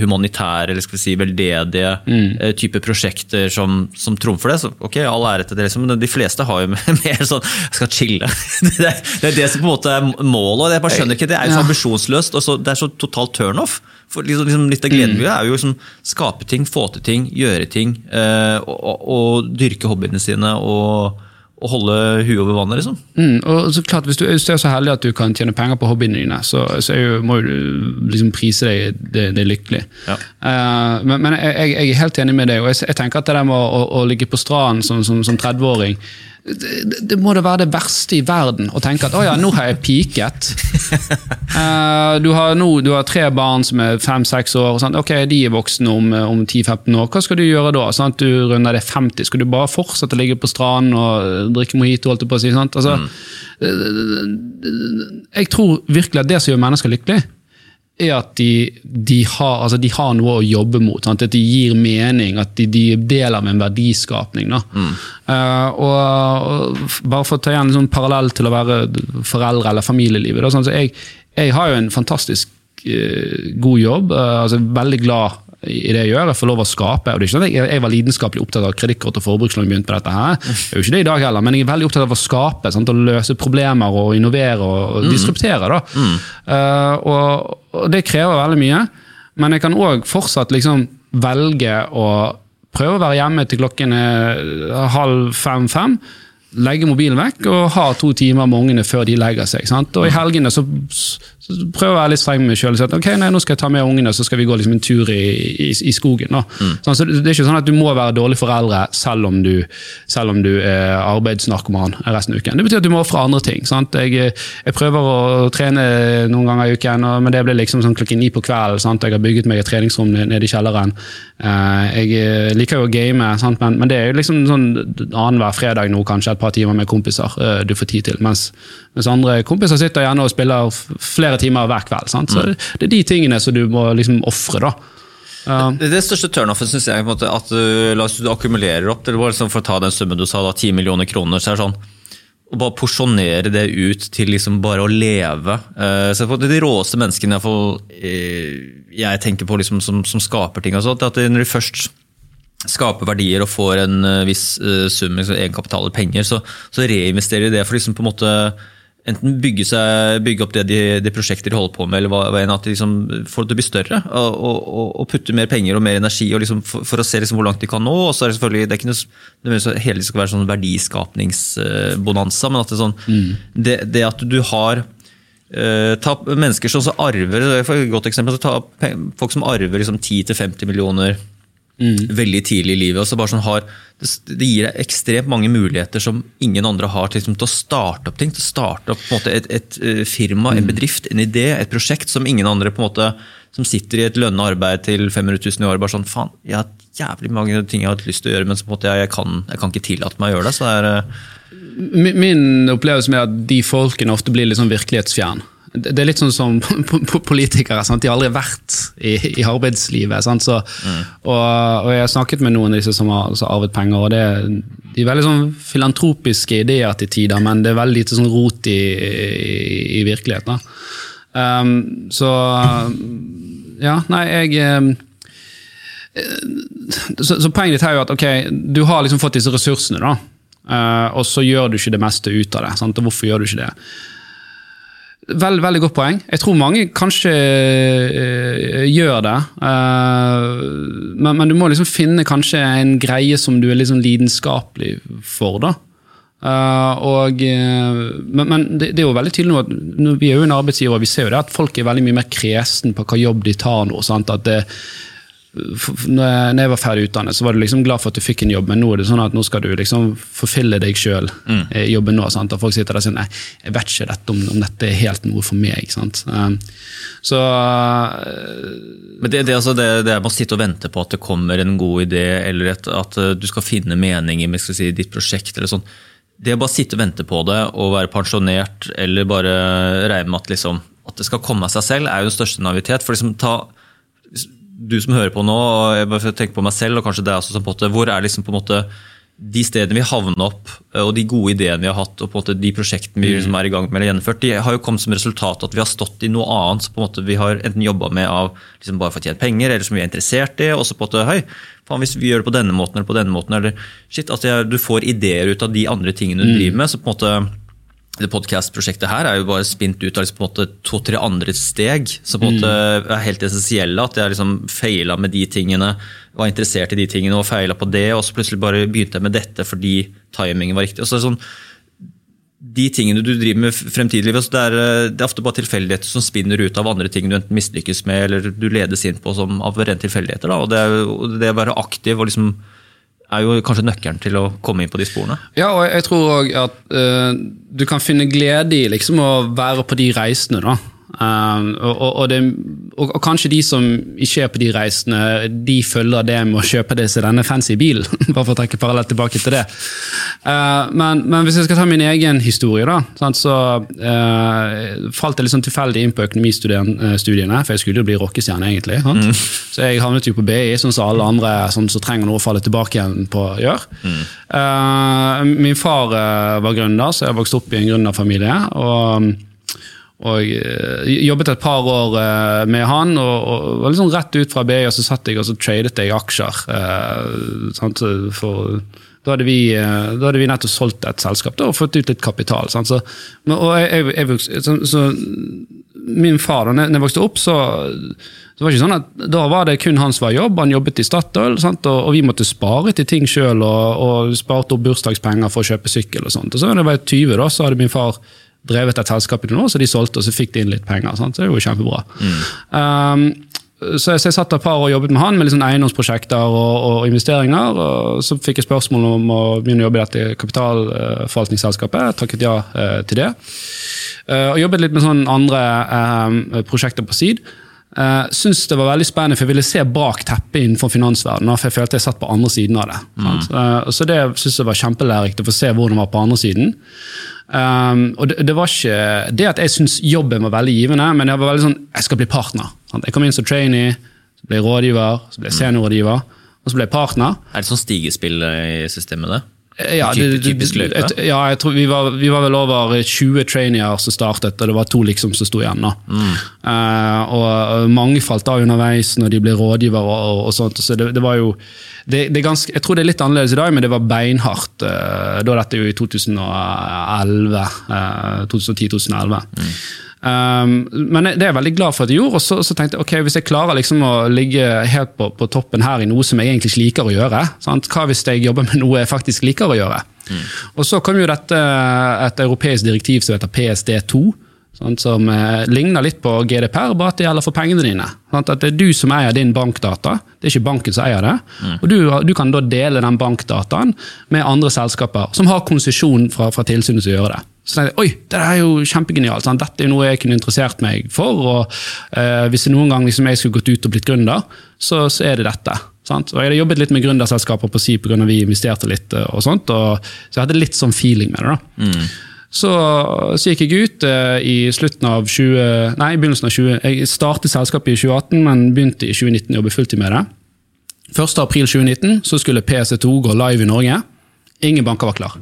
Speaker 3: humanitære eller skal vi si veldedige eh, type prosjekter som, som trumfer det, så ok, all ære til det, liksom, men de fleste har jo mer sånn jeg skal chille. det, er, det er det som på en måte er målet. og jeg bare skjønner ikke, Det er jo så ambisjonsløst, og så, det er så totalt turnoff. For liksom, liksom Litt av gleden ved det er jo liksom skape ting, få til ting, gjøre ting. Uh, og, og, og dyrke hobbyene sine og, og holde huet over vannet, liksom.
Speaker 4: Mm, og så klart, hvis du, er så heldig at du kan tjene penger på hobbyene dine, så, så jo, må du liksom prise deg det, det lykkelig.
Speaker 3: Ja.
Speaker 4: Uh, men men jeg, jeg er helt enig med deg, og jeg, jeg tenker at det der med å, å, å ligge på stranden som, som, som 30-åring det, det- må da være det verste i verden å tenke at å ja, nå har jeg peaket. Uh, du, har nå, du har tre barn som er fem-seks år. Sant? Ok, De er voksne om, om 10-15 år. Hva skal du gjøre da? Sant? Du runder det 50. Skal du bare fortsette å ligge på stranden og drikke mojito? holdt på å si, sant? Altså, Jeg tror virkelig at det som gjør mennesker lykkelige, er at de, de, har, altså de har noe å jobbe mot. Sant? At de gir mening, at de, de deler med en verdiskapning. Da. Uh, og, og Bare for å ta igjen en sånn parallell til å være foreldre eller familielivet. Da, sånn, så jeg, jeg har jo en fantastisk uh, god jobb. Uh, altså Veldig glad i det jeg gjør. Jeg får lov å skape. og det er ikke sånn at Jeg, jeg var lidenskapelig opptatt av kredittkort og forbrukslån. begynte på dette her. Jeg er jo ikke det i dag heller, men jeg er veldig opptatt av å skape. Sant? Å løse problemer og innovere og, og disruptere. Da. Eh, og, og det krever veldig mye. Men jeg kan òg fortsatt liksom velge å prøve å være hjemme til klokken er halv fem-fem. Legge mobilen vekk og ha to timer med ungene før de legger seg. Sant? Og i helgene så, så prøver å være litt streng med meg sjøl. Ok, nei, nå skal jeg ta med ungene så skal vi gå liksom en tur i, i, i skogen. Mm. Sånn, så det er ikke sånn at du må være dårlig foreldre selv om du, selv om du er arbeidsnarkoman resten av uken. Det betyr at du må ofre andre ting. Sant? Jeg, jeg prøver å trene noen ganger i uken, og, men det blir liksom sånn klokken ni på kvelden. Sant? Jeg har bygget meg et treningsrom nede i kjelleren. Eh, Jeg liker jo å game, sant? Men, men det er jo liksom sånn annenhver fredag nå, kanskje et par timer med kompiser eh, du får tid til. Mens, mens andre kompiser sitter gjerne og spiller flere timer hver kveld. Sant? Så det er de tingene som du må liksom ofre. Um,
Speaker 3: Det, det største turnoffen syns jeg måte, at du, la oss du akkumulerer opp. Det var liksom For å ta den summen du sa, da, 10 millioner kroner. så er det sånn å bare porsjonere det ut til liksom bare å leve. Eh, så på De råeste menneskene eh, jeg tenker på liksom som, som skaper ting, og sånt, at når de først skaper verdier og får en viss sum liksom egenkapital eller penger, så, så reinvesterer de det for liksom på en måte enten bygge, seg, bygge opp det de, de prosjekter de holder på med, eller hva, hva enn, at de liksom får det til å bli større. Og, og, og putte mer penger og mer energi og liksom for, for å se liksom hvor langt de kan nå. Og så er det selvfølgelig, det er ikke noe, det hele skal være sånn verdiskapningsbonanza, men at det, sånn, det, det at du har Uh, ta mennesker som så arver for et godt eksempel, så ta folk som arver liksom 10-50 millioner veldig tidlig i livet. sånn har, det, gir deg ekstremt mange muligheter som ingen andre har til, liksom, til å starte opp ting. Til å starte opp måte, et, et firma, firma, en bedrift, en idé, et prosjekt som ingen andre på en måte, som sitter i et lønna arbeid til 500 000 i året. bare sånn, faen, Jeg har jævlig mange ting jeg har hatt lyst til å gjøre, men så måte jeg, jeg, kan, jeg kan ikke tillate meg å gjøre det. så det er... eh,
Speaker 4: Min min opplevelse med at de folkene ofte blir litt sånn virkelighetsfjern. Det er litt sånn som po- po- politikere. Sant? De har aldri vært i, i arbeidslivet. Så, og, og Jeg har snakket med noen av disse som har, som har arvet penger. og det, De er veldig sånn filantropiske ideer til tider, men det er veldig lite sånn rot i, i, i virkeligheten. Um, så Ja, nei, jeg um, så, så poenget ditt er jo at okay, du har liksom fått disse ressursene, da. eh, og så gjør du ikke det meste ut av det. Sant? Og hvorfor gjør du ikke det? Vel, veldig godt poeng. Jeg tror mange kanskje øh, gjør det. Uh, men, men du må liksom finne kanskje en greie som du er liksom lidenskapelig for. da. Uh, og, men men det, det er jo veldig tydelig nå at vi er jo en arbeidsgiver, og vi ser jo det at folk er veldig mye mer kresen på hva jobb de tar nå. sant? At det, når jeg når jeg var ferdig utdannet, så var du liksom glad for at du fikk en jobb, men nå er det sånn at nå skal du liksom forfylle deg sjøl i jobben nå. Sant? Og folk sitter der og sier nei, jeg vet ikke dette om, om dette er helt noe for meg. Sant? Um, så uh,
Speaker 3: Men det, det, altså det, det er med å sitte og vente på at det kommer en god idé, eller et, at eh, du skal finne mening i si, ditt prosjekt. eller sånn. Det å bare sitte og vente på det, og være pensjonert, eller bare regne med at, liksom, at det skal komme av seg selv, er jo den største navitet. For liksom, ta, du som hører på nå, og jeg bare tenker på meg selv, og kanskje er også som potte, hvor er liksom på en måte de stedene vi havner opp, og de gode ideene vi har hatt, og på en måte de prosjektene vi liksom er i gang med eller gjennomført, de har jo kommet som resultat at vi har stått i noe annet som på en måte vi har enten jobba med av liksom bare for å tjene penger, eller som vi er interessert i. og så på en måte, hei, faen hvis vi gjør det på denne måten eller på denne måten, eller shit, at jeg, du får ideer ut av de andre tingene du driver med. så på en måte det podcast-prosjektet her er jo bare spint ut av liksom to-tre andre steg som på en måte er helt essensielle. At jeg liksom feila med de tingene, var interessert i de tingene og feila på det, og så plutselig bare begynte jeg med dette fordi timingen var riktig. Og så er det sånn, de tingene du driver med fremtidig, altså det, er, eh, det er ofte bare tilfeldigheter som spinner ut av andre ting du enten mislykkes med eller du ledes inn på som av rene tilfeldigheter. Og det, er det å være aktiv og liksom er jo kanskje nøkkelen til å komme inn på de sporene.
Speaker 4: Ja, og jeg tror òg at uh, du kan finne glede i liksom å være på de reisene, da. Um, og, og, det, og, og kanskje de som ikke er på de reisene, de følger det med å kjøpe det seg denne fancy bilen. Bare for å trekke parallelt tilbake til det. Uh, men, men, hvis jeg skal ta min egen historie, da, sant, så uh, falt jeg litt sånn tilfeldig inn på økonomistudiene, for jeg skulle jo bli rockestjerne, egentlig. Mm. Så jeg havnet jo på BI, sånn som alle andre sånn, som trenger noe å falle tilbake igjen på, gjør. Mm. Uh, min far var gründer, så jeg vokste opp i en gründerfamilie. og og uh, jobbet et par år uh, med han, og, var liksom rett ut fra BI, og så satt jeg og så tradet jeg aksjer. Uh, for, da hadde, vi, da hadde vi nettopp solgt et selskap da, og fått ut litt kapital. Så, jeg, jeg, så, så, min far, da jeg vokste opp, så, var det ikke sånn at da var det kun hans var jobb. Han jobbet i Statoil, og, og, vi måtte spare til ting sjøl, og, og sparte opp bursdagspenger for å kjøpe sykkel. og sånt. Og så da jeg var 20, da, så hadde min far drevet et selskap noen år, så de solgte, og så fikk de inn litt penger. Sant? Så det var jo kjempebra. Mm. Um, så jeg, så jeg satt et par og jobbet med han med liksom eiendomsprosjekter og, og, investeringer. og Så fikk jeg spørsmål om å begynne å jobbe i dette kapitalforvaltningsselskapet. Jeg takket ja eh, til det. Uh, og jobbet litt med sånne andre eh, prosjekter på SID. Uh, synes det var veldig spennende, for jeg ville se bak teppet innenfor finansverdenen. For jeg følte jeg satt på andre siden av det. Mm. Uh, så det synes jeg var kjempelærerikt å få se hvordan det var på andre siden. Um, og det, det, var ikke det at jeg syntes jobben var veldig givende, men jeg var veldig sånn, jeg skal bli partner. Jeg kom inn som trainee, så ble jeg rådgiver, så ble jeg seniorrådgiver, og så ble jeg partner.
Speaker 3: Er det sånn stigespill i systemet? det?
Speaker 4: Ja, det, typisk løype? Ja, jeg tror vi var, vi var, vel over 20 traineer som startet, og det var to liksom som sto igjen. Mm. Uh, og mange falt av underveis når de ble rådgiver og, og sånt. så det, det var jo det, det ganske, Jeg tror det er litt annerledes i dag, men det var beinhardt. Uh, da dette jo i 2011. Uh, 2010-2011. Mm. Um, men det er jeg veldig glad for at jeg gjorde. Og så, så tenkte jeg ok, hvis jeg klarer liksom å ligge helt på, på, toppen her i noe som jeg egentlig ikke liker å gjøre, sant? hva hvis jeg jobber med noe jeg faktisk liker å gjøre? Mm. Og så kom jo dette et europeisk direktiv som heter PSD2. Sånn, som eh, ligner litt på GDPR, bare at det gjelder for pengene dine. Sånn, at Det er du som eier din bankdata, det er ikke banken som eier det. Mm. og du, du, kan da dele den bankdataen med andre selskaper som har konsesjon fra, fra tilsynet som gjør det. Så tenkte jeg oi, det er jo kjempegenialt. Sant? Dette er noe jeg kunne interessert meg for. og eh, Hvis det noen gang liksom, jeg skulle gått ut og blitt gründer, så, så er det dette. Sant? Og Jeg hadde jobbet litt med gründerselskaper på si pga. vi investerte litt. Eh, og sånt, og, Så jeg hadde litt sånn feeling med det. da. Mm. Så, så, gikk jeg ut eh, i slutten av 20, nei, begynnelsen av 20, Jeg startet selskapet i 2018, men begynte i 2019 å jobbe fulltid med det. 1.4.2019 så skulle PC2 gå live i Norge. Ingen banker var klar.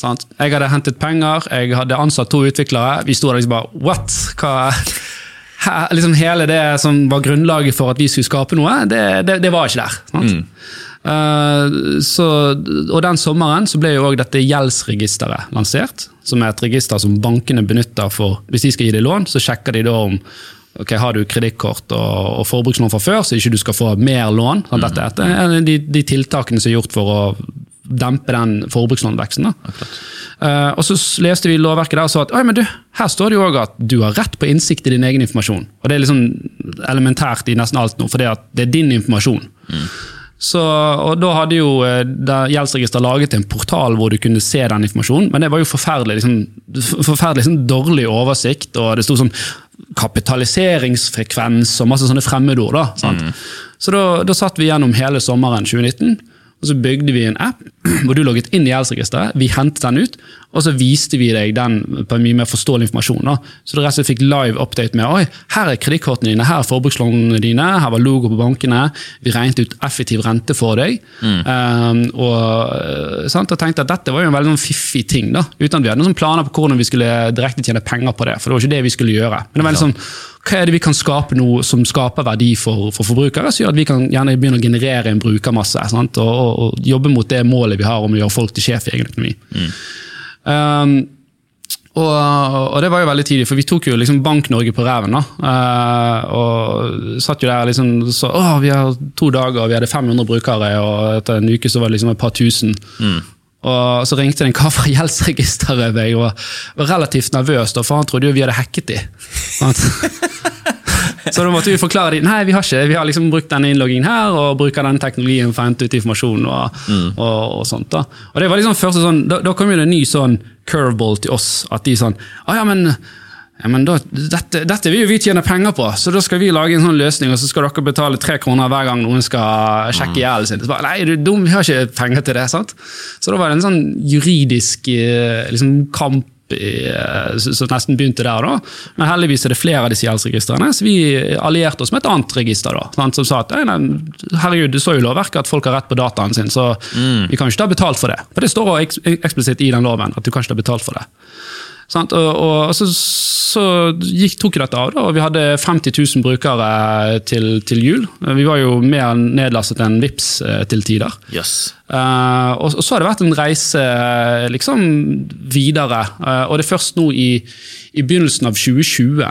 Speaker 4: Sant? Jeg hadde hentet penger, jeg hadde ansatt to utviklere. Vi sto der liksom bare What? Hva liksom Hele det som var grunnlaget for at vi skulle skape noe, det, det, det var ikke der. Mm. Uh, så, og Den sommeren så ble jo også dette gjeldsregisteret lansert. Som er et register som bankene benytter for Hvis de skal gi deg lån, så sjekker de da om ok, har du kredittkort og, og, forbrukslån fra før, så ikke du skal få mer lån. Mm. Dette er de, de tiltakene som er gjort for å dempe den forbrukslånveksten. Uh, og Så leste vi lovverket der og sa at men du, her står det jo også at du har rett på innsikt i din egen informasjon. Og Det er liksom elementært i nesten alt nå, for det, det er din informasjon. Mm. Så, og Da hadde jo eh, Gjeldsregister laget en portal hvor du kunne se den informasjonen, men det var jo forferdelig, liksom, forferdelig sånn dårlig oversikt. og Det sto sånn kapitaliseringsfrekvens og masse sånne fremmedord. da, mm. Så da, da satt vi gjennom hele sommeren 2019 og Så bygde vi en app hvor du logget inn i gjeldsregisteret. Vi hentet den ut, og så viste vi deg den på en mye mer forståelig informasjon. Da. Så du rett og slett fikk live update med oi, her er kredittkortene dine, her er forbrukslånene dine, her var logo på bankene. Vi regnet ut effektiv rente for deg. Mm. Um, og, eh, sant, og tenkte at dette var jo en veldig sånn fiffig ting, da, uten at vi hadde noen planer på hvordan vi skulle direkte tjene penger på det. For det var ikke det vi skulle gjøre. Men det var veldig sånn hva er det vi kan skape noe som skaper verdi for, for forbrukere, som gjør at vi kan gjerne begynne å generere en brukermasse. Og, og, og, jobbe mot det målet vi har om å gjøre folk til sjef i egen økonomi. Mm. Um, og, og, det var jo veldig tidlig, for vi tok jo liksom Bank-Norge på ræven. Uh, og satt jo der liksom så, å, vi har to dager, og vi hadde 500 brukere, og etter en uke så var det liksom et par tusen. Mm. Og Så ringte det en kar fra gjeldsregisteret Jeg og var relativt nervøs, for han trodde jo vi hadde hacket de. Så da måtte vi forklare dem nei, vi har ikke, vi har liksom brukt denne innloggingen her og bruker denne teknologien for å hente ut informasjon. og, mm. og, og sånt da. Og det var liksom første sånn, Da, da kom jo det en ny sånn curveball til oss. at de sånn, ah, ja, men ja, men da, dette, dette vil jo vi tjene penger på, så da skal vi lage en sånn løsning, og så skal dere betale tre kroner hver gang noen skal sjekke gjelden sin. Bare, Nei, du er dum, vi har ikke penger til det. sant? Så da var det en sånn juridisk eh, liksom, kamp eh, som nesten begynte der. da. Men heldigvis er det flere av disse gjeldsregistrene, så vi allierte oss med et annet register. da, sant, Som sa at herregud, det står jo i lovverket at folk har rett på dataen sin, så vi kan jo ikke ta betalt for det. For det står eks eksplisitt i den loven at du kan ikke ta betalt for det. Sant? Og, og så, så gikk, tok dette av, da, og vi hadde 50 000 brukere til, til jul. Vi var jo mer nedlastet enn VIPS eh, til tider.
Speaker 3: Yes.
Speaker 4: Uh, og, og så har det vært en reise eh, liksom videre, Uh, og det er først nå i, i begynnelsen av 2020.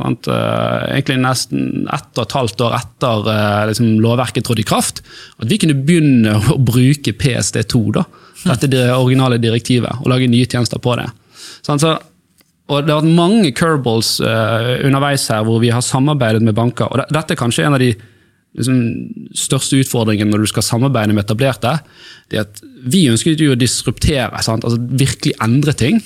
Speaker 4: Sant? Egentlig nesten ett og et halvt år etter liksom, lovverket trådte i kraft, at vi kunne begynne å bruke PSD2, da, dette det originale direktivet, og lage nye tjenester på det. Sant? Så, og Det har vært mange curveballs uh, underveis her hvor vi har samarbeidet med banker. og det, Dette er kanskje en av de liksom, største utfordringene når du skal samarbeide med etablerte. det er at Vi ønsker jo å disruptere? Altså, virkelig endre ting.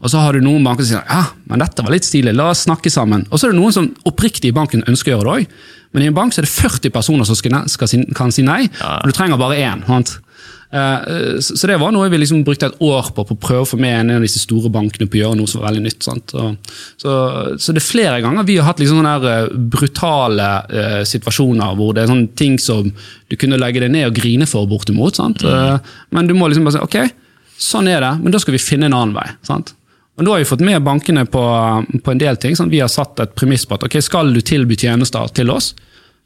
Speaker 4: Og så har du noen banker som sier ja, men dette var litt stilig, la oss snakke sammen. Og så er det noen som oppriktig i banken ønsker å gjøre det òg. Men i en bank så er det 40 personer som skal, skal kan si nei, og du trenger bare én. sant? Eh, Så så det var noe vi liksom brukte et år på på å prøve å få med en av disse store bankene på å gjøre noe som var veldig nytt. Og, så, så det er flere ganger vi har hatt liksom sånne eh, brutale uh, situasjoner hvor det er sånne ting som du kunne legge deg ned og grine for bortimot. Sant? Eh, Men du må liksom bare si ok, sånn er det, men da skal vi finne en annen vei. Sant? Og Da har vi fått med bankene på, på en del ting. Sant? Vi har satt et premiss på at ok, skal du tilby tjenester til oss,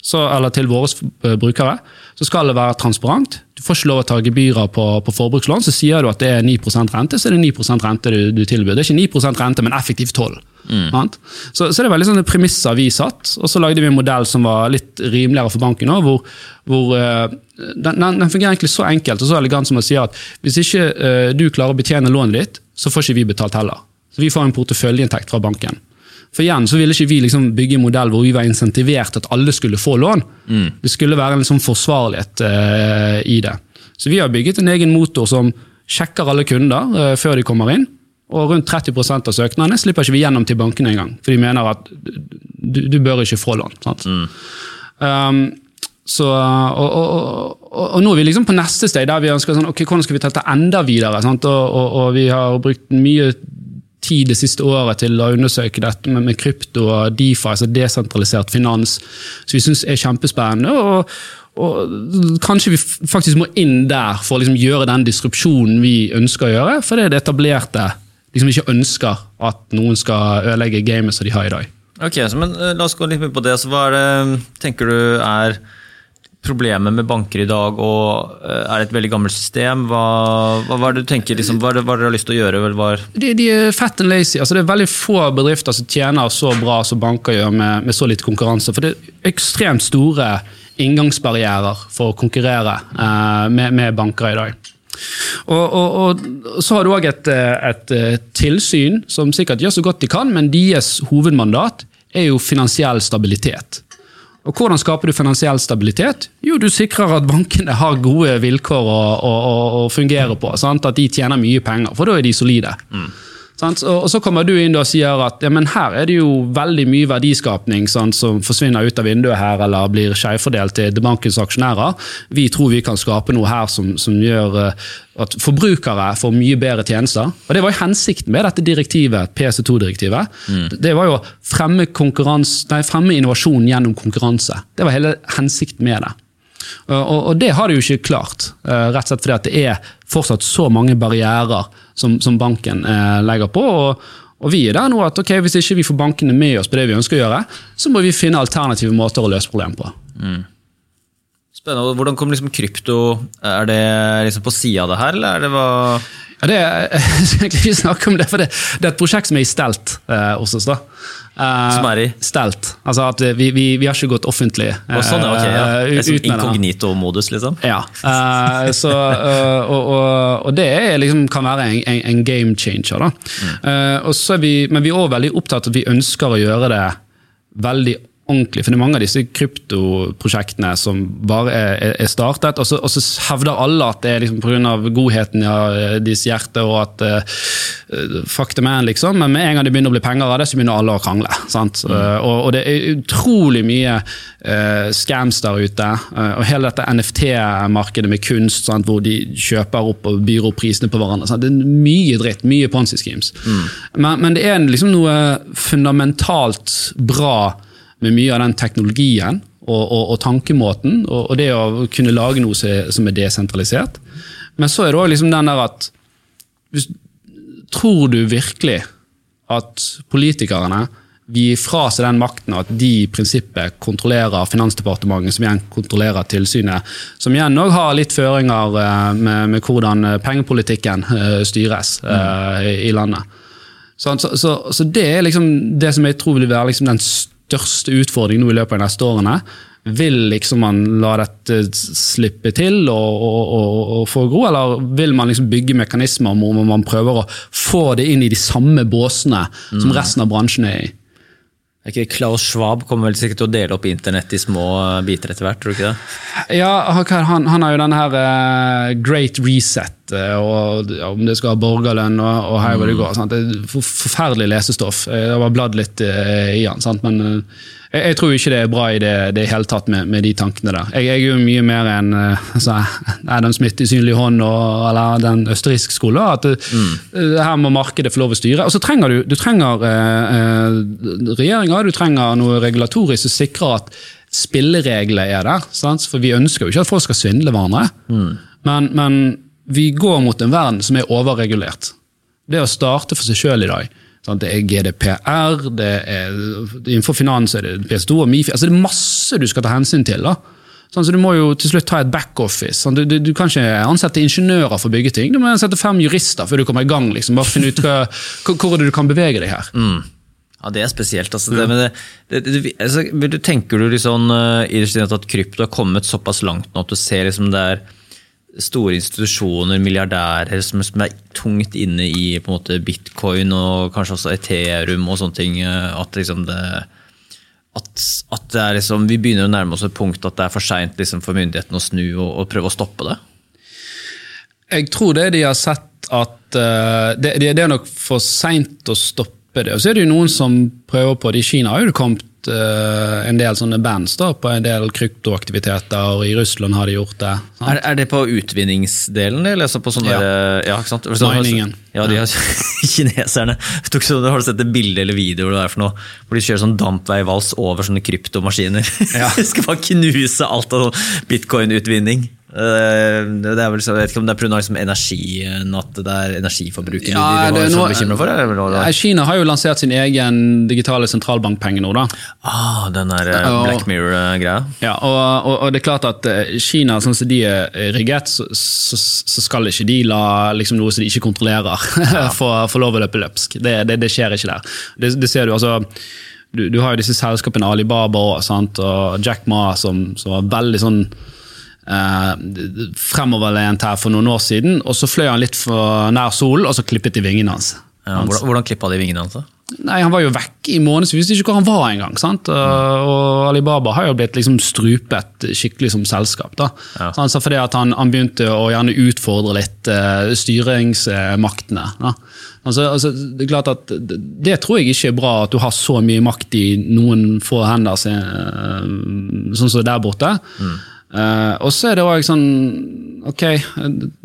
Speaker 4: så, eller til våre eh, brukere, så skal det være transparent. Du får ikke lov å ta gebyrer på, på forbrukslån. Så sier du at det er 9 rente, så er det 9% rente du, du tilbyr. Det er ikke 9% rente, men effektivt 12 Mm. Så, så det er veldig sånne premisser vi satt, og så lagde vi en modell som var litt rimeligere for banken. også, hvor, hvor eh, den, den, den fungerer egentlig så enkelt og så elegant som å si at hvis ikke eh, du klarer å betjene lånet ditt, så får ikke vi betalt heller. Så Vi får en porteføljeinntekt fra banken. For igjen så ville ikke vi liksom bygge en modell hvor vi var insentivert at alle skulle få lån. Det skulle være en liksom forsvarlighet uh, i det. Så vi har bygget en egen motor som sjekker alle kunder uh, før de kommer inn. Og rundt 30% av søknadene slipper ikke vi gjennom til bankene engang. For de mener at du, du bør ikke få lån. Sant? Um, så, og, og, og, og nå er vi liksom på neste steg, der vi ønsker sånn, ok, hvordan skal vi ta dette enda videre. Og vi har brukt mye tid det siste året til å undersøke dette med, med krypto og DeFi, altså desentralisert finans, som vi syns er kjempespennende. og og Kanskje vi faktisk må inn der for å liksom gjøre den disrupsjonen vi ønsker å gjøre. For det er det etablerte liksom ikke ønsker at noen skal ødelegge gamet som de har i dag.
Speaker 3: Ok, så, men eh, La oss gå litt mer på det. Så hva er det tenker du er problemet med banker i dag, og eh, er et veldig gammelt system? Hva, hva, hva er det du tenker, liksom, hva hva dere har lyst til å gjøre?
Speaker 4: De, de er fat and lazy. altså Det er veldig få bedrifter som tjener så bra som banker gjør med, med så lite konkurranse. For det er ekstremt store inngangsbarrierer for å konkurrere eh, med, med banker i dag. Og, og, og Så har du òg et, eh, et eh, tilsyn som sikkert gjør så godt de kan, men deres hovedmandat er jo finansiell stabilitet. Og Hvordan skaper du finansiell stabilitet? Jo, Du sikrer at bankene har gode vilkår å, å, å, fungere på. Sant? At de tjener mye penger, for da er de solide. Sant? Og, Så kommer du inn og sier at ja, men her er det jo veldig mye verdiskapning sant, som forsvinner ut av vinduet her, eller blir skjevfordelt til bankens aksjonærer. Vi tror vi kan skape noe her som, som gjør eh, at forbrukere får mye bedre tjenester. Og Det var jo hensikten med dette direktivet, PC2-direktivet. Det var jo å fremme, nei, fremme innovasjon gjennom konkurranse. Det var hele hensikten med det. Og, og- det har de jo ikke klart, eh, rett og slett fordi det er fortsatt så mange barrierer som, som banken eh, legger på. og og vi er der nå at ok, Hvis ikke vi får bankene med oss på det vi ønsker å gjøre, så må vi finne alternative måter å løse problemet på.
Speaker 3: spennende. Hvordan kom liksom krypto Er det liksom på sida av det her, eller er det hva
Speaker 4: Ja, det, jeg skal ikke snakke om det, for det, det er et prosjekt som er i stelt eh, hos oss. da. Eh,
Speaker 3: Som er i?
Speaker 4: Stelt. Altså at vi, vi, vi har ikke gått offentlig.
Speaker 3: Og sånn, ja, ok, ja.
Speaker 4: eh,
Speaker 3: sånn. Inkognito-modus, liksom?
Speaker 4: Ja. eh, så, og, og, og det liksom, kan være en, en, game changer. Da. Er vi, men vi er også veldig opptatt av at vi ønsker å gjøre det veldig ordentlig. For det er mange av disse kryptoprosjektene som bare er, er startet, og så, og så hevder alle at det er liksom pga. godheten i deres hjerte, og at fuck the man, liksom. Men med en gang det begynner å bli penger av det, så begynner alle å krangle. sant? Uh, og, og det er utrolig mye uh, scams der ute. Uh, og hele dette NFT-markedet med kunst, sant? hvor de kjøper opp og byr opp prisene på hverandre. Sant? Det er mye dritt, mye Ponzi schemes. Men, men det er liksom noe fundamentalt bra med mye av den teknologien og, og, og tankemåten, og, det å kunne lage noe som som er desentralisert. Men så er det òg liksom den der at hvis, Tror du virkelig at politikerne gir fra seg den makten at de i prinsippet kontrollerer Finansdepartementet, som igjen kontrollerer tilsynet, som igjen òg har litt føringer eh, med, med hvordan eh, pengepolitikken eh, styres mm. i, landet. Så, så, så, så det er liksom det som jeg tror vil være liksom den største utfordringen nå i løpet av de neste årene. Vil liksom man la dette slippe til og, og, og, og få gro, eller vil man liksom bygge mekanismer hvor man prøver å få det inn i de samme båsene som resten av bransjen er i?
Speaker 3: Ikke Klaus Schwab kommer vel sikkert til å dele opp internett i små eh, biter etter hvert, tror du ikke det?
Speaker 4: Ja, han, han har jo denne her eh, Great Reset, eh, og ja, om det skal ha borgerlønn og, og her hvor det går. Sant? Det er forferdelig lesestoff. Jeg har bare bladd litt i han, sant? men jeg, jeg tror ikke det er bra i det, det hele tatt med, med de tankene der. Jeg, jeg er jo mye mer enn uh, altså, Adam Smith i synlig hånd og, eller den østerrikske skolen. At det, her må markedet få lov å styre. Og så trenger du, du trenger eh, eh, regjeringer, du trenger noe regulatorisk som sikrer at spilleregler er der. Sant? For vi ønsker jo ikke at folk skal svindle hverandre. Men, men vi går mot en verden som er overregulert. Det å starte for seg sjøl i dag? Det er GDPR, det er, innenfor finans er det PS2 og MIFI. Altså det er masse du skal ta hensyn til. da. Sånn, så Du må jo til slutt ta et backoffice. Sånn, du, du, du kan ikke ansette ingeniører for å bygge ting. Du må ansette fem jurister før du kommer i gang. liksom. Bare finne ut hva, hvor er det du kan bevege deg her.
Speaker 3: Ja, det er spesielt. Altså, men det, det, det, altså, tenker du liksom, stedet at krypto har kommet såpass langt nå at du ser liksom det er store institusjoner, milliardærer, som, som er tungt inne i måte, bitcoin og kanskje også Ethereum og sånne ting. uh, At liksom det at, at det liksom, vi begynner å nærme oss et punkt at det er for seint liksom, for myndighetene å snu og, og prøve å stoppe det?
Speaker 4: Jeg tror det de har sett at uh, det, det, er nok for seint å stoppe det. Og så er det jo noen som prøver på det. I Kina har jo kommet uh, en del sånne bands da, på en del kryptoaktiviteter, og i Russland har de gjort det.
Speaker 3: Er, er det på utvinningsdelen, eller altså på sånne
Speaker 4: Ja.
Speaker 3: der, ja, ikke sant? Så-
Speaker 4: Miningen.
Speaker 3: Ja, de har, kineserne. Tok så, har du sett et bilde eller video hvor det er for noe? Hvor de kjører sånn dampveivals over sånne kryptomaskiner.
Speaker 4: Ja.
Speaker 3: skal bare knuse alt av sånn bitcoin-utvinning. Eh, Det er vel så, jeg vet ikke om det er pga. Liksom energien, at det er energiforbruket
Speaker 4: Ja,
Speaker 3: de, de var
Speaker 4: noe-
Speaker 3: for? Eller?
Speaker 4: Kina har jo lansert sin egen digitale sentralbankpenge nå. da.
Speaker 3: Ah, den der eh, Black Mirror-greia.
Speaker 4: Ja, og, og, og det er klart at eh, Kina, sånn som de er rigget, så, så, så skal ikke de la liksom, noe som de ikke kontrollerer, ja. få lov å løpe løpsk. Det, det, det skjer ikke der. Det, det ser Du altså, du, du har jo disse selskapene Alibaba og, og Jack Ma, som, som var veldig sånn eh, fremoverlent her for noen år siden, og så fløy han litt for nær solen, og så klippet de vingene hans.
Speaker 3: Ja, hvordan, hvordan klippa de vingene hans? da?
Speaker 4: Nei, Han var jo vekk i månedsvis, visste ikke hvor han var engang. sant? Og, og Alibaba har jo blitt liksom strupet skikkelig som selskap. da.
Speaker 3: Ja.
Speaker 4: Så fordi at han, han begynte å gjerne utfordre litt uh, styringsmaktene. da. Altså, altså, det er klart at det, tror jeg ikke er bra, at du har så mye makt i noen få hender, eh, sånn som der borte. Eh, og så er det òg sånn Ok,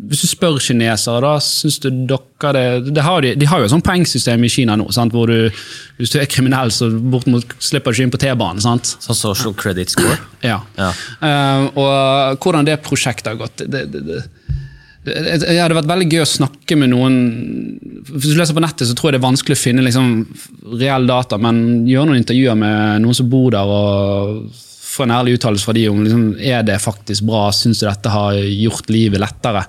Speaker 4: hvis du spør kinesere, da, syns du dere det, det har de, de har jo et sånt poengsystem i Kina nå, sant, hvor du, hvis du er kriminell, så bortimot slipper du ikke inn på T-banen. sant?
Speaker 3: Sånn social credit score?
Speaker 4: Ja.
Speaker 3: Ja.
Speaker 4: Uh, og hvordan det prosjektet har gått det, det, det, det, det hadde vært veldig gøy å snakke med noen Hvis du leser på nettet, så tror jeg det er vanskelig å finne liksom, reell data, men gjør noen intervjuer med noen som bor der, og få en ærlig uttalelse fra de om liksom, er det faktisk bra, syns du dette har gjort livet lettere?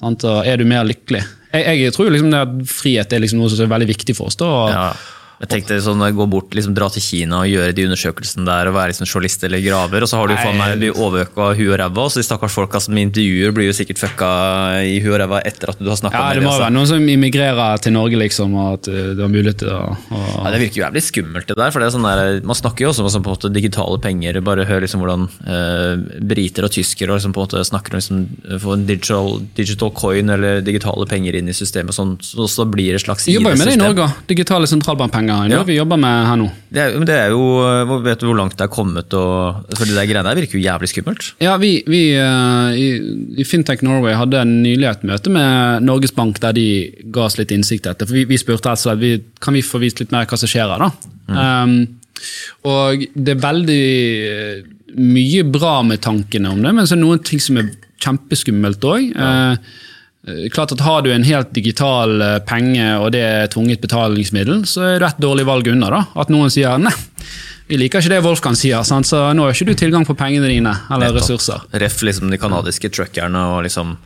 Speaker 4: Sant? Og er du mer lykkelig? Jeg, jeg tror liksom at frihet er liksom noe som er veldig viktig for oss. Da, og,
Speaker 3: Ja. Jeg tenkte sånn, Gå bort, liksom dra til Kina og gjøre de undersøkelsene der og være liksom journalist eller graver, og så har du faen meg overøka huet og ræva, så de stakkars folka som intervjuer blir jo sikkert fucka i huet og ræva etter at du har snakka
Speaker 4: Ja,
Speaker 3: med
Speaker 4: Det må
Speaker 3: altså.
Speaker 4: være noen som immigrerer til Norge, liksom, og at uh, du har mulighet til å,
Speaker 3: Ja, det virker jo jævlig skummelt, det der. for det er sånn der, Man snakker jo også om sånn, på en måte, digitale penger. Bare hør liksom hvordan eh, briter og tyskere liksom, på en måte, snakker om liksom, få en digital, digital coin eller digitale penger inn i systemet. Sånn, så, så blir det et slags
Speaker 4: Vi jobber jo med det i Norge. Digitale sentralbankpenger. Er
Speaker 3: Ja.
Speaker 4: Vi jobber med her nå.
Speaker 3: Det er, det er jo, Vet du hvor langt det er kommet? Og, for det der greiene der virker jo jævlig skummelt.
Speaker 4: Ja, vi, vi eh, i, i Fintech Norway hadde nylig et møte med Norges Bank der de ga oss litt innsikt i dette. For vi, vi spurte altså vi, kan vi få vist litt mer hva som skjer her. da. Um, og det er veldig eh, mye bra med tankene om det, men så er det noen ting som er kjempeskummelt òg. Klart at Har du en helt digital eh, penge og det er tvunget betalingsmiddel, så er du et dårlig valg unna. da. At noen sier nei, vi liker ikke det Wolfgang sier, sant? så nå har ikke du tilgang på pengene dine eller
Speaker 3: Nettopp.
Speaker 4: ressurser.
Speaker 3: Ref liksom de kanadiske truckerne og liksom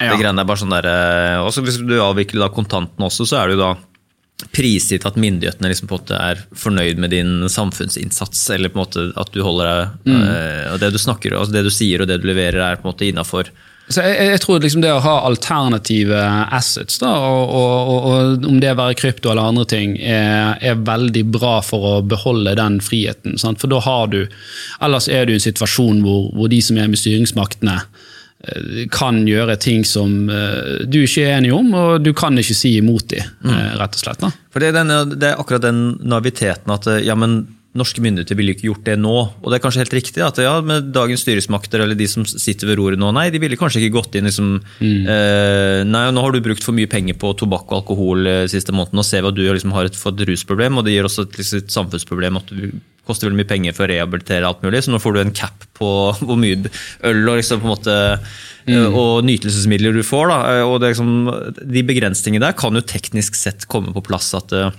Speaker 4: Ja.
Speaker 3: det greiene der. bare sånn der, eh, også Hvis du avvikler da kontanten også, så er det jo da prisgitt at myndighetene liksom på en måte er fornøyd med din samfunnsinnsats, eller på en måte at du holder deg eh, og Det du snakker, altså det du sier og det du leverer, er på en måte innafor.
Speaker 4: Så jeg, jeg tror liksom det å ha alternative assets, da, og, og, og, og om det være krypto eller andre ting, er, er veldig bra for å beholde den friheten. Sant? For da har du Ellers er du i en situasjon hvor, hvor de som er med styringsmaktene, eh, kan gjøre ting som eh, du ikke er enig om, og du kan ikke si imot dem, eh, rett og slett. da.
Speaker 3: For det er, den, det er akkurat den naiviteten at ja, men norske myndigheter ville ikke gjort det nå. Og det er kanskje helt riktig at ja, med dagens styresmakter eller de som sitter ved roret nå, nei, de ville kanskje ikke gått inn liksom eh, Nei, nå har du brukt for mye penger på tobakk og alkohol eh, siste måneden, og ser hva du liksom har et, fått rusproblem, og det gir også et, liksom, et samfunnsproblem at du koster veldig mye penger for å rehabilitere alt mulig, så nå får du en cap på hvor mye øl og liksom på en måte mm. og nytelsesmidler du får. Da. Eh, Og det liksom, de begrensningene der kan jo teknisk sett komme på plass at eh,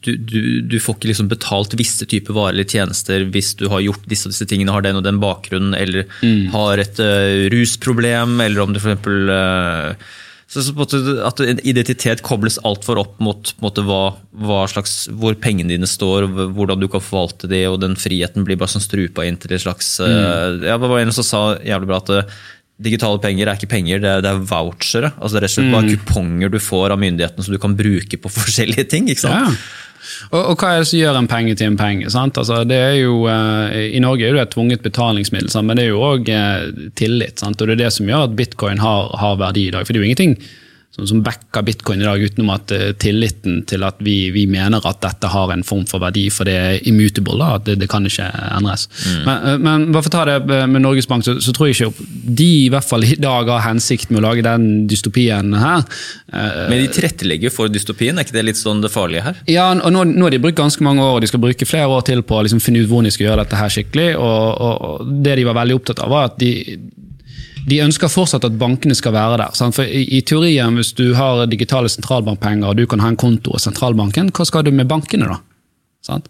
Speaker 3: du, du, du får ikke liksom betalt visse typer varer eller tjenester hvis du har gjort disse og disse tingene, har den og den bakgrunnen, eller har et uh, rusproblem, eller om du for eksempel eh, så, så måte At identitet kobles altfor opp mot måte, hva, hva slags, hvor pengene dine står, hvordan du kan forvalte det, og den friheten blir bare sånn strupa inn til et slags eh, ja, Det var en som sa jævlig bra at digitale penger er ikke penger, det er, det er vouchere. Altså det er rett og slett bare kuponger du får av myndighetene som du kan bruke på forskjellige ting. ikke sant?
Speaker 4: Ja. Og, og hva er det som gjør en penge til en penge? sant? Altså, det er jo, eh, I Norge er det et tvunget betalingsmiddel, sant? men det er jo òg eh, tillit. Sant? Og Det er det som gjør at bitcoin har, har verdi i dag. For det er jo ingenting som, som backer bitcoin i dag, utenom at eh, tilliten til at vi, vi mener at dette har en form for verdi, for det er immutable, da, at det, det kan ikke endres. Men, eh, men bare for å ta det med Norges Bank, så, så tror jeg ikke de i hvert fall i dag har hensikt med å lage den dystopien her. Eh,
Speaker 3: Men de tilrettelegger for dystopien, er ikke det litt sånn det farlige her?
Speaker 4: ja, og nå, nå har de brukt ganske mange år, og de skal bruke flere år til på å liksom finne ut hvordan de skal gjøre dette her skikkelig. Og, og Det de var veldig opptatt av, var at de, de ønsker fortsatt at bankene skal være der. Sant? For i, i teorien, hvis du har digitale sentralbankpenger og du kan ha en konto hos sentralbanken, hva skal du med bankene da? Sant?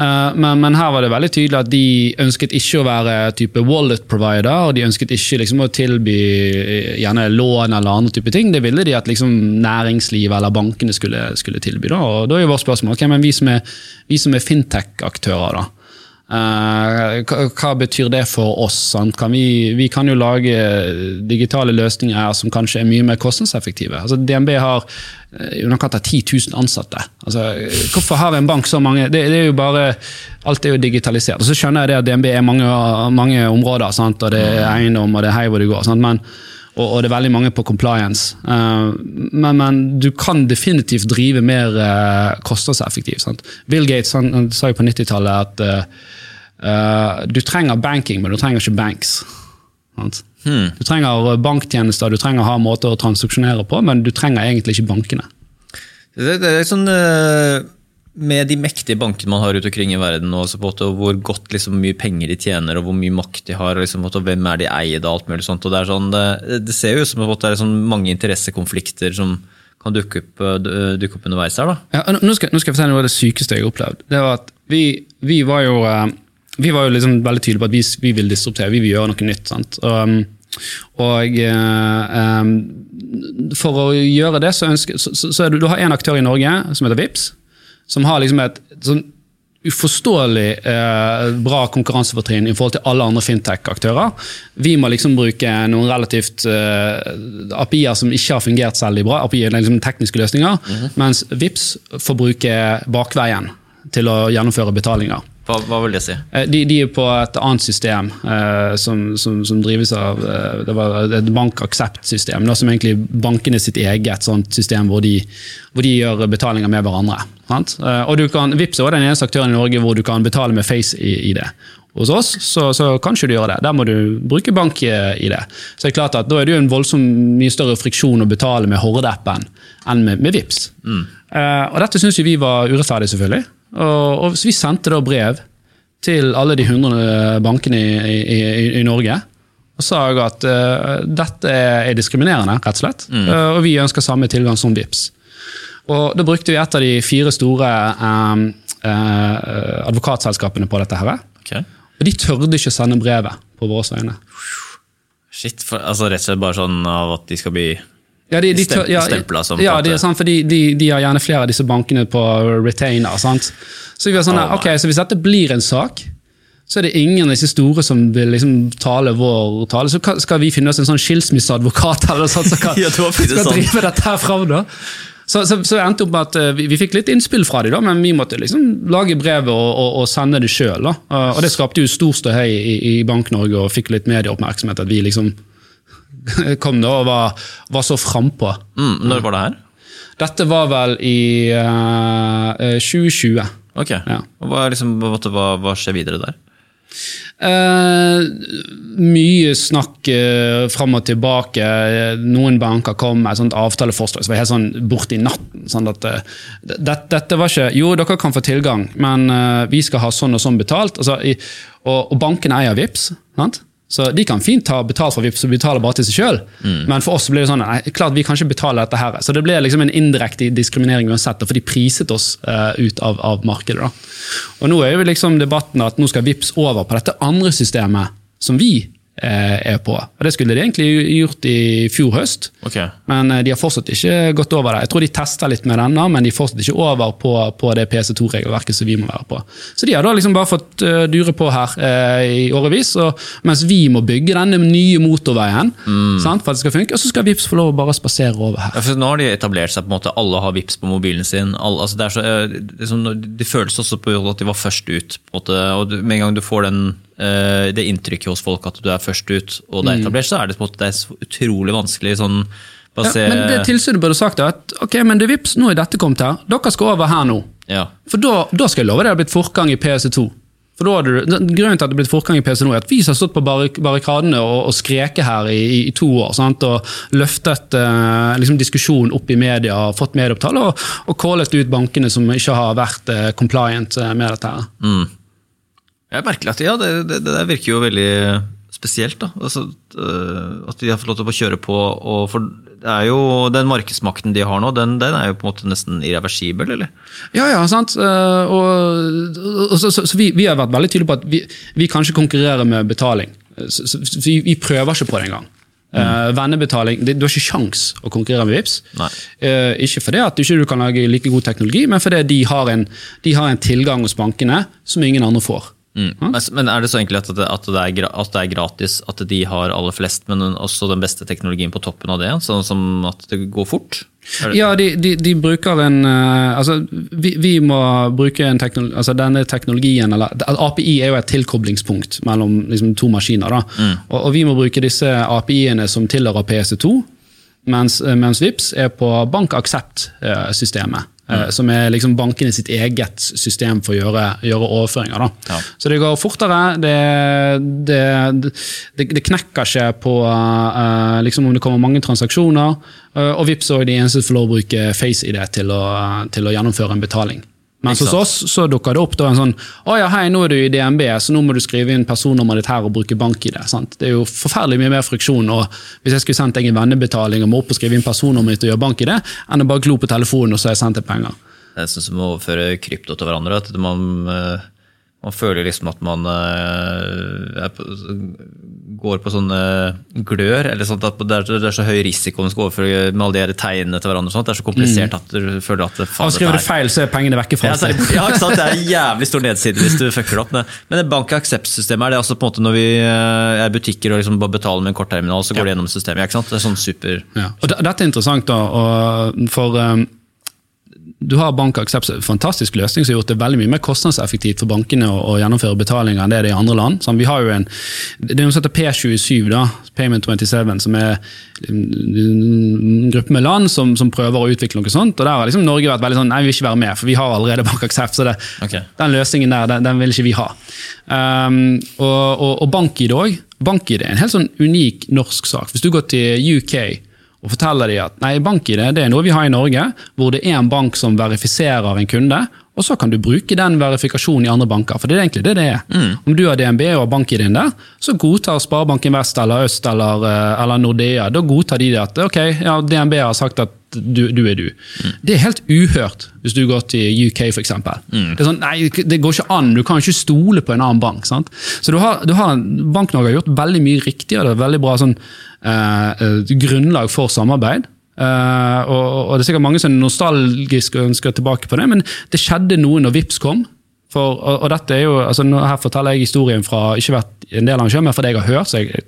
Speaker 4: Uh, men, men her var det veldig tydelig at de ønsket ikke å være type wallet provider, og de ønsket ikke liksom, å tilby eh, gjerne lån eller andre type ting. Det ville de at liksom, næringslivet eller bankene skulle, skulle tilby. Da. Og da er jo vårt spørsmål okay, men vi som er, vi som er fintech-aktører, da. Eh, hva, betyr det for oss? Kan vi, vi kan jo lage digitale løsninger som kanskje er mye mer kostnadseffektive. Altså, DNB har eh, i underkant av 10 000 ansatte. Altså, hvorfor har en bank så mange? Det, det er bare, Alt er jo digitalisert. Og Så skjønner jeg det at DNB er mange, mange områder, sant? og det er eiendom og det er hei hvor det går. Men, og, og det er veldig mange på compliance. Eh, men, men du kan definitivt drive mer kostnadseffektivt. Bill Gates han, han sa jo på 90-tallet at eh, eh, du trenger banking, men du trenger ikke banks. Sant? Du trenger banktjenester, du trenger å ha måter å transaksjonere på, men du trenger egentlig ikke bankene.
Speaker 3: Det, det er sånn eh, Med de mektige bankene man har rundt omkring i verden, og så på hvor godt liksom, mye penger de tjener, og hvor mye makt de har, og liksom, og hvem er de eier og alt mulig sånt. og Det, sånn, det, det ser jo ut som at det er sånn mange interessekonflikter som kan dukke opp, eh, dukke opp underveis her.
Speaker 4: Ja, nå, skal, nå skal jeg fortelle noe av det sykeste jeg har opplevd. Det var at Vi, vi var jo, eh, vi var jo liksom veldig tydelige på at vi, vi vil disruptere, vi vil gjøre noe nytt. sant? Og, um, og eh, um, For å gjøre det, så, ønsker, så, så, så det, du har en aktør i Norge som heter Vips, som har liksom et sånn uforståelig eh, bra konkurransefortrinn i forhold til alle andre fintech-aktører. Vi må liksom bruke noen relativt eh, API-er som ikke har fungert særlig bra, API-er er liksom tekniske løsninger, mens VIPS får bruke bakveien til å gjennomføre betalinger.
Speaker 3: Hva, hva vil det si?
Speaker 4: Eh, De, de er på et annet system eh, som, som, som drives av eh, det var et bank-aksept-system. Som egentlig bankene sitt eget sånt system hvor de, hvor de gjør betalinger med hverandre. Sant? Eh, og du kan, Vipps er den eneste aktøren i Norge hvor du kan betale med face-ID. Hos oss så, så kan ikke du gjøre det. Der må du bruke bank-ID. Så det er klart at Da er det jo en voldsom mye større friksjon å betale med Horde-appen enn med, med Vipps. Eh, og Dette syns vi var urettferdig, selvfølgelig. Og, og vi sendte da brev til alle de 100 bankene i, i, i, i Norge. Og sa at uh, dette er diskriminerende, rett og slett. Eh, og vi ønsker samme tilgang som VIPS. Og Da brukte vi et av de fire store eh, uh, advokatselskapene på dette. her.
Speaker 3: Okay.
Speaker 4: Og de tørde ikke å sende brevet på våre vegne.
Speaker 3: Shit, for, altså rett og slett bare sånn av at de skal bli
Speaker 4: Ja, de, de,
Speaker 3: Stem-
Speaker 4: ja, ja, det
Speaker 3: er
Speaker 4: sant, for de, de, de har gjerne flere av disse bankene på retainer. Sant? Så sånn,
Speaker 3: Oh
Speaker 4: okay, så hvis dette blir en sak, så er det ingen av disse store som vil liksom tale vår tale. Så skal vi finne oss en sånn skilsmisseadvokat eller sånt som kan,
Speaker 3: Ja,
Speaker 4: skal
Speaker 3: sånn.
Speaker 4: drive dette her fram. da. Så, så, så endte opp med at eh, vi, vi fikk litt innspill fra dem, men vi måtte liksom lage brevet og, og, og sende det sjøl. Og det skapte jo stor ståhei i, i Bank-Norge og fikk litt medieoppmerksomhet. At vi liksom kom da og var, var så frampå.
Speaker 3: mm, Når var det her?
Speaker 4: Dette var vel i eh, eh, 2020.
Speaker 3: Ok.
Speaker 4: Ja.
Speaker 3: Hva, liksom, hva, hva, skjer videre der?
Speaker 4: Eh, mye snakk uh, fram og tilbake. Noen banker kom med et sånt avtaleforslag som var helt sånn borti natten. Sånn at, eh, det, dette var ikke Jo, dere kan få tilgang, men eh, vi skal ha sånn og sånn betalt. Altså, i, og, og bankene eier VIPS, sant? Så de kan fint ta betalt for VIPS og betale bare til seg sjøl. Men for oss ble det sånn nei, klart vi kan ikke betale dette her. Så det ble liksom en indirekte diskriminering uansett, for de priset oss uh, ut av, av markedet. da. Og nå er jo liksom debatten at nå skal VIPS over på dette andre systemet som vi er på. Og Det skulle de egentlig gjort i fjor høst,
Speaker 3: okay.
Speaker 4: men eh, de har fortsatt ikke gått over det. Jeg tror de tester litt med denne, men de er fortsatt ikke over på, på det PC2-regelverket som vi må være på. Så de har da liksom bare fått eh, dure på her eh, i årevis, og, mens vi må bygge denne nye motorveien sant, for at det skal funke, og så skal VIPS få lov å bare spasere over her.
Speaker 3: Ja, for nå har de etablert seg på en måte, alle har VIPs på mobilen sin. Alle, altså det, så, eh, det, sånn, det føles også på at de var først ut. På en måte, og Med en gang du får den, eh, det inntrykket hos folk at du er først ut, og det er etablert, så er det, måte, det er utrolig vanskelig sånn
Speaker 4: Ja, men det tilsynet burde sagt er at ok, men det er VIPS, nå er dette kommet her, dere skal over her nå.
Speaker 3: ja.
Speaker 4: For da, da skal jeg love det har blitt fortgang i PC2. For da hadde du, grunnen til at det har blitt fortgang i PC2 er at vi som har stått på barrikadene og, og skreket her i, i, i to år sant? og løftet eh, liksom diskusjon opp i media, og fått medieopptale og, og callet ut bankene som ikke har vært eh, compliant eh, med dette. her.
Speaker 3: Jeg merker at ja, det, det, det virker jo veldig spesielt. da. Altså, øh, at de har fått lov til å kjøre på. Og for det er jo, Den markedsmakten de har nå, den, den er jo på en måte nesten irreversibel, eller?
Speaker 4: Ja, ja, sant. Eh, og, og, så, så, så vi, vi har vært veldig tydelige på at vi, vi kan ikke konkurrere med betaling. Så, så, vi, vi prøver ikke på det engang. Eh, vennebetaling, det, Du har ikke sjans å konkurrere med Vipps. Ikke fordi at du ikke kan lage like god teknologi, men fordi de har en, de har en tilgang hos bankene som ingen andre får.
Speaker 3: Mm. Men, men er det så enkelt at det, at, det er, at det er gratis, at de har aller flest, men også den beste teknologien på toppen av det? Sånn som at det går fort? Det,
Speaker 4: Ja, de, de, de bruker en eh, altså, vi, vi må bruke en teknologi, altså denne teknologien eller, API er jo et tilkoblingspunkt mellom liksom, to maskiner. Da. Og, og vi må bruke disse API-ene som tilhører PC2, mens, eh, mens VIPS er på Bank Eh, Som er liksom bankene sitt eget system for å gjøre, gjøre overføringer.
Speaker 3: Ja.
Speaker 4: Så det går fortere. Det, det, det, det knekker ikke på uh, liksom om det kommer mange transaksjoner. Uh, og Vipps er de eneste som får lov å bruke FaceID til å, til å gjennomføre en betaling. Mens hos oss så dukker det opp en sånn Å ja, hei, nå er du i DNB, så nå må du skrive inn personnummeret ditt her og bruke bank-ID. sant? Det er jo forferdelig mye mer friksjon. og Hvis jeg skulle sendt deg en vennebetaling og må opp og skrive inn personnummeret ditt og gjøre bank-ID, enn å bare glo på telefonen og så har jeg sendt deg penger.
Speaker 3: det er sånn som å overføre krypto til hverandre. At man, øh, Man føler liksom at man eh, på, går på sånne glør. eller sånt, at det er, det er så høy risiko man skal overføre med alle de her tegnene til hverandre. Sånt. Det er så komplisert at du føler at det, faen,
Speaker 4: skriver du feil, så er pengene vekke fra
Speaker 3: ja, det, ja, ikke sant? det er en jævlig stor nedside hvis du fucker det opp. Men, men det bank accept-systemet er det altså på en måte når vi eh, er butikker og liksom bare betaler med en kortterminal, så går det gjennom systemet. ikke sant? Det er sånn super...
Speaker 4: Ja. Og Dette er interessant, da, for um, du har BankAccept, en fantastisk løsning som har gjort det veldig mye mer kostnadseffektivt for bankene å, å gjennomføre betalinger enn det er i andre land. Sånn, vi har jo en, det er noe som heter P27, da, Payment 27, som er en gruppe med land som, som prøver å utvikle noe sånt. og Der har liksom Norge vært veldig sånn nei, vi vil ikke være med, for vi har allerede BankAccept, så det,
Speaker 3: okay.
Speaker 4: Den løsningen der, den, den vil ikke vi ha. Um, og, og, og BankID òg. BankID er en helt sånn unik norsk sak. Hvis du går til UK og forteller de at nei, BankID det er noe vi har i Norge, hvor det er en bank som verifiserer en kunde, og så kan du bruke den verifikasjonen i andre banker. For det er egentlig det det er. Om du har DNB og har BankID-en der, så godtar Sparebanken Vest eller Øst eller, eh, eller Nordea. Da godtar de det at ok, ja, DNB har sagt at du, du er du. Det er helt uhørt hvis du går til UK f.eks. Det er sånn, nei, det går ikke an, du kan ikke stole på en annen bank. sant? Så du har, du har, Bank-Norge har gjort veldig mye riktig, og det er veldig bra sånn, grunnlag for samarbeid. Eh, og, og det er sikkert mange som nostalgisk ønsker tilbake på det, men det skjedde noe når Vips kom. For, og, og dette er jo, altså Her forteller jeg historien fra ikke vært en del av den selv, men fra det jeg har hørt. så jeg,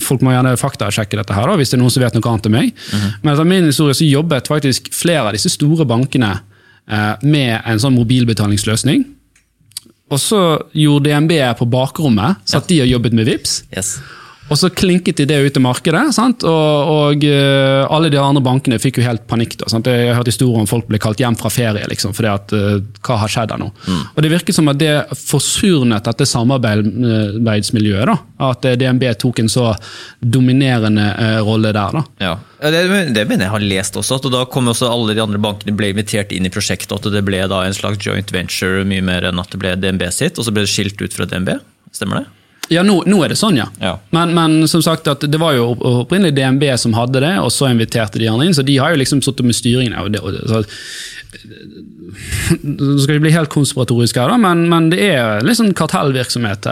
Speaker 4: Folk må gjerne faktasjekke dette her da, hvis det er noen som vet noe annet enn meg. Men etter min historie så jobbet faktisk flere av disse store bankene eh, med en sånn mobilbetalingsløsning. Og så gjorde DNB på bakrommet, satt de og jobbet med Vips.
Speaker 3: Yes.
Speaker 4: Og så klinket de det ut i markedet, sant? og, og eh, alle de andre bankene fikk jo helt panikk. Da, sant? Jeg har hørt historier om folk ble kalt hjem fra ferie, liksom, fordi at uh, hva har skjedd her nå? Og Det virket som at det forsurnet dette samarbeidsmiljøet. da, At eh, DNB tok en så dominerende uh, rolle der. da.
Speaker 3: Ja, det, det mener jeg har lest også. at da kom også alle de andre bankene ble invitert inn i prosjektet, og at det ble da en slags joint venture mye mer enn at det ble DNB sitt, og så ble det skilt ut fra DNB. Stemmer det?
Speaker 4: Ja, nå, nå er det sånn, ja.
Speaker 3: Ja.
Speaker 4: Men, men som sagt, det var jo opprinnelig DNB som hadde det, og så inviterte de andre inn, så de har jo liksom sittet med styringen. Og det, og det, så, Nå skal vi bli helt konspiratorisk her, da, men, men det er litt sånn kartellvirksomhet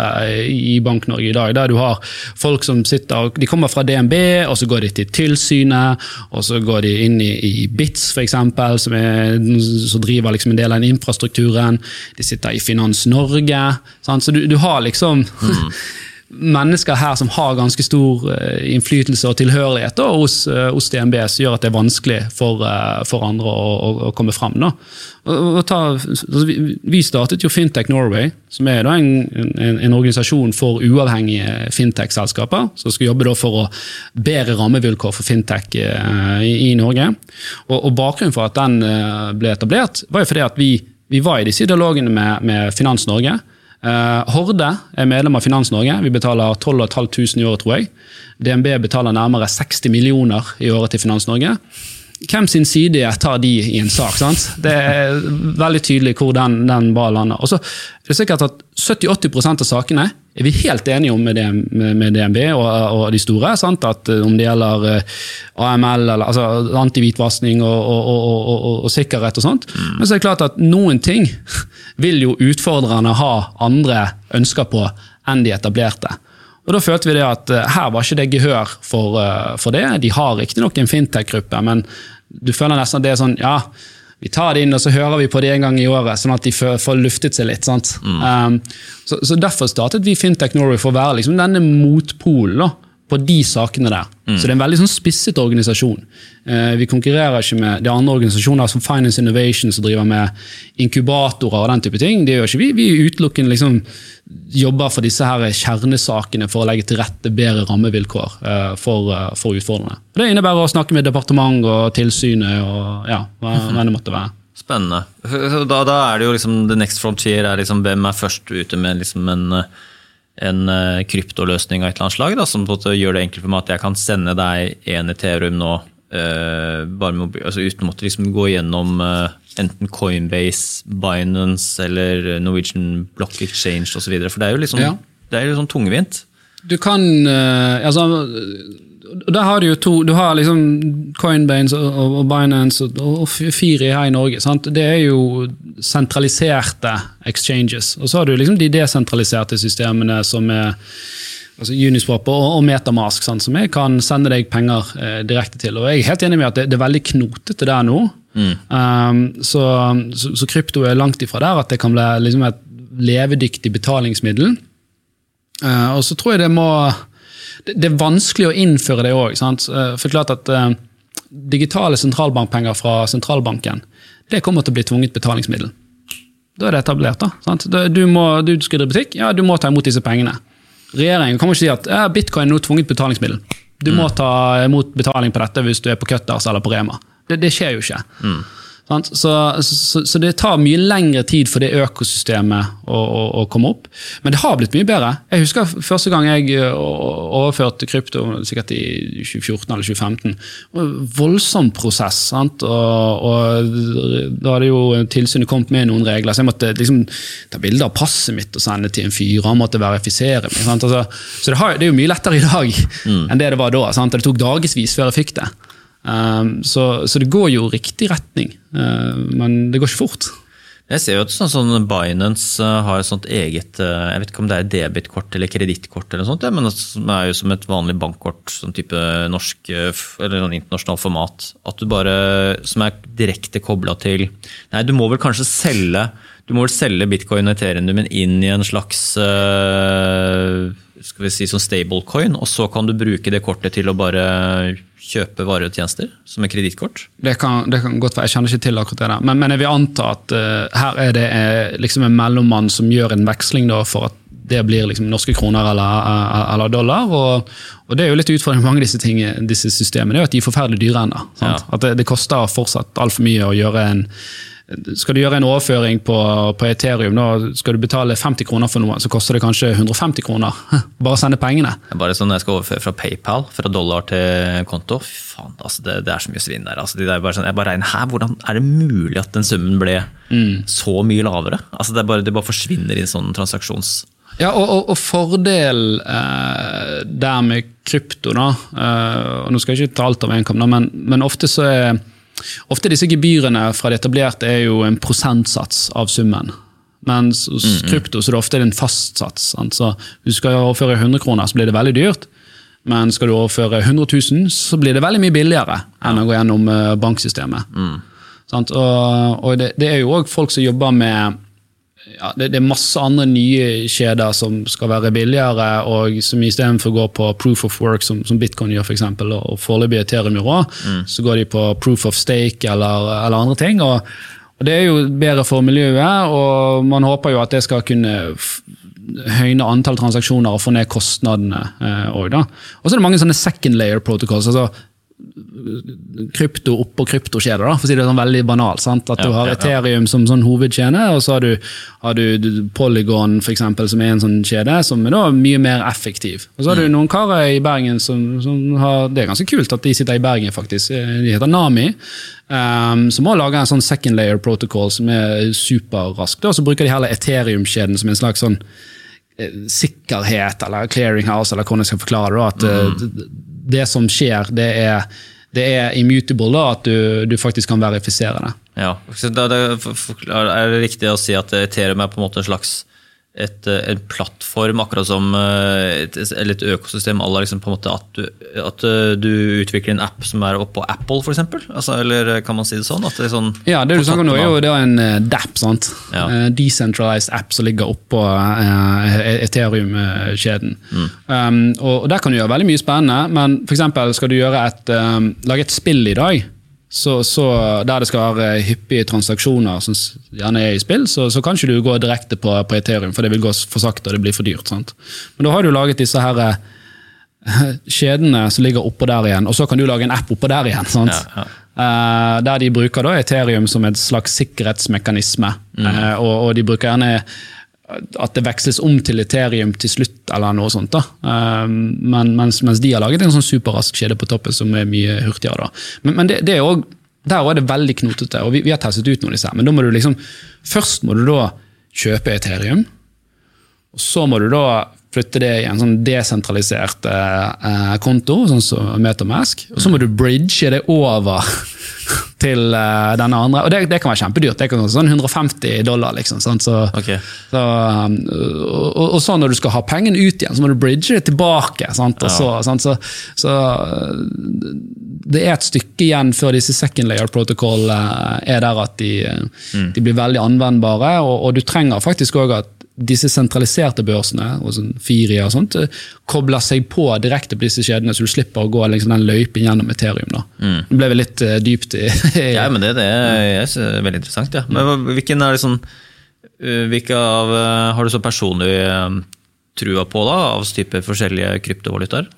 Speaker 4: i Bank-Norge i dag, der du har folk som sitter De kommer fra DNB, og så går de til tilsynet, og så går de inn i, i BITS, f.eks., som, er- som driver liksom en del av den infrastrukturen. De sitter i Finans Norge. Sant? Så du, du har liksom mennesker her som har ganske stor eh, innflytelse og tilhørighet da, hos, eh, hos DNB, som gjør at det er vanskelig for, eh, for andre å, å, å komme og ta, altså, vi, startet jo Fintech Norway, som er en, en, en organisasjon for uavhengige fintech-selskaper, som skal jobbe for å bedre rammevilkår for fintech i, i Norge. Og, og Bakgrunnen for at den ble etablert, var jo fordi at vi, vi var i disse dialogene med, med Finans Norge. Eh, Horde er medlem av Finans Norge. Vi betaler 12 500 i året, tror jeg. DNB betaler nærmere 60 millioner i året til Finans Norge. Hvem sin side tar de i en sak? sant? Det er veldig tydelig hvor den, den ballen lander. Og så er det sikkert at 70-80% av sakene er vi helt enige om med, DNB og, og de store. sant? At eh, Om det gjelder eh, AML, eller altså antihvitvasking og, og, og, sikkerhet og sånt. Men så er det klart at noen ting vil jo utfordrerne ha andre ønsker på enn de etablerte. Og Da følte vi det at eh, her var ikke det gehør for, eh, for det. De har riktignok en fintech-gruppe, men du føler nesten at det er sånn ja, vi tar det inn og så hører vi på det en gang i året, sånn at de får, luftet seg litt. sant? Um, så, så Derfor startet vi Fintech Norway for å være liksom denne motpolen på de sakene der. Så det er en veldig sånn spisset organisasjon. Eh, vi konkurrerer ikke med de andre organisasjoner som Finance Innovation som driver med inkubatorer og den type ting. Det gjør ikke vi. Vi utelukkende liksom jobber for disse her kjernesakene for å legge til rette bedre rammevilkår eh, for, eh, for utfordrerne. Og det innebærer å snakke med departement og tilsynet og ja, hva hva det måtte være.
Speaker 3: Spennende. Da, da er det jo liksom The next frontier er liksom hvem er først ute med liksom en, en eh, kryptoløsning av et eller annet slag, da, som gjør det enkelt for meg at jeg kan sende deg en Ethereum nå uh, bare mobil- altså uten å måtte liksom gå gjennom uh, enten Coinbase, Binance eller Norwegian Block Exchange osv. For det er jo liksom
Speaker 4: Ja.
Speaker 3: det er jo sånn tungvint.
Speaker 4: Du kan uh, altså, der har Du jo to, du har liksom Coinbase og, og, Binance og, og Firi her i Norge. Sant? Det er jo sentraliserte exchanges. Og så har du liksom de desentraliserte systemene som er altså Uniswap og, og Metamask, sant? som jeg kan sende deg penger eh, direkte til. Og Jeg er helt enig med at det, det er veldig knotete der nå. Um, så, så, så krypto er langt ifra der at det kan bli liksom et levedyktig betalingsmiddel. Uh, og så tror jeg det må det, det er vanskelig å innføre det òg. For klart at uh, digitale sentralbankpenger fra sentralbanken det kommer til å bli tvunget betalingsmiddel. Da er det etablert. da. Sant? Du, må, du skal drive butikk, ja, du må ta imot disse pengene. Regjeringen kommer ikke si at ja, bitcoin er nå tvunget betalingsmiddel. Du må ta imot betaling på dette hvis du er på Cutters eller på Rema. Det, det skjer jo ikke. Mm. Så, så, så, det tar mye lengre tid for det økosystemet å, å, å, komme opp. Men det har blitt mye bedre. Jeg husker første gang jeg overførte krypto, sikkert i 2014 eller 2015. Voldsom prosess. sant? Og, og Da hadde jo tilsynet kommet med noen regler, så jeg måtte liksom ta bilde av passet mitt og sende til en fyr. Han måtte verifisere meg. Altså, så det, har, det, er jo mye lettere i dag mm. enn det det var da. Sant? Det tok dagevis før jeg fikk det. Um, så, så, det går jo riktig retning, uh, men det går ikke fort.
Speaker 3: Jeg ser jo at sånn, sånn Binance uh, har et sånt eget uh, Jeg vet ikke om det er debitkort eller kredittkort, ja, men det er jo som et vanlig bankkort, sånn type norsk eller sånn internasjonal format. At du bare, Som er direkte kobla til Nei, du må vel kanskje selge du må vel selge bitcoin og ethereum inn i en slags skal vi si, sånn stablecoin, og så kan du bruke det kortet til å bare kjøpe varer og tjenester som er kredittkort?
Speaker 4: Det, det, kan godt være, jeg kjenner ikke til akkurat det. der. Men, men jeg vil anta at uh, her er det uh, liksom en mellommann som gjør en veksling da, for at det blir liksom norske kroner eller, eller dollar. Og, og, det er jo litt utfordrende med mange av disse, ting, disse systemene, det er at de er forferdelig dyre ennå. Ja. At det, det koster fortsatt altfor mye å gjøre en skal du gjøre en overføring på, på, Ethereum, da skal du betale 50 kroner for noe, så koster det kanskje 150 kroner. Bare sende pengene.
Speaker 3: Bare sånn jeg skal overføre fra PayPal, fra dollar til konto. Fy faen, altså det, det, er så mye svinn der. Altså de der bare sånn, jeg bare regner her, Hvordan er det mulig at den summen ble mm. så mye lavere? Altså det, bare, det bare forsvinner i en sånn transaksjons...
Speaker 4: Ja, og, og, og fordel eh, der med krypto, da eh, og Nå skal jeg ikke ta alt av en kamp, men, men ofte så er Ofte disse gebyrene fra det etablerte er jo en prosentsats av summen. Mens hos mm, mm. krypto så er det ofte en fastsats. Så hvis du skal overføre 100 kroner, så blir det veldig dyrt. Men skal du overføre 100 000, så blir det veldig mye billigere enn å gå gjennom eh, banksystemet. Mm. Og, det, er jo òg folk som jobber med ja, det, det, er masse andre nye kjeder som skal være billigere, og som istedenfor går på proof of work, som, som Bitcoin gjør, for eksempel, og foreløpig Ethereum gjør mm. så går de på proof of stake eller, eller andre ting. Og, og, Det er jo bedre for miljøet, og man håper jo at det skal kunne høyne antall transaksjoner og få ned kostnadene òg. Eh, og så er det mange sånne second layer protocols. altså krypto oppå kryptokjeder, for å si det sånn veldig banalt. Sant? At ja, du har ja, ja. Ethereum som sånn hovedkjede, og så har du, har du Polygon for eksempel, som er en sånn kjede som er da mye mer effektiv. Og så har mm. du noen karer i Bergen som, som, har Det er ganske kult at de sitter i Bergen, faktisk. De heter Nami. Um, som har laga en sånn second layer protocol som er superrask. Så bruker de heller Ethereum-kjeden som en slags sånn eh, sikkerhet eller clearinghouse, eller hvordan jeg skal forklare det. at mm. Det som skjer, det er, det er immutable, da, at du, du, faktisk kan verifisere det.
Speaker 3: Ja, Er det riktig å si at Ethereum er på en måte en slags et, eh, en plattform, akkurat som eh, et, eller et økosystem à liksom på en måte at du, at eh, du, utvikler en app som er oppå Apple, f.eks.? Altså, eller kan man si det sånn? Det sånn
Speaker 4: ja, det du snakker om nå, er jo det er en DAP. sant? Ja. Decentralized app som ligger oppå uh, Ethereum-kjeden. Mm. Um, og, og, Der kan du gjøre veldig mye spennende, men for skal du et, um, lage et spill i dag så, så, der det skal være hyppige transaksjoner som gjerne er i spill, så, så kan ikke du gå direkte på, på, Ethereum, for det vil gå for sakte og det blir for dyrt. Sant? Men da har du laget disse her eh, kjedene som ligger oppå der igjen, og så kan du lage en app oppå der igjen. sant? Ja, ja. Uh, der de bruker da Ethereum som et slags sikkerhetsmekanisme. Mm. Uh, og, og, de bruker gjerne at det veksles om til Ethereum til slutt, eller noe sånt. da. Um, men, mens, mens, de har laget en sånn superrask kjede på toppen som er mye hurtigere. da. Men, men det, det, er også, der er det veldig knotete, og vi, vi har testet ut noen av disse. Men da må du liksom, først må du da kjøpe Ethereum. og Så må du da flytte det i en sånn desentralisert eh, konto, sånn som Metamask. Og så må du bridge det over til eh, denne andre. Og det, det kan være kjempedyrt. Det kan være sånn 150 dollar. liksom. Sant? Så,
Speaker 3: okay.
Speaker 4: så, um, og, og så når du skal ha pengene ut igjen, så må du bridge det tilbake. Sant? Og så, sant? Så, så det er et stykke igjen før disse second layer protocol uh, er der at de, mm. de blir veldig anvendbare. Og, og du trenger faktisk òg at disse sentraliserte børsene, og sånn Firia og sånt, uh, kobler seg på direkte på disse kjedene, så du slipper å gå liksom, den løypen gjennom Ethereum. da. Nå ble vi litt uh, dypt i
Speaker 3: Ja, men det, det er er veldig interessant. Ja. Men hvilken er det sånn uh, Hvilke av har du så personlig trua på, da, av type forskjellige kryptovalutaer?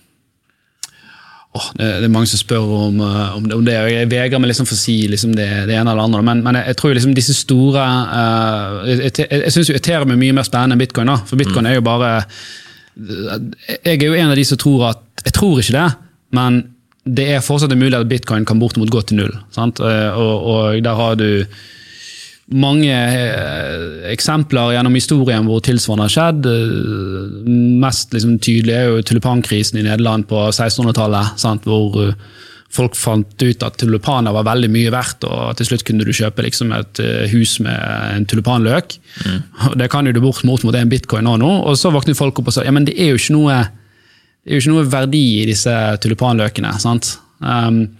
Speaker 4: Åh, det, det er mange som spør om, eh, om, det, om det, og jeg vegrer meg liksom for å si liksom det, det ene eller andre. Men, men jeg, jeg tror liksom disse store uh, Jeg, jeg, jeg syns Ethereum er mye mer spennende enn bitcoin. da, For bitcoin er jo bare Jeg er jo en av de som tror at Jeg tror ikke det, men det er fortsatt en mulighet at bitcoin kan bortimot gå til null. Sant? Eh, Og, og der har du mange eh, eksempler gjennom historien hvor tilsvarende har skjedd. Eh, mest liksom, tydelig er jo tulipankrisen i Nederland på 1600-tallet, sant, hvor eh, folk fant ut at tulipaner var veldig mye verdt, og til slutt kunne du kjøpe liksom, et hus med en tulipanløk. Og Det kan jo du bort mot mot en bitcoin nå, nå. og så våknet folk opp og sa ja, men det er jo ikke noe det er jo ikke noe verdi i disse tulipanløkene. sant? Um,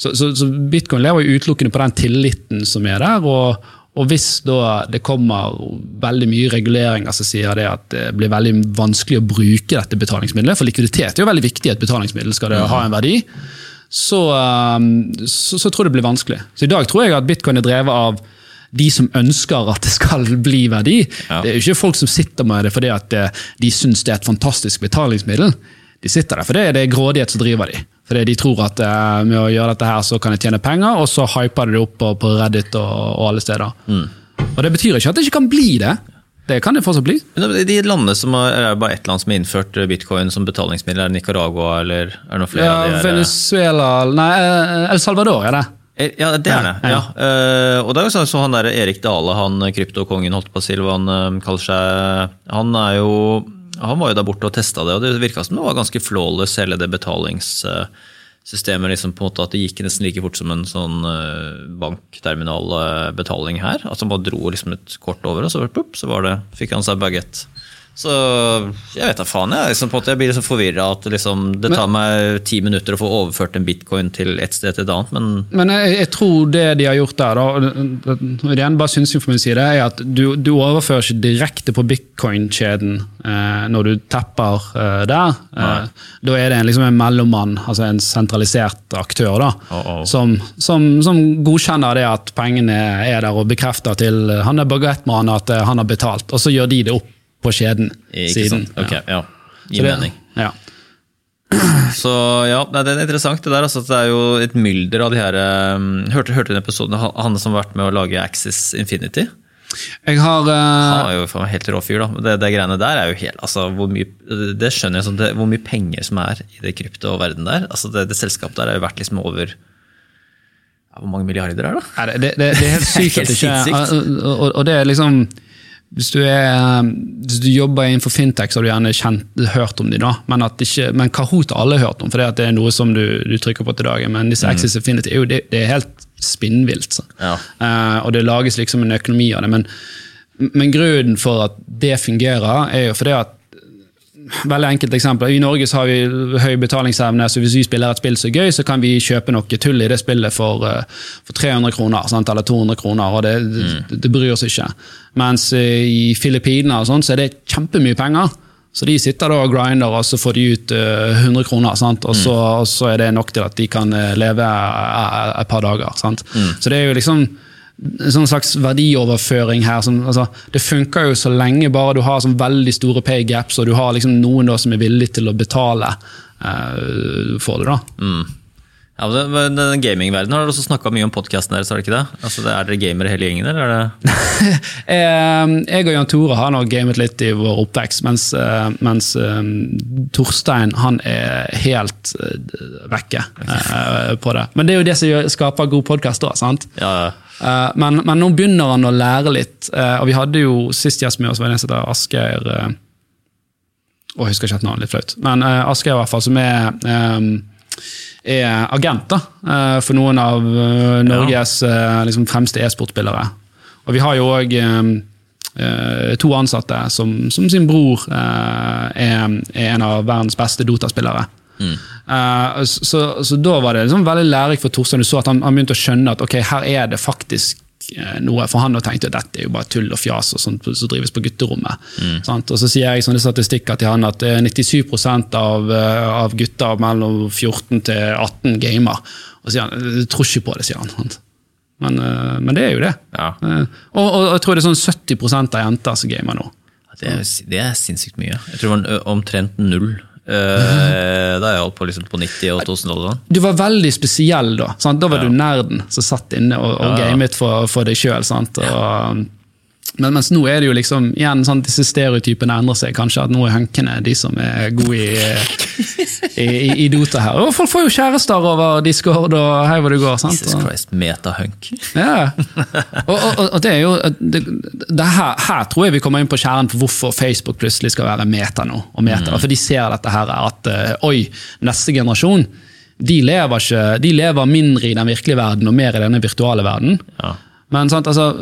Speaker 4: så, så, så bitcoin lever jo utelukkende på den tilliten som er der. og, og hvis da det kommer veldig mye reguleringer som sier det at det blir veldig vanskelig å bruke dette betalingsmiddelet, for likviditet er jo veldig viktig et betalingsmiddel, skal det ha en verdi, så, um, så, så tror jeg det blir vanskelig. Så i dag tror jeg at bitcoin er drevet av de som ønsker at det skal bli verdi.
Speaker 3: Ja.
Speaker 4: Det er jo ikke folk som sitter med det fordi at eh, de syns det er et fantastisk betalingsmiddel. De sitter der fordi det er grådighet som driver de. Fordi de tror at eh, med å gjøre dette her så kan jeg tjene penger, og så hyper de det opp på, på Reddit og, og alle steder. Og Det betyr ikke at det ikke kan bli det. Det kan det fortsatt bli.
Speaker 3: De landene som er, er bare ett land som har innført bitcoin som betalingsmiddel, er det Nicaragua eller er det noen flere?
Speaker 4: Ja,
Speaker 3: de?
Speaker 4: Venezuela Nei, eh, El Salvador er det.
Speaker 3: Eh, Ja, det er det.
Speaker 4: Ja.
Speaker 3: Eh, og det er jo sånn så han der Erik Dale, han kryptokongen, holdt på å si, hva han eh, kaller seg, han er jo han var jo der borte og testa det, og det virka som det var ganske flawless, hele det betalingssystemet. Liksom på en måte At det gikk nesten like fort som en sånn eh, bankterminalbetaling her. At Altså bare dro liksom et kort over, og så, plupp, så det, fikk han seg bagett. Så jeg vet da faen. Jeg, liksom jeg blir liksom forvirra at liksom, det tar meg ti minutter å få overført en bitcoin til et sted til et annet, men
Speaker 4: Men jeg, jeg tror det de har gjort der, da, og igjen bare synsing for min side, er at du, du overfører ikke direkte på bitcoin-kjeden eh, når du tepper eh, der. Eh, da er det en, liksom en mellommann, altså en sentralisert aktør, da,
Speaker 3: oh, oh.
Speaker 4: Som, som, som godkjenner det at pengene er der, og bekrefter til han er bagettmann at eh, han har betalt, og så gjør de det opp på skjeden
Speaker 3: ikke
Speaker 4: siden.
Speaker 3: sant? Ok, ja. Gir mening.
Speaker 4: Ja.
Speaker 3: Så ja, det er interessant det der. Altså, det er jo et mylder av de her um, Hørte du den episoden han som har vært med å lage Axis Infinity?
Speaker 4: Jeg har uh,
Speaker 3: Han er jo meg helt rå fyr, da. Det, det greiene der er jo helt altså, hvor mye, Det skjønner jeg sånn, det, hvor mye penger som er i det kryptoverdenen der. Altså, det, det selskapet der er jo verdt liksom over ja, Hvor mange milliarder er det? da?
Speaker 4: Det, det, det er helt sykt at det ikke
Speaker 3: er
Speaker 4: og, og, og det er liksom hvis du, er, hvis du jobber innenfor fintech, så har du gjerne kjent, hørt om de da, men, ikke, men Kahoot har alle hørt om, for det er noe som du, du trykker på til dagen. Men disse Axis Infinity er jo det, det er helt spinnvilt. Så.
Speaker 3: Ja.
Speaker 4: Uh, og det lages liksom en økonomi av det. Men, men grunnen for at det fungerer, er jo fordi at Veldig enkelt eksempel. I Norge så har vi høy betalingsevne, så hvis vi spiller et spill som er gøy, så kan vi kjøpe noe tull i det spillet for, eh, for 300 kroner, sant? eller 200 kroner, og det, det, det bryr oss ikke. Mens eh, i Filippinene sånn, så er det kjempemye penger. Så de sitter da og grinder, og så får de ut eh, 100 kroner, sant? Og, så, og så er det nok til at de kan eh, leve eh, et par dager. Sant? Så det er jo liksom sånn slags verdioverføring her. Som, altså, det funker jo så lenge bare du har sånn veldig store pay gaps, og du har liksom noen da som er villig til å betale uh, for det. da.
Speaker 3: Ja, men det- den Gamingverdenen har du også snakka mye om podkasten deres, har du ikke det? Altså, det er dere gamere hele gjengen, eller er det
Speaker 4: Eh, jeg og Jan Tore har nå gamet litt i vår oppvekst, mens, eh, mens um, Torstein han er helt uh, vekke uh, på det. Men det er jo det som skaper god podkast da. sant?
Speaker 3: Ja, ja.
Speaker 4: Eh, men, men nå begynner han å lære litt. eh, og vi hadde jo sist gjest med oss, var en som heter Asgeir eh, Å, jeg husker ikke et navn, litt flaut. Men Asker, i hvert fall, som er, er agent da, eh, for noen av eh, Norges eh, liksom, fremste e-sportspillere. Og vi har jo òg to ansatte som, som sin bror er, er en av verdens beste Dota-spillere. Eh, så, så, da var det liksom veldig lærerikt for Torstein. Du så at han, han, begynte å skjønne at ok, her er det faktisk eh, noe for han og tenkte at dette er jo bare tull og fjas og sånt som drives på gutterommet. Mm. Og så sier jeg sånne statistikker til han at 97% av, eh, av gutter mellom 14 til 18 gamer. Og sier han jeg tror ikke på det, sier han. Men, men det er jo det. Ja. Og, og, jeg tror det er sånn 70 av jenter som gamer nå.
Speaker 3: Det er, det er sinnssykt mye. Jeg tror det var omtrent null Uh, da jeg holdt på liksom på 90- og 2000-tallet.
Speaker 4: Du var veldig spesiell da. Sant? Da var ja. du nerden som satt inne og, og ja. gamet for, for deg sjøl. Men mens nå er det jo liksom igjen sånn disse stereotypene endrer seg. Kanskje at nå er hunkene de som er gode i, i, i, i Dota her. Og folk får jo kjærester over Discord og hei hvor det går. sant?
Speaker 3: Jesus Christ, metahunk.
Speaker 4: Ja. Og, og, og, det er jo det, det her, her, tror jeg vi kommer inn på kjernen for hvorfor Facebook plutselig skal være meta nå. og meta, mm. For de ser dette her at eh, oi, neste generasjon de lever, ikke, de lever mindre i den virkelige verden og mer i denne virtuale verden. Ja. Men sant, altså,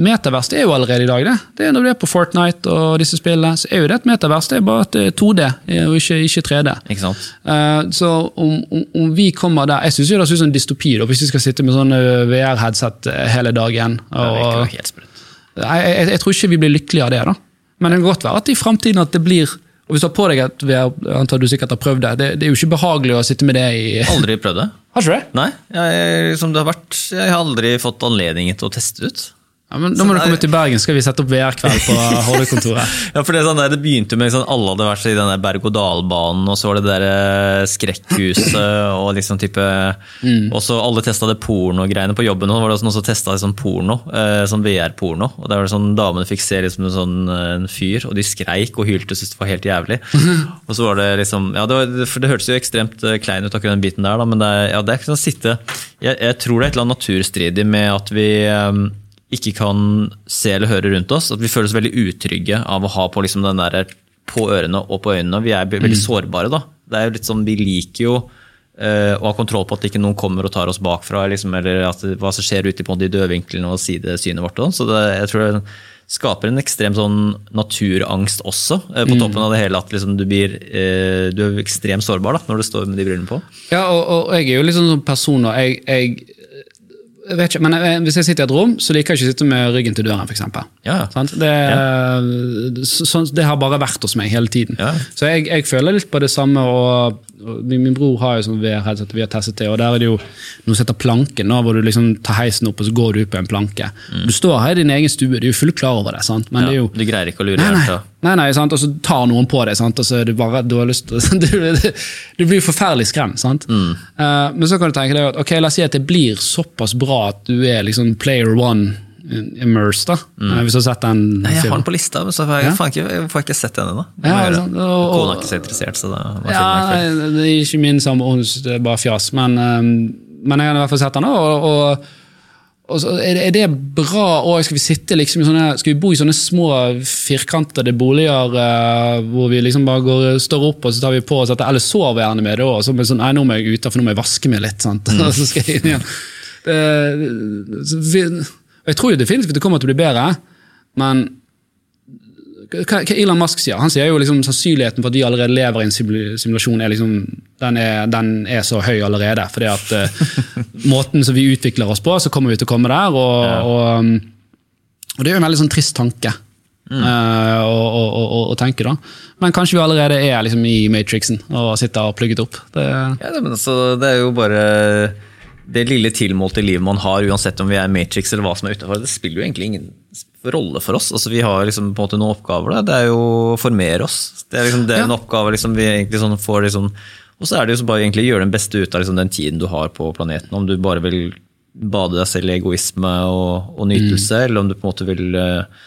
Speaker 4: metavers er jo allerede i dag. det. Det er Når du er på Fortnite og disse spillene, så er jo det et metavers. Det er bare at det er 2D og ikke, ikke 3D.
Speaker 3: Ikke?
Speaker 4: Uh, så om, om, om, vi kommer der Jeg syns det høres ut som en dystopi da, hvis vi skal sitte med sånne VR-headset eh, hele dagen. Og, jeg, jeg, jeg, tror ikke vi blir lykkelige av det. da. Men det kan godt være at i framtiden at det blir og hvis du har på deg et VR, antar du sikkert har prøvd det, det, det er jo ikke behagelig å sitte med det i
Speaker 3: Aldri prøvd det.
Speaker 4: Har du det?
Speaker 3: Nei, jeg, som det har vært, jeg har aldri fått anledning til å teste ut.
Speaker 4: Ja, men Da må du komme til Bergen, skal vi sette opp VR-kveld på Hordekontoret.
Speaker 3: ja, for det, sånn det begynte med sånn, Alle hadde vært i den berg-og-dal-banen, og så var det det der eh, skrekkhuset og liksom type mm. Og så alle testa det pornogreiene på jobben. Og var det noen som testa liksom porno, eh, sånn VR-porno. og der var det sånn Damene fikk se liksom en sånn eh, en fyr, og de skreik og hylte og syntes det var helt jævlig. og så var det liksom, ja, det, var, for det hørtes jo ekstremt klein ut, akkurat den biten der, da, men det, ja, det er ikke sånn å sitte jeg, jeg, tror det er et eller annet naturstridig med at vi ikke kan se eller høre rundt oss. At vi føles veldig utrygge av å ha på liksom den der på ørene og på øynene. Vi er veldig mm. sårbare. da. Det er jo litt sånn, Vi liker jo uh, å ha kontroll på at ikke noen kommer og tar oss bakfra, liksom, eller at, hva som skjer ute på de dødvinklene og sidesynet vårt. Da. Så det, jeg tror det skaper en ekstrem sånn naturangst også, uh, på mm. toppen av det hele. At liksom, du, blir, uh, du er ekstremt sårbar da, når du står med de brillene på.
Speaker 4: Ja, og, og jeg er jo liksom sånn person, og jeg jeg vet ikke, men Hvis jeg sitter i et rom, så liker jeg ikke å sitte med ryggen til døren. For eksempel.
Speaker 3: ja.
Speaker 4: det, ja. så, det, har bare vært hos meg hele tiden. Ja. Så jeg, jeg, føler litt på det samme. og, og Min, min bror har jo sånn VR-headset vi har testet det, og der er det jo noe som heter planken, hvor du liksom tar heisen opp og så går du ut på en planke. Mm. Du står her i din egen stue, du er jo fullt klar over det. sant? Men det er jo,
Speaker 3: du greier ikke å lure
Speaker 4: nei, nei, nei, nei, sant? Og så tar noen på deg, sant? og så er du bare du har lyst til du, du blir forferdelig skremt. sant? Mm. Uh, men så kan du tenke deg at ok, la oss si at det blir såpass bra at du er liksom player one immersed. da, mm. Hvis du har sett den
Speaker 3: Nei, Jeg har den på lista, men så får jeg, ja. ikke, jeg får ikke sett den ennå.
Speaker 4: Ja, sånn,
Speaker 3: Kona er ikke så interessert, så da
Speaker 4: må ja, Det er ikke min samboer, det er bare fjas. Men, um, men jeg har i hvert fall sett den. og, og er det, er det bra og skal vi sitte liksom i sånne, skal vi bo i sånne små firkantede boliger uh, hvor vi liksom bare går, står opp og så tar vi på oss dette, eller sover gjerne med det òg. Så sånn, nei, nå må jeg ut, for nå må jeg vaske meg litt. sant? Mm. så skal jeg inn igjen. Uh, jeg tror jo definitivt det kommer til å bli bedre, men hva, hva Elon Musk sier Han sier jo liksom sannsynligheten for at vi allerede lever i en simulasjon, er liksom, den, er, den er så høy allerede. fordi at uh, Måten som vi utvikler oss på, så kommer vi til å komme der. Og, ja. og, um, og det er jo en veldig sånn trist tanke. Mm. Uh, å, å, å, tenke da. Men kanskje vi allerede er liksom i Matrixen og sitter og plugget opp.
Speaker 3: Det, ja, men altså, det er jo bare det lille tilmålte livet man har, uansett om vi er Matrix eller hva som er utafor, det spiller jo egentlig ingen rolle for oss. Altså, vi har liksom på en måte noen oppgaver. Da. Det er jo å formere oss. Det er, liksom, det er en oppgave liksom, vi egentlig sånn får liksom, Og så er det jo bare egentlig gjøre den beste ut av liksom, den tiden du har på planeten. Om du bare vil bade deg selv i egoisme og, og nytelse, mm. eller om du på en måte vil uh,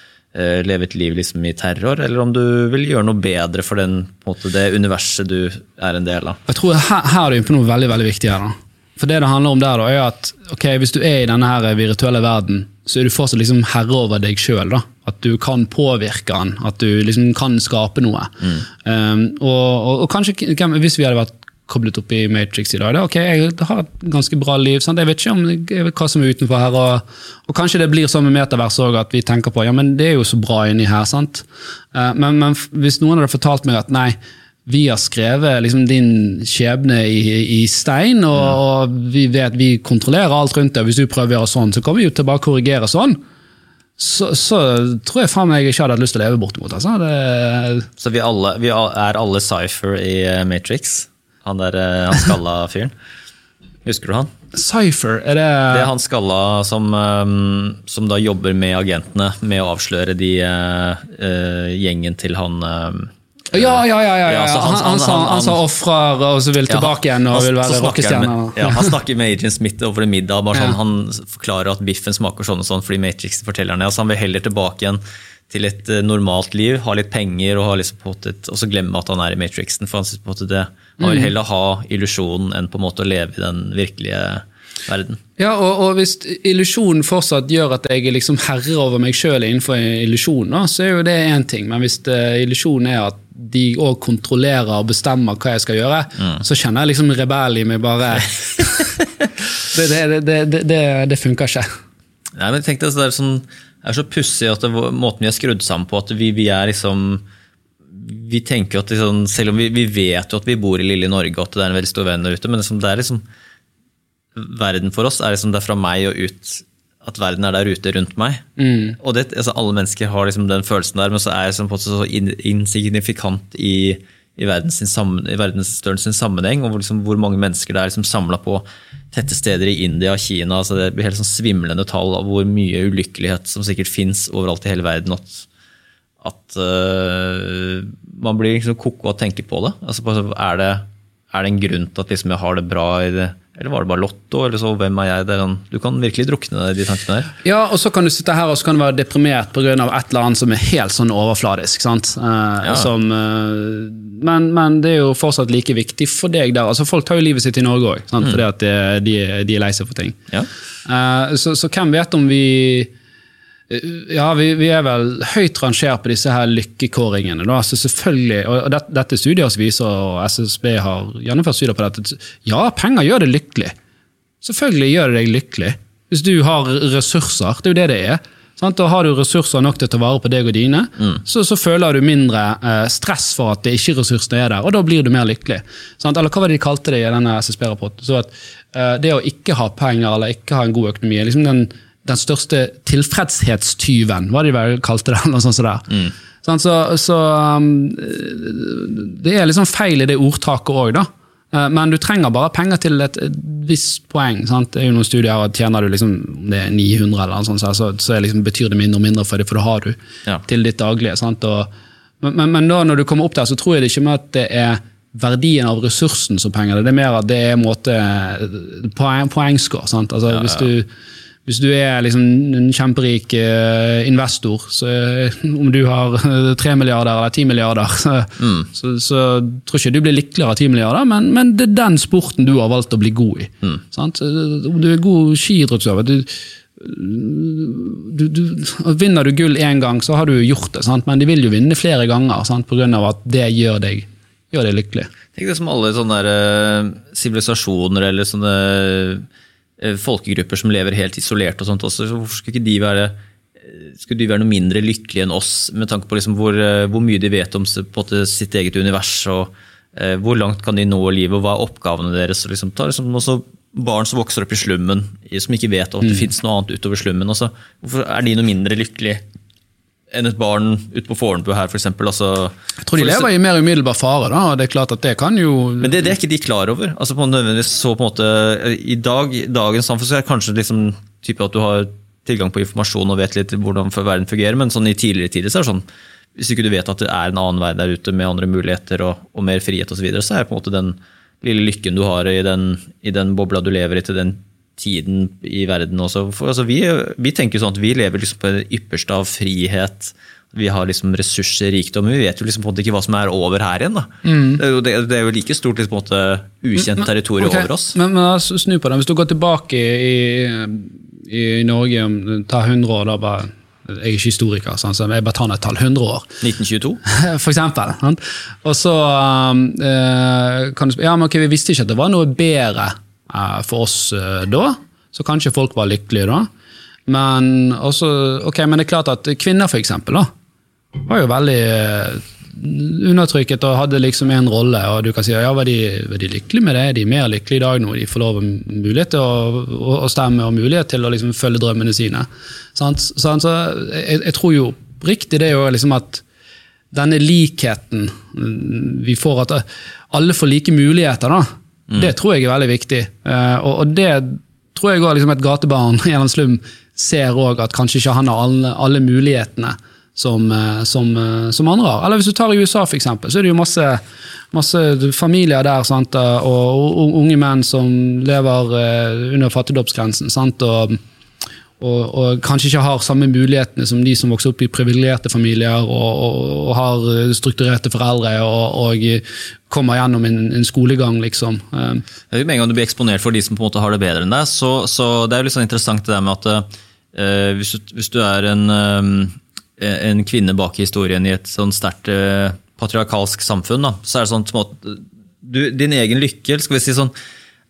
Speaker 3: leve et liv liksom, i terror, eller om du vil gjøre noe bedre for den, måte, det universet du er en del av.
Speaker 4: Jeg tror Her, her er du inne på noe veldig veldig viktig. her da. For det det handler om der, da, er at okay, hvis du er i denne her virtuelle verden, så er du fortsatt liksom herre over deg sjøl. At du kan påvirke den, at du liksom kan skape noe. Um, og, og, og kanskje hvis vi hadde vært koblet opp i Matrix i dag. Da, ok, Jeg har et ganske bra liv. Sant? Jeg vet ikke om jeg vet hva som er utenfor her. Og, og kanskje det blir sånn med metavers òg, at vi tenker på ja, men det er jo så bra inni her. sant? Uh, men, men hvis noen hadde fortalt meg at nei, vi har skrevet liksom, din skjebne i, i stein, og, og vi vet vi kontrollerer alt rundt det, og hvis du prøver å gjøre sånn, så kommer vi jo til å bare korrigere sånn. Så, så tror jeg faen meg ikke hadde hatt lyst til å leve bortimot. Altså. Det,
Speaker 3: Så vi, alle, vi er alle Cypher i eh, Matrix. Han der eh, han skalla fyren. Husker du han?
Speaker 4: Cypher, er det,
Speaker 3: Det er han skalla som, eh, som da jobber med agentene med å avsløre de eh, gjengen til han eh,
Speaker 4: Ja, ja, ja. ja, ja.
Speaker 3: Ja,
Speaker 4: Han,
Speaker 3: han-
Speaker 4: han, sa-
Speaker 3: han-
Speaker 4: sa ofrer og så vil tilbake igjen og vil være rockestjerne.
Speaker 3: Ja, han snakker med Agent Smith over en middag. Bare sånn, Han forklarer at biffen smaker sånn og sånn fordi Matrix forteller han det. Altså, han vil heller tilbake igjen til et eh, normalt liv, ha litt penger og, ha liksom på et, og så glemme at han er i Matrixen. For han, synes på det, han
Speaker 4: Mm.
Speaker 3: vil heller ha illusjonen enn på en måte å leve i den virkelige verden.
Speaker 4: Ja, og, og hvis illusjonen fortsatt gjør at jeg er liksom herre over meg sjøl innenfor illusjonen, så er jo det én ting. Men hvis eh, illusjonen er at de òg kontrollerer og bestemmer hva jeg skal gjøre, så kjenner jeg liksom rebell i meg bare Det, det, det, det, funker ikke.
Speaker 3: Nei, men tenk deg, så det er, sånn, er så pussig at det, måten vi er skrudd sammen på, at vi, vi er liksom vi tenker at liksom, Selv om vi, vi vet jo at vi bor i lille Norge og at det er en veldig stor venn der ute, men liksom, det er liksom Verden for oss er liksom det er fra meg og ut at verden er der ute rundt meg. Og det, altså, Alle mennesker har liksom den følelsen der, men så er jeg måte så insignifikant i, i, verdens sammen, i verdensstørrelsens sammenheng, og hvor, liksom, hvor mange mennesker det er liksom samla på tette steder i India og Kina. altså Det blir helt sånn svimlende tall av hvor mye ulykkelighet som sikkert fins overalt i hele verden. at at uh, man blir liksom koko å tenke på det. Altså, er, det er det en grunn til at liksom jeg har det bra i det? Eller var det bare Lotto? eller så, Hvem er jeg? Sånn, du kan virkelig drukne i de tankene der.
Speaker 4: Ja, og så kan du sitte her og så kan du være deprimert pga. et eller annet som er helt sånn overfladisk. sant? Eh,
Speaker 3: Ja.
Speaker 4: som, eh, men, men det er jo fortsatt like viktig for deg der. altså Folk tar jo livet sitt i Norge òg, fordi at de, de, de er lei seg for ting.
Speaker 3: Ja.
Speaker 4: Eh, så, så hvem vet om vi eh, ja, vi, vi er vel høyt rangert på disse her lykkekåringene. Da. Så selvfølgelig, og det, Dette studiet også viser, og SSB har gjennomført studier på dette, ja, penger gjør det lykkelig. Selvfølgelig gjør det deg lykkelig. Hvis du har ressurser, det er jo det det er. Sant? Og har du ressurser nok til å ta vare på deg og dine, så, så føler du mindre eh, stress for at det ikke ressursene er der, og da blir du mer lykkelig. Sant? Eller hva var det de kalte det i denne SSB-rapporten? Så at eh, Det å ikke ha penger eller ikke ha en god økonomi er liksom den, den største tilfredshetstyven, hva de vel kalte det. eller noe sånt som Mm. Sånn, Så, så um, det er liksom feil i det ordtaket òg, da. Eh, Men du trenger bare penger til et, visst poeng. Sant? Det er jo noen studier at Tjener du liksom, om det er 900, eller noe sånt, så, så liksom, betyr det mindre og mindre for det, for det har du
Speaker 3: Ja.
Speaker 4: til ditt daglige. Sant? Og, men, men, men da når du kommer opp der, så tror jeg det ikke med at det er verdien av ressursen som penger. Det er mer at det er en måte poeng, poengscore. Sant? Altså, Hvis du hvis du er liksom en kjemperik eh, investor, så eh, om du har tre 3 milliarder eller 10 milliarder, så, så, så tror ikke du blir lykkeligere av 10 milliarder, men, men det er den sporten du har valgt å bli god i. Sant? Om du er god skiidrettsutøver du, Vinner du gull én gang, så har du gjort det, sant? men de vil jo vinne flere ganger pga. på grunn av at det gjør deg, gjør deg lykkelig.
Speaker 3: Tenk det som alle sånne eh, sivilisasjoner eller sånne eh, folkegrupper som lever helt isolert og sånt også. Hvorfor skulle ikke de være eh, skulle de være noe mindre lykkelige enn oss, med tanke på liksom hvor, eh, hvor mye de vet om måte sitt eget univers, og eh, hvor langt kan de nå i livet, og hva er oppgavene deres? Og liksom, ta liksom også barn som vokser opp i slummen, som ikke vet at det finnes noe annet utover slummen. Også. hvorfor er de noe mindre lykkelige enn et barn ute på Fornebu her, f.eks.? Altså,
Speaker 4: Jeg tror de lever i mer umiddelbar fare, da, og det er klart at det kan jo
Speaker 3: men det, det er ikke de klar over. Altså på nødvendigvis så på en måte, I dag, dagens samfunn så er det kanskje liksom, type at du har tilgang på informasjon og vet litt hvordan verden fungerer, men sånn i tidligere tider så er det sånn hvis ikke du vet at det er en annen verden der ute med andre muligheter og, og mer frihet osv., så, videre, så er det på en måte den lille lykken du har i den, i den bobla du lever i til den tiden i verden også. For, altså, vi, vi tenker sånn at vi lever liksom på det ypperste av frihet. Vi har liksom ressurser, rikdom, men vi vet jo liksom på en måte ikke hva som er over her igjen. Da. Det, er jo, det, det er jo like stort liksom, på en måte, ukjent territorium
Speaker 4: okay.
Speaker 3: over oss.
Speaker 4: Men, men snu på det. Hvis du går tilbake i, i Norge om ta 100 år, da bare Jeg er ikke historiker, sånn, så jeg bare tar et tall. 100 år.
Speaker 3: 1922?
Speaker 4: For eksempel. Og så um, eh, kan du spørre, ja, men okay, Vi visste ikke at det var noe bedre for oss eh, da, så kanskje folk var lykkelige da. Men, også, ok, men det er klart at kvinner, for eksempel, da, var jo veldig eh, undertrykket og hadde liksom en rolle. og du kan si, ja, Var de, var de lykkelige med det? Er de mer lykkelige i dag når de får lov og mulighet til å, å stemme og mulighet til å liksom følge drømmene sine? Sant? så, Så jeg, jeg tror jo riktig det er jo liksom at denne likheten mm, vi får, at alle får like muligheter, da, det tror jeg er veldig viktig. Eh, og, og det tror jeg òg liksom et gatebarn i en slum ser òg, at kanskje ikke han har alle, alle mulighetene som, eh, som, eh, som andre har. Eller hvis du tar i USA, for eksempel, så er det jo masse, masse familier der sant? Og, og unge menn som lever under fattigdomsgrensen. Sant? Og, og, og, kanskje ikke har samme mulighetene som de som vokser opp i privilegerte familier og, og, og, har strukturerte foreldre og, og kommer gjennom en, en, skolegang, liksom.
Speaker 3: Jo Med en gang du blir eksponert for de som på en måte har det bedre enn deg, så, så det er jo litt sånn interessant det der med at uh, hvis, du, hvis, du, er en, uh, en kvinne bak historien i et sånn sterkt uh, patriarkalsk samfunn, da, så er det sånn at du, din egen lykke skal vi si sånn,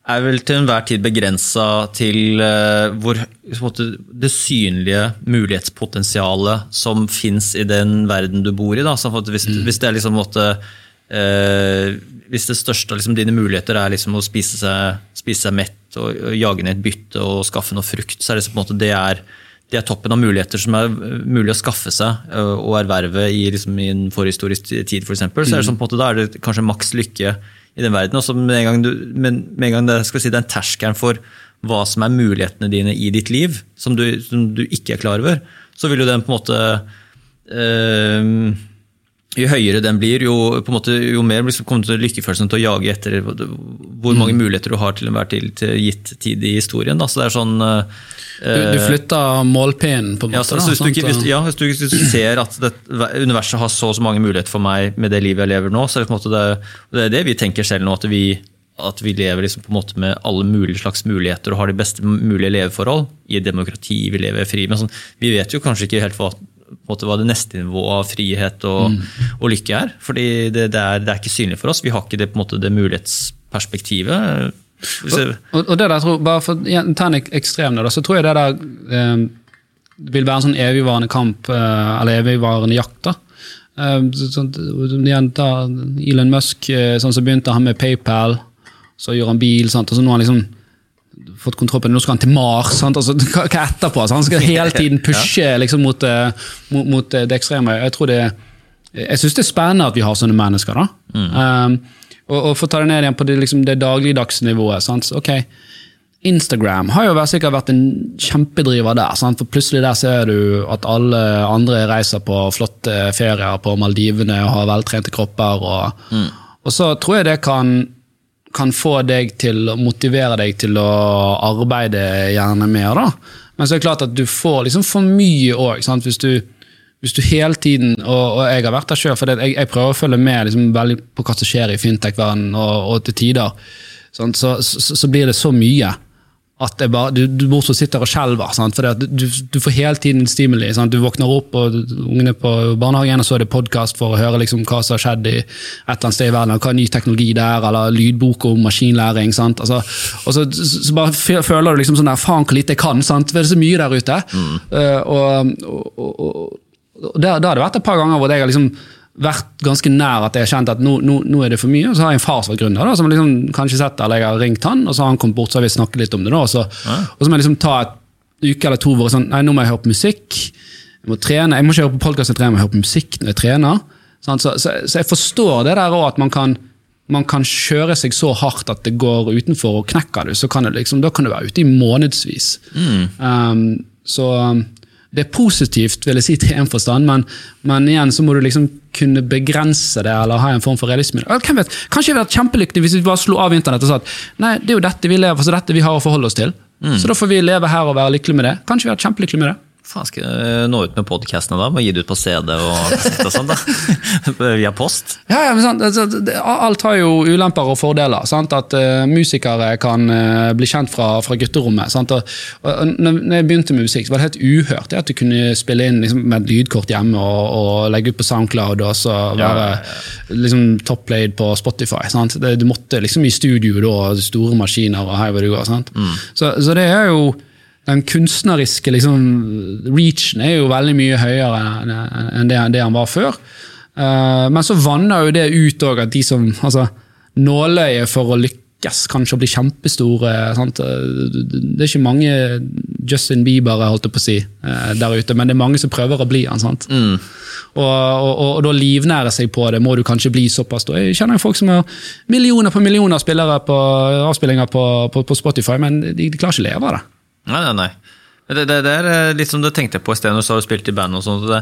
Speaker 3: er vel til enhver tid begrensa til uh, hvor det synlige mulighetspotensialet som fins i den verden du bor i. Da. Hvis, mm. hvis, det er liksom måte, uh, hvis det største av liksom, dine muligheter er liksom å spise seg, spise seg mett og, og, jage ned et bytte og skaffe noe frukt, så er det, liksom, måte, det, er, det er toppen av muligheter som er mulig å skaffe seg uh, og erverve i, liksom, i en forhistorisk tid, f.eks. For eksempel. så er det sånn, måte, da er det kanskje maks lykke i den verden. Også med en gang, du, med, med en gang det, skal si, den er en terskelen for hva som er mulighetene dine i ditt liv, som du, som du ikke er klar over, så vil jo den på en måte øh, jo høyere den blir, jo, måte, jo mer kommer du til lykkefølelsen til å jage etter hvor mange mm. muligheter du har til enhver til, til gitt tid i historien. Da. Så det er sånn, uh,
Speaker 4: du, du, flytter målpinnen, på en måte?
Speaker 3: Ja, så, hvis, du ikke, hvis, ja, hvis, du, hvis, du, ser at det, universet har så og så mange muligheter for meg med det livet jeg lever nå, så er det, på en måte det, det er det vi tenker selv nå. at vi at vi lever liksom på en måte med alle mulige slags muligheter og har de beste mulige leveforhold. I et demokrati vi lever fri. Men sånn, vi vet jo kanskje ikke helt hva måte, hva det neste nivået av frihet og, mm. og lykke er. fordi det, det, er, det, er, ikke synlig for oss. Vi har ikke det, måte, det mulighetsperspektivet.
Speaker 4: Og, og, det der, tror, bare for å ta en ekstrem der, så tror jeg det der eh, vil være en sånn evigvarende kamp, eh, eller evigvarende jakt. da. Eh, sånn, Elon Musk sånn så begynte han med PayPal, så gjør han bil, sant? og så nå har han liksom fått kontroll på det. Nå skal han til Mars. Altså, hva, etterpå? Så han skal hele tiden pushe liksom, mot, uh, mot, mot, eh, det ekstreme. Jeg, tror det, jeg syns det er spennende at vi har sånne mennesker. da. Mm. Um, og, og for å ta det ned igjen på det, liksom, det dagligdagsnivået. Sant? ok, Instagram har jo sikkert vært en kjempedriver der. Sant? for Plutselig der ser du at alle andre reiser på flotte ferier på Maldivene og har veltrente kropper. Og, mm. og så tror jeg det kan kan få deg til å motivere deg til å arbeide gjerne mer. da. Men så er det klart at du får liksom for mye òg. Hvis, hvis, du hele tiden Og, og jeg har vært der sjøl, for jeg, jeg, prøver å følge med liksom, veldig på hva som skjer i fintech-verdenen, og, og, til tider så, så, så, blir det så mye at bare, du, du bortsett sitter og skjelver. For du, du, får hele tiden stimuli. Sant? Du våkner opp, og ungene på barnehagen, og så er det podkast for å høre liksom, hva som har skjedd i et eller annet sted i verden, hva er ny teknologi der, eller lydbok om maskinlæring. Altså, og så, så, bare føler du liksom sånn der, faen hvor lite jeg kan, sant? det er så mye der ute. Mm. Uh, og, og, og, og der, der har det vært et par ganger hvor jeg har liksom vært ganske nær at jeg har kjent at nå, nå, nå, er det for mye. Og så har jeg en far som var gründer, da, som liksom kanskje sett eller jeg har ringt han, og så har han kommet bort så har vi snakket litt om det. da, og så, ja. og så må jeg liksom ta et uke eller to hvor jeg sånn, nei, nå må jeg høre på musikk. Jeg må trene, jeg må ikke høre på podkast jeg trener, jeg må høre på musikk når jeg trener. Så, så, så, jeg forstår det der òg, at man kan, man kan kjøre seg så hardt at det går utenfor og knekker du, så kan det liksom, da kan du være ute i månedsvis. Mm. Um, så det er positivt, vil jeg si, til en forstand, men, men, igjen så må du liksom kunne begrense det, eller ha en form for realisme. Hvem vet, Kanskje jeg hadde vært kjempelykkelig hvis vi bare slo av internett og sa at nei, det er jo dette vi lever for, så dette vi har å forholde oss til. Mm. Så da får vi leve her og være lykkelige med det. Kanskje vi hadde vært kjempelykkelige med det.
Speaker 3: Faen, skal jeg nå ut med podkastene da? Må gi det ut på CD og og sånn, da? Via post?
Speaker 4: Ja, ja, men sant, altså, Alt har jo ulemper og fordeler. Sant? At uh, musikere kan uh, bli kjent fra, fra gutterommet. Sant? Og, og, når jeg begynte med musikk, så var det helt uhørt det at du kunne spille inn liksom, med et lydkort hjemme og, og legge ut på Soundcloud og så være Liksom, topplayed på Spotify. Sant? Det, du måtte liksom i studio da, store maskiner og hei hvor du går. Sant? Så, så det er jo den kunstneriske liksom, reachen er jo veldig mye høyere enn det, det han var før. Uh, men så vanner jo det ut òg at de som altså, Nåløyet for å lykkes kanskje å bli kjempestore sant? Det er ikke mange Justin Bieber holdt jeg på å si, eh, der ute, men det er mange som prøver å bli han. sant? Og, og, og, og da livnære seg på det må du kanskje bli såpass. Da. Jeg kjenner folk som har millioner på millioner spillere på avspillinger på, på, på Spotify, men de, de klarer ikke å leve av det.
Speaker 3: Nei, nei, nei. Det, det, det er eh, litt som du tenkte på i sted når du spilte i band. og sånt. Det,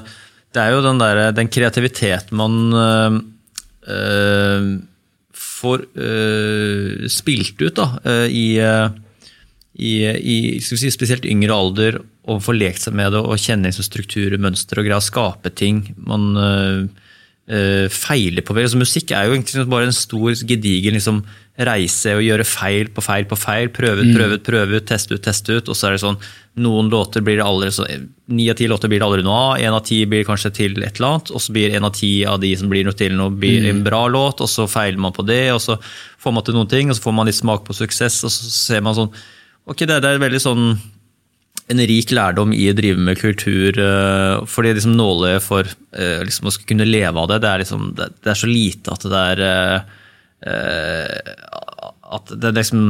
Speaker 3: det er jo den, der, den kreativiteten man øh, får øh, spilt ut da, i, i, i si, spesielt yngre alder, og får lekt seg med det og kjenne liksom strukturer, mønstre og greier, skape ting. Man øh, feiler på vei. Altså, musikk er jo egentlig bare en stor, gedigen liksom, reise og gjøre feil på feil på feil. Prøve ut, prøve ut, prøve ut, teste ut, teste ut. Og så er det sånn noen låter blir det aldri så, Ni av ti låter blir det aldri noe av. Én av ti blir kanskje til et eller annet. Og så blir en av ti av de som blir noe til noe, blir en bra låt. Og så feiler man på det, og så får man til noen ting, og så får man litt smak på suksess, og så ser man sånn Ok, det, det er veldig sånn en rik lærdom i å drive med kultur. for fordi liksom nåløyet for eh, liksom å skulle kunne leve av det, det er, liksom, det, det er så lite at det er eh, eh, At det er liksom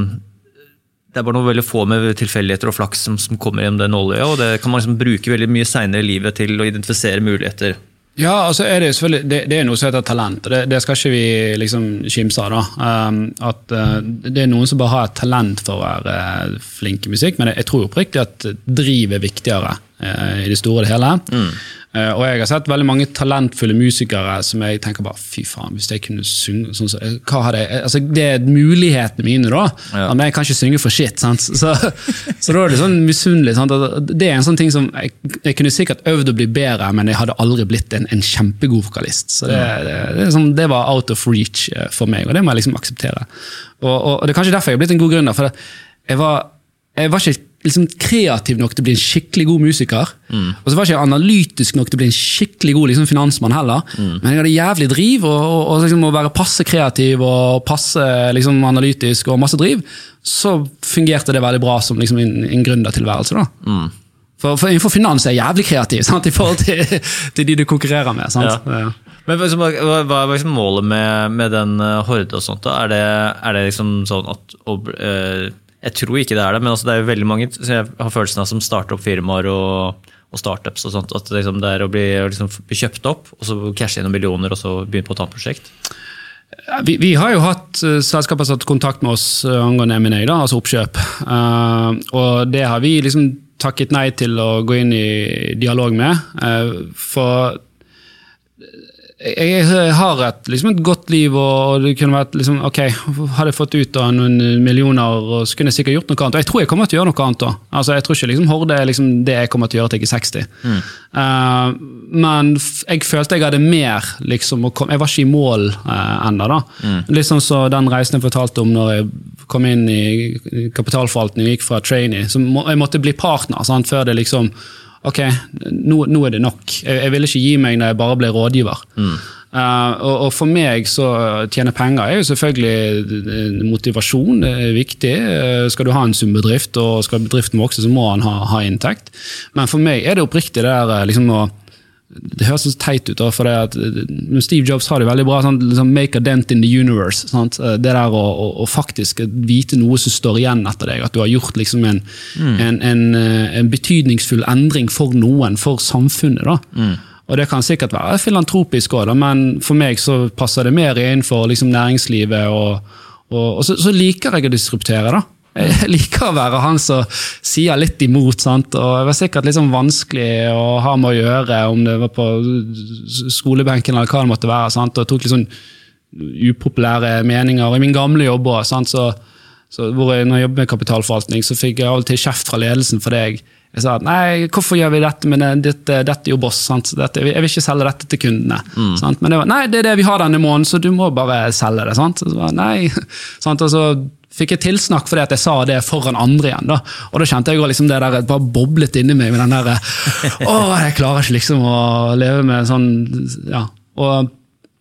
Speaker 3: det er bare noe veldig få med tilfeldigheter og flaks som, som kommer gjennom det nåløyet. Og det kan man liksom bruke veldig mye seinere i livet til å identifisere muligheter.
Speaker 4: Ja, altså er det, selvfølgelig, det, det er noe som heter talent, og det, det skal ikke vi liksom kimse av. da. Um, at uh, Det er noen som bare har et talent for å være uh, flink i musikk, men jeg, jeg tror oppriktig at driv er viktigere i det store og det hele. Mm. og jeg har sett veldig mange talentfulle musikere som jeg tenker bare fy faen, hvis jeg kunne synge sånn så, hva hadde jeg, altså Det er mulighetene mine, da.
Speaker 3: Ja.
Speaker 4: Men jeg kan ikke synge for shit. Sant? Så, så da er det sånn misunnelig. Det er en sånn ting som jeg, jeg kunne sikkert øvd å bli bedre, men jeg hadde aldri blitt en, en kjempegod vokalist. Så det, det, det, sånn, det var out of reach eh, for meg, og det må jeg liksom akseptere. Og, og, og det er kanskje derfor jeg har blitt en god gründer. for jeg var, jeg var ikke liksom kreativ nok til å bli en skikkelig god musiker. Og så var jeg ikke analytisk nok til å bli en skikkelig god liksom, finansmann heller. Men jeg hadde jævlig driv, og, og, og liksom, å være passe kreativ og passe liksom, analytisk og masse driv, så fungerte det veldig bra som liksom, en, en gründertilværelse. da. For, for innenfor finans er jeg jævlig kreativ sant? i forhold til, til de du konkurrerer med. sant?
Speaker 3: Ja. Men hva, hva er liksom målet med, med den eh, Horde og sånt? da? Er det, er det liksom sånn at å, eh, Jeg tror ikke det er det, men altså det er jo veldig mange jeg har følelsen av som starter opp firmaer og, og startups. og sånt, At liksom det er å bli, liksom bli kjøpt opp, og så cashe noen millioner og så begynne på et annet prosjekt.
Speaker 4: Vi, vi har jo hatt uh, selskaper som har tatt kontakt med oss uh, angående M&A, altså oppkjøp. Uh, og det har vi liksom takket nei til å gå inn i dialog med. For jeg, har et, liksom et godt liv, og det kunne vært liksom, ok, hadde jeg fått ut av noen millioner, og så kunne jeg sikkert gjort noe annet. Og jeg tror jeg kommer til å gjøre noe annet òg. Altså, jeg tror ikke liksom, Horde er liksom det jeg kommer til å gjøre til jeg er 60. Eh, men jeg følte jeg hadde mer, liksom, kom, jeg var ikke i mål uh, ennå. da. Litt sånn så den reisen jeg fortalte om når jeg kom inn i i kapitalforvaltning og gikk fra trainee. Så må, jeg måtte bli partner sant, før det liksom Ok, nå, nå er det nok. Jeg, jeg ville ikke gi meg når jeg bare ble rådgiver. Eh, og, og for meg så tjene penger er jo selvfølgelig eh, motivasjon. Det er viktig. Uh, skal du ha en sunn bedrift, og skal bedriften vokse, så må han ha, ha inntekt. Men for meg er det oppriktig det der eh, liksom å det høres så teit ut, da, for at eh, Steve Jobs har det veldig bra. Sånn, liksom, make a dent in the universe. Sant? Eh, Det der å, å, å faktisk vite noe som står igjen etter deg. At du har gjort liksom en, en, en, eh, en betydningsfull endring for noen, for samfunnet. da. Og Det kan sikkert være filantropisk òg, men for meg så passer det mer innenfor liksom, næringslivet. Og, og, og så, så liker jeg å disruptere. da. Jeg liker å være han som sier litt imot. Sant? og Det var sikkert litt sånn vanskelig å ha med å gjøre, om det var på skolebenken eller hva det måtte være. Sant? og tok litt sånn upopulære meninger. I min gamle jobb også. Så, så hvor jeg, når jeg jobbet med kapitalforvaltning, så fikk jeg av og til kjeft fra ledelsen for deg. Jeg sa at nei, hvorfor gjør vi dette, men dette, dette er jo boss. Dette, jeg vil ikke selge dette til kundene. Sant? Men det var nei, det er det vi har denne måneden, så du må bare selge det. Sant? Så nei. Sant? Og så fikk jeg tilsnakk fordi at jeg sa det foran andre igjen. Da. Og da kjente jeg jo liksom det der bare boblet inni meg med den derre Å, jeg klarer ikke liksom å leve med sånn Ja. Og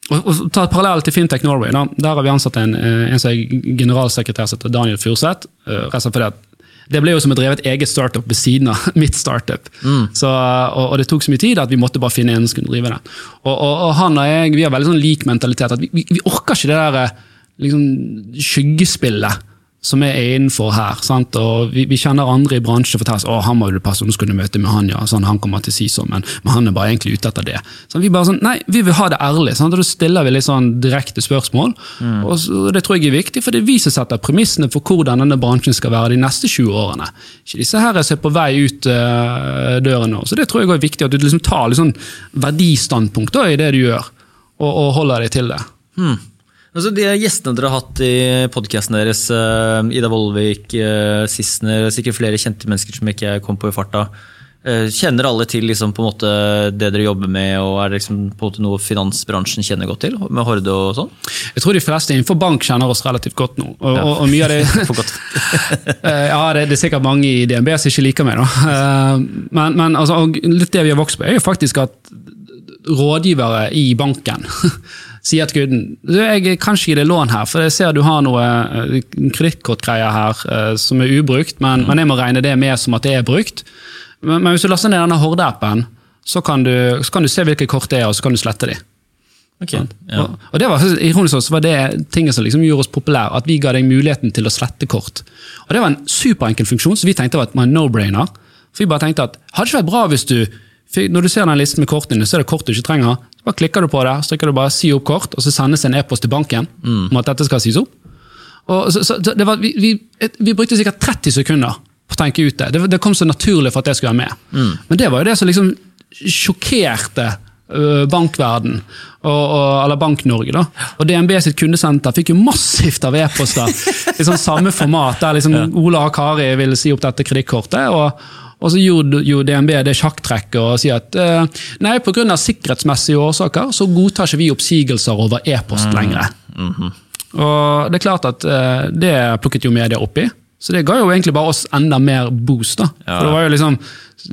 Speaker 4: og, og ta et parallell til Fintech Norway. Da. Der har vi ansatt en, eh, en som er generalsekretær, som heter Daniel Furseth. eh, rett og slett fordi at det ble jo som å drive et eget startup ved siden av mitt startup. Så, og, og det tok så mye tid at vi måtte bare finne en som kunne drive det. Og, og, og han og jeg vi har veldig sånn lik mentalitet. at Vi, vi, vi orker ikke det der eh, liksom, skyggespillet som er innenfor her. Sant? Og vi, vi kjenner andre i bransjen som forteller oss å, han må du passe, nå skulle møte med han, ja. Sånn, han kommer til CISO, men, men han er bare egentlig ute etter det. Så vi bare sånn, nei, vi vil ha det ærlig. Sant? Og da stiller vi litt sånn direkte spørsmål. Og så, det tror jeg er viktig, for det er vi som setter premissene for hvordan denne bransjen skal være de neste 20 årene. Ikke disse her som er på vei ut uh, døren nå. Så det tror jeg er viktig, at du liksom tar litt sånn verdistandpunkt da, i det du gjør, og, og holder deg til det.
Speaker 3: Altså, de gjestene dere har hatt i podkasten deres, eh, Ida Vollvik, uh, Sissener, sikkert flere kjente mennesker som ikke kom på i farta. eh, kjenner alle til liksom, måte, det dere jobber med, og er det liksom, noe finansbransjen kjenner godt til? Med Horde og sånn?
Speaker 4: Jeg tror de fleste innenfor bank kjenner oss relativt godt nå. Og, og, og mye av det. Eh, ja, det, det er sikkert mange i DNB som ikke liker meg, da. Eh, Men, men altså, litt det vi har vokst på, er jo faktisk at rådgivere i banken sier til kunden du, jeg kan ikke gi deg lån her, for jeg ser du har noe eh, kredittkortgreier her eh, som er ubrukt, men, men jeg må regne det med som at det er brukt. Men, men hvis du laster ned denne Horde-appen, så, kan du- så kan du se hvilke kort det er, og så kan du slette de.
Speaker 3: Ok, ja.
Speaker 4: Og, og det var ironisk også, så var det tinget som liksom gjorde oss populære, at vi ga deg muligheten til å slette kort. Og Det var en superenkel funksjon, så vi tenkte var en no-brainer. For vi bare tenkte at hadde ikke vært bra hvis du Når du ser den listen med kortene så er det kort du ikke trenger. Bare klikker du på det, så trykker du bare 'si opp kort', og så sendes en e-post til banken om at dette skal sies opp. Så, så, det var, vi, vi, vi brukte sikkert 30 sekunder på å tenke ut det. Det, det kom så naturlig for at det skulle være med. Men det var jo det som liksom sjokkerte ø, bankverden, og, og, eller Bank-Norge. da. Og DNB sitt kundesenter fikk jo massivt av e-poster i sånn samme format, der liksom Ola og Kari ville si opp dette kredittkortet. og og så gjorde jo DNB det sjakktrekket og sier at eh, nei, pga. sikkerhetsmessige årsaker så godtar ikke vi oppsigelser over e-post lenger. Og det er klart at eh, det plukket jo media opp i. Så det ga jo egentlig bare oss enda mer boost. da.
Speaker 3: Ja.
Speaker 4: For det var jo liksom,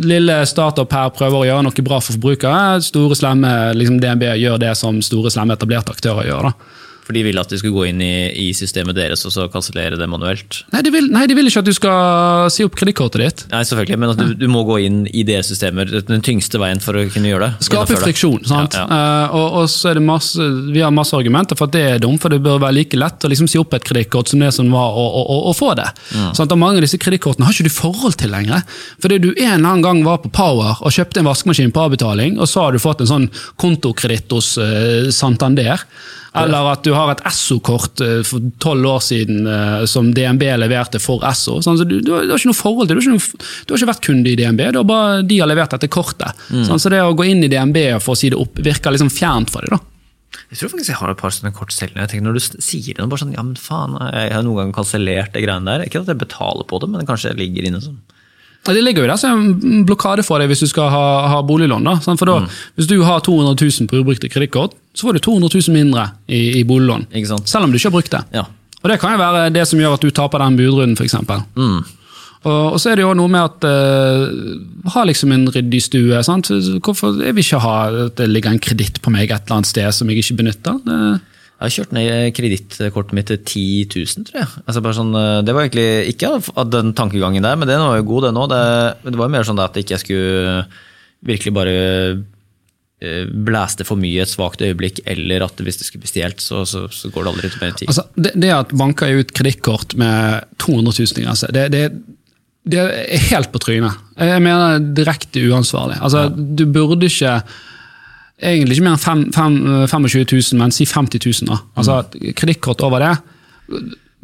Speaker 4: Lille startup her prøver å gjøre noe bra for forbrukere. Store slemme liksom DNB gjør det som store slemme etablerte aktører gjør. da.
Speaker 3: For de ville at de skulle gå inn i, i systemet deres og så kansellere det manuelt?
Speaker 4: Nei, de vil, nei, de vil ikke at du skal si opp kredittkortet ditt.
Speaker 3: Nei, selvfølgelig, men at du, du må gå inn i deres systemer. Den tyngste veien for å kunne gjøre det.
Speaker 4: Skape friksjon. sant?
Speaker 3: Ja, ja.
Speaker 4: Uh, og, og så er det masse, Vi har masse argumenter for at det er dumt, for det bør være like lett å liksom si opp et kredittkort som det som var å, å, å, få det. Sånn at Mange av disse kredittkortene har ikke du forhold til lenger. Fordi du en eller annen gang var på Power og kjøpte en vaskemaskin på avbetaling, og så har du fått en sånn kontokreditt hos uh, Santander. Eller at du har et Esso-kort eh, for tolv år siden eh, som DNB leverte for Esso. Sånn, så du, du, har, du har ikke noe forhold til det. Du, du har ikke vært kunde i DNB, det er bare de har levert dette kortet. Sånn, så det å gå inn i DNB for å si det opp virker liksom fjernt for dem. da.
Speaker 3: Jeg tror faktisk jeg har et par sånne kort selv. Jeg tenker Når du sier det, bare sånn, ja, men faen, jeg har noen gang kansellert det greiene der. Ikke at jeg betaler på det, men det kanskje ligger inne sånn.
Speaker 4: Det ligger jo der som en blokade for deg hvis du skal ha, ha boliglån. da. For da, Hvis du har 200 000 på ubrukte kredittkort, så får du 200 000 mindre i, i boliglån. Selv om du ikke har brukt det.
Speaker 3: Ja.
Speaker 4: Og Det kan jo være det som gjør at du taper den budrunden, f.eks.
Speaker 3: Mm.
Speaker 4: Og, og så er det jo noe med at uh, ha liksom en ryddig stue. sant? Hvorfor Jeg vil ikke ha at det ligger en kreditt på meg et eller annet sted som jeg ikke benytter. Det,
Speaker 3: Jeg har kjørt ned kredittkortet mitt til 10 000, tror jeg. Altså sånn, eh, det var egentlig ikke av den tankegangen der, men den var jo god, den òg. Det, var mer sånn at jeg ikke skulle virkelig bare eh, blæste for mye et svakt øyeblikk, eller at hvis det skulle bli stjålet, så, så, så går det aldri til mer enn 10
Speaker 4: Altså, det, det at banker ut kredittkort med 200 000 i grense, det, det, det er helt på trynet. Jeg mener direkte uansvarlig. Altså, Du burde ikke Egentlig ikke mer enn fem, fem, 25 000, men si 50 000. Da. Altså, Kredittkort over det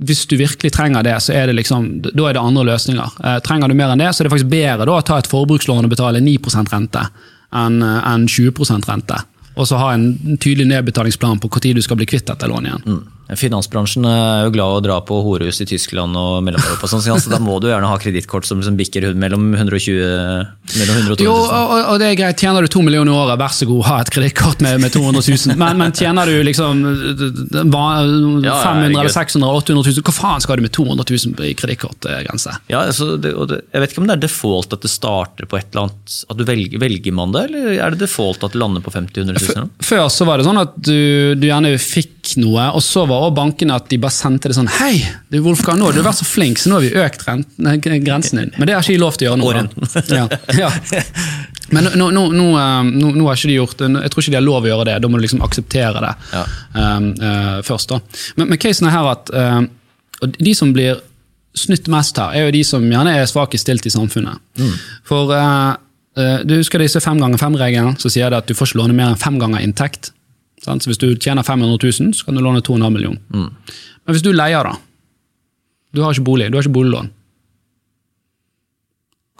Speaker 4: hvis du virkelig trenger det, så er det liksom, da er det andre løsninger. Eh, trenger du mer enn det, så er det faktisk bedre da, å ta et forbrukslån og betale 9 rente enn en 20% rente. Og så ha en tydelig nedbetalingsplan på når du skal bli kvitt dette lånet igjen.
Speaker 3: Mm. Finansbransjen er jo glad å dra på horehus i Tyskland og Mellom-Europa, sånn, så da må du gjerne ha kredittkort som, som bikker mellom 120 mellom 100 og 200
Speaker 4: Jo,
Speaker 3: 000.
Speaker 4: og, og det er greit. Tjener du to millioner i året, vær så god, ha et kredittkort med, med 200 000. Men, men tjener du liksom 500
Speaker 3: Ja,
Speaker 4: eller
Speaker 3: herregud.
Speaker 4: 600 800 000, hva faen skal du med 200 000 i kredittkortgrense?
Speaker 3: Ja, altså, det, det, jeg vet ikke om det er default at det starter på et eller annet At du velger, velger man det, eller er det default at det lander på 50 000-100 000? eller?
Speaker 4: Før så var det sånn at du, du gjerne fikk noe, og så var også bankene at de bare sendte det sånn Hei, du Wolfgang, nå har du vært så flink, så nå har vi økt renten, grensen din. Men det har ikke de lov til å gjøre nå.
Speaker 3: Og
Speaker 4: Ja, ja. Men nå, nå, nå, eh, nå, har ikke de gjort. Jeg tror ikke de har lov å gjøre det. Da må du liksom akseptere det
Speaker 3: Ja.
Speaker 4: um, uh, først. da. Men, men casen er her at uh, de som blir snytt mest her, er jo de som gjerne er svakest stilt i samfunnet. For uh, du husker disse fem ganger fem-regelen, så sier det at du får ikke låne mer enn fem ganger inntekt. Så Hvis du tjener 500 000, så kan du låne 2,5 million. Men hvis du leier, da. Du har ikke bolig, du har ikke boliglån.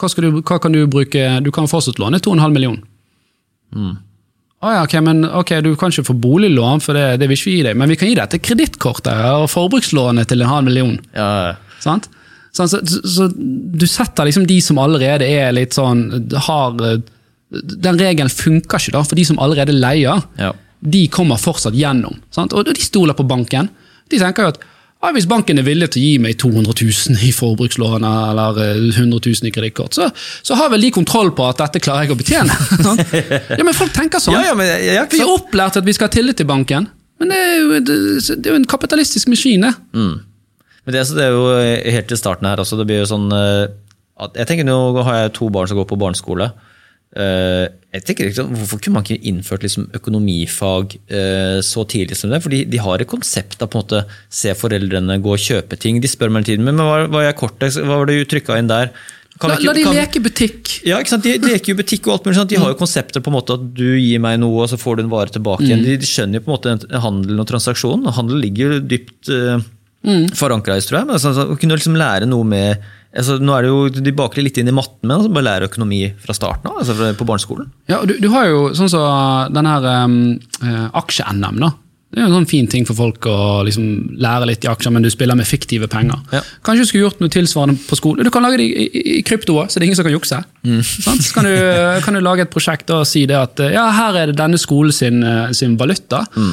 Speaker 4: Hva, skal du, hva kan du bruke Du kan fortsatt låne 2,5 million. Å ja, ok, men ok, Du kan ikke få boliglån, for det, det vil ikke vi gi deg, men vi kan gi deg til kredittkortet og forbrukslånet til en halv million.
Speaker 3: Ja,
Speaker 4: Sant? Sånn, så, så, så du setter liksom de som allerede er litt sånn har eh, Den regelen funker ikke, da, for de som allerede leier,
Speaker 3: ja.
Speaker 4: De kommer fortsatt gjennom. Sant? Og de stoler på banken. De tenker jo at ja, hvis banken er villig til å gi meg 200 000 i forbrukslån eller eh, 100 000 i kredittkort, så, så har vel de kontroll på at dette klarer jeg å betjene. sant? ja, Men folk tenker sånn.
Speaker 3: Ja, ja, men jeg,
Speaker 4: Vi er opplært at vi skal ha tillit til banken, men det er jo, det, det er jo en kapitalistisk maskin. det.
Speaker 3: Men det, det er jo helt til starten her også, det blir jo sånn eh, Jeg tenker Nå har jeg to barn som går på barneskole. Eh, jeg tenker liksom, Hvorfor kunne man ikke innført liksom økonomifag eh, så tidlig som det? Fordi de har et konsept av på en måte se foreldrene gå og kjøpe ting. De spør meg hele tiden men hva, hva, er kortet, hva var det du trykka inn der? Kan
Speaker 4: La,
Speaker 3: ikke-
Speaker 4: la de
Speaker 3: kan-
Speaker 4: leke butikk.
Speaker 3: Ja, ikke sant? De de leker jo butikk og alt mulig. Sant? De har jo konsepter på en måte at du gir meg noe, og så får du en vare tilbake igjen. De, de skjønner jo på en måte handelen og transaksjonen. Handel ligger jo dypt uh, forankra i, tror jeg. Men altså, altså, å kunne liksom lære noe med altså, Nå er det jo, De baker litt inn i matten, men altså, bare lære økonomi fra starten av, altså på barneskolen.
Speaker 4: Ja, og du, du har jo sånn som den her um, eh, aksje-NM, da. Det er jo en sånn fin ting for folk å liksom lære litt i aksjer, men du spiller med fiktive penger.
Speaker 3: Ja.
Speaker 4: Kanskje du skulle gjort noe tilsvarende på skolen. Du kan lage det i, i, i krypto òg, så det er ingen som kan jukse. Sant? Så kan du, kan du lage et prosjekt og si det at ja, her er det denne skolen sin, eh, sin valuta. Mm.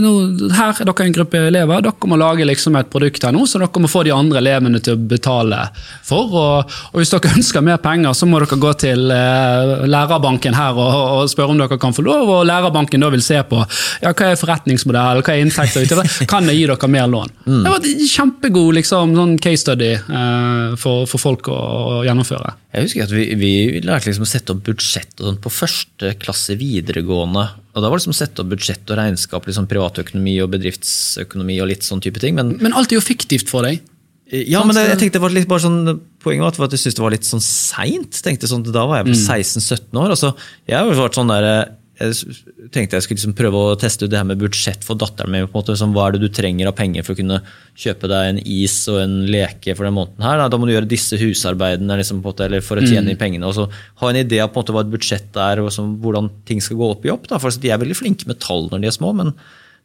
Speaker 4: Nå, her er dere en gruppe elever, dere må lage liksom et produkt her nå, så dere må få de andre elevene til å betale for. Og, og hvis dere ønsker mer penger, så må dere gå til eh, lærerbanken her og, og spørre om dere kan få lov, og lærerbanken da vil se på ja, hva er forretningsmodell, hva er inntekter utover, kan jeg gi dere mer lån. Det var et kjempegod liksom, sånn case study eh, for, for folk å, å gjennomføre.
Speaker 3: Jeg husker at vi, vi lærte liksom å sette opp budsjett og på første klasse videregående. og Da var det liksom å sette opp budsjett og regnskap, liksom privatøkonomi og bedriftsøkonomi og litt sånn type ting. men
Speaker 4: Men alt er jo fiktivt for deg.
Speaker 3: Ja, men det, jeg tenkte det var litt bare sånn, Poenget var at- jeg syntes det var litt sånn seint. Sånn, da var jeg på 16-17 år. Altså, jeg har jo vært sånn der, jeg tenkte jeg skulle liksom prøve å teste ut det her med budsjett for datteren min. på en måte, sånn, Hva er det du trenger av penger for å kunne kjøpe deg en is og en leke for den måneden her? Da, må du gjøre disse husarbeidene liksom, på en måte, eller for å tjene inn pengene. og så Ha en idé av på en måte hva et budsjett er, og sånn, hvordan ting skal gå opp i opp. Da, for De er veldig flinke med tall når de er små, men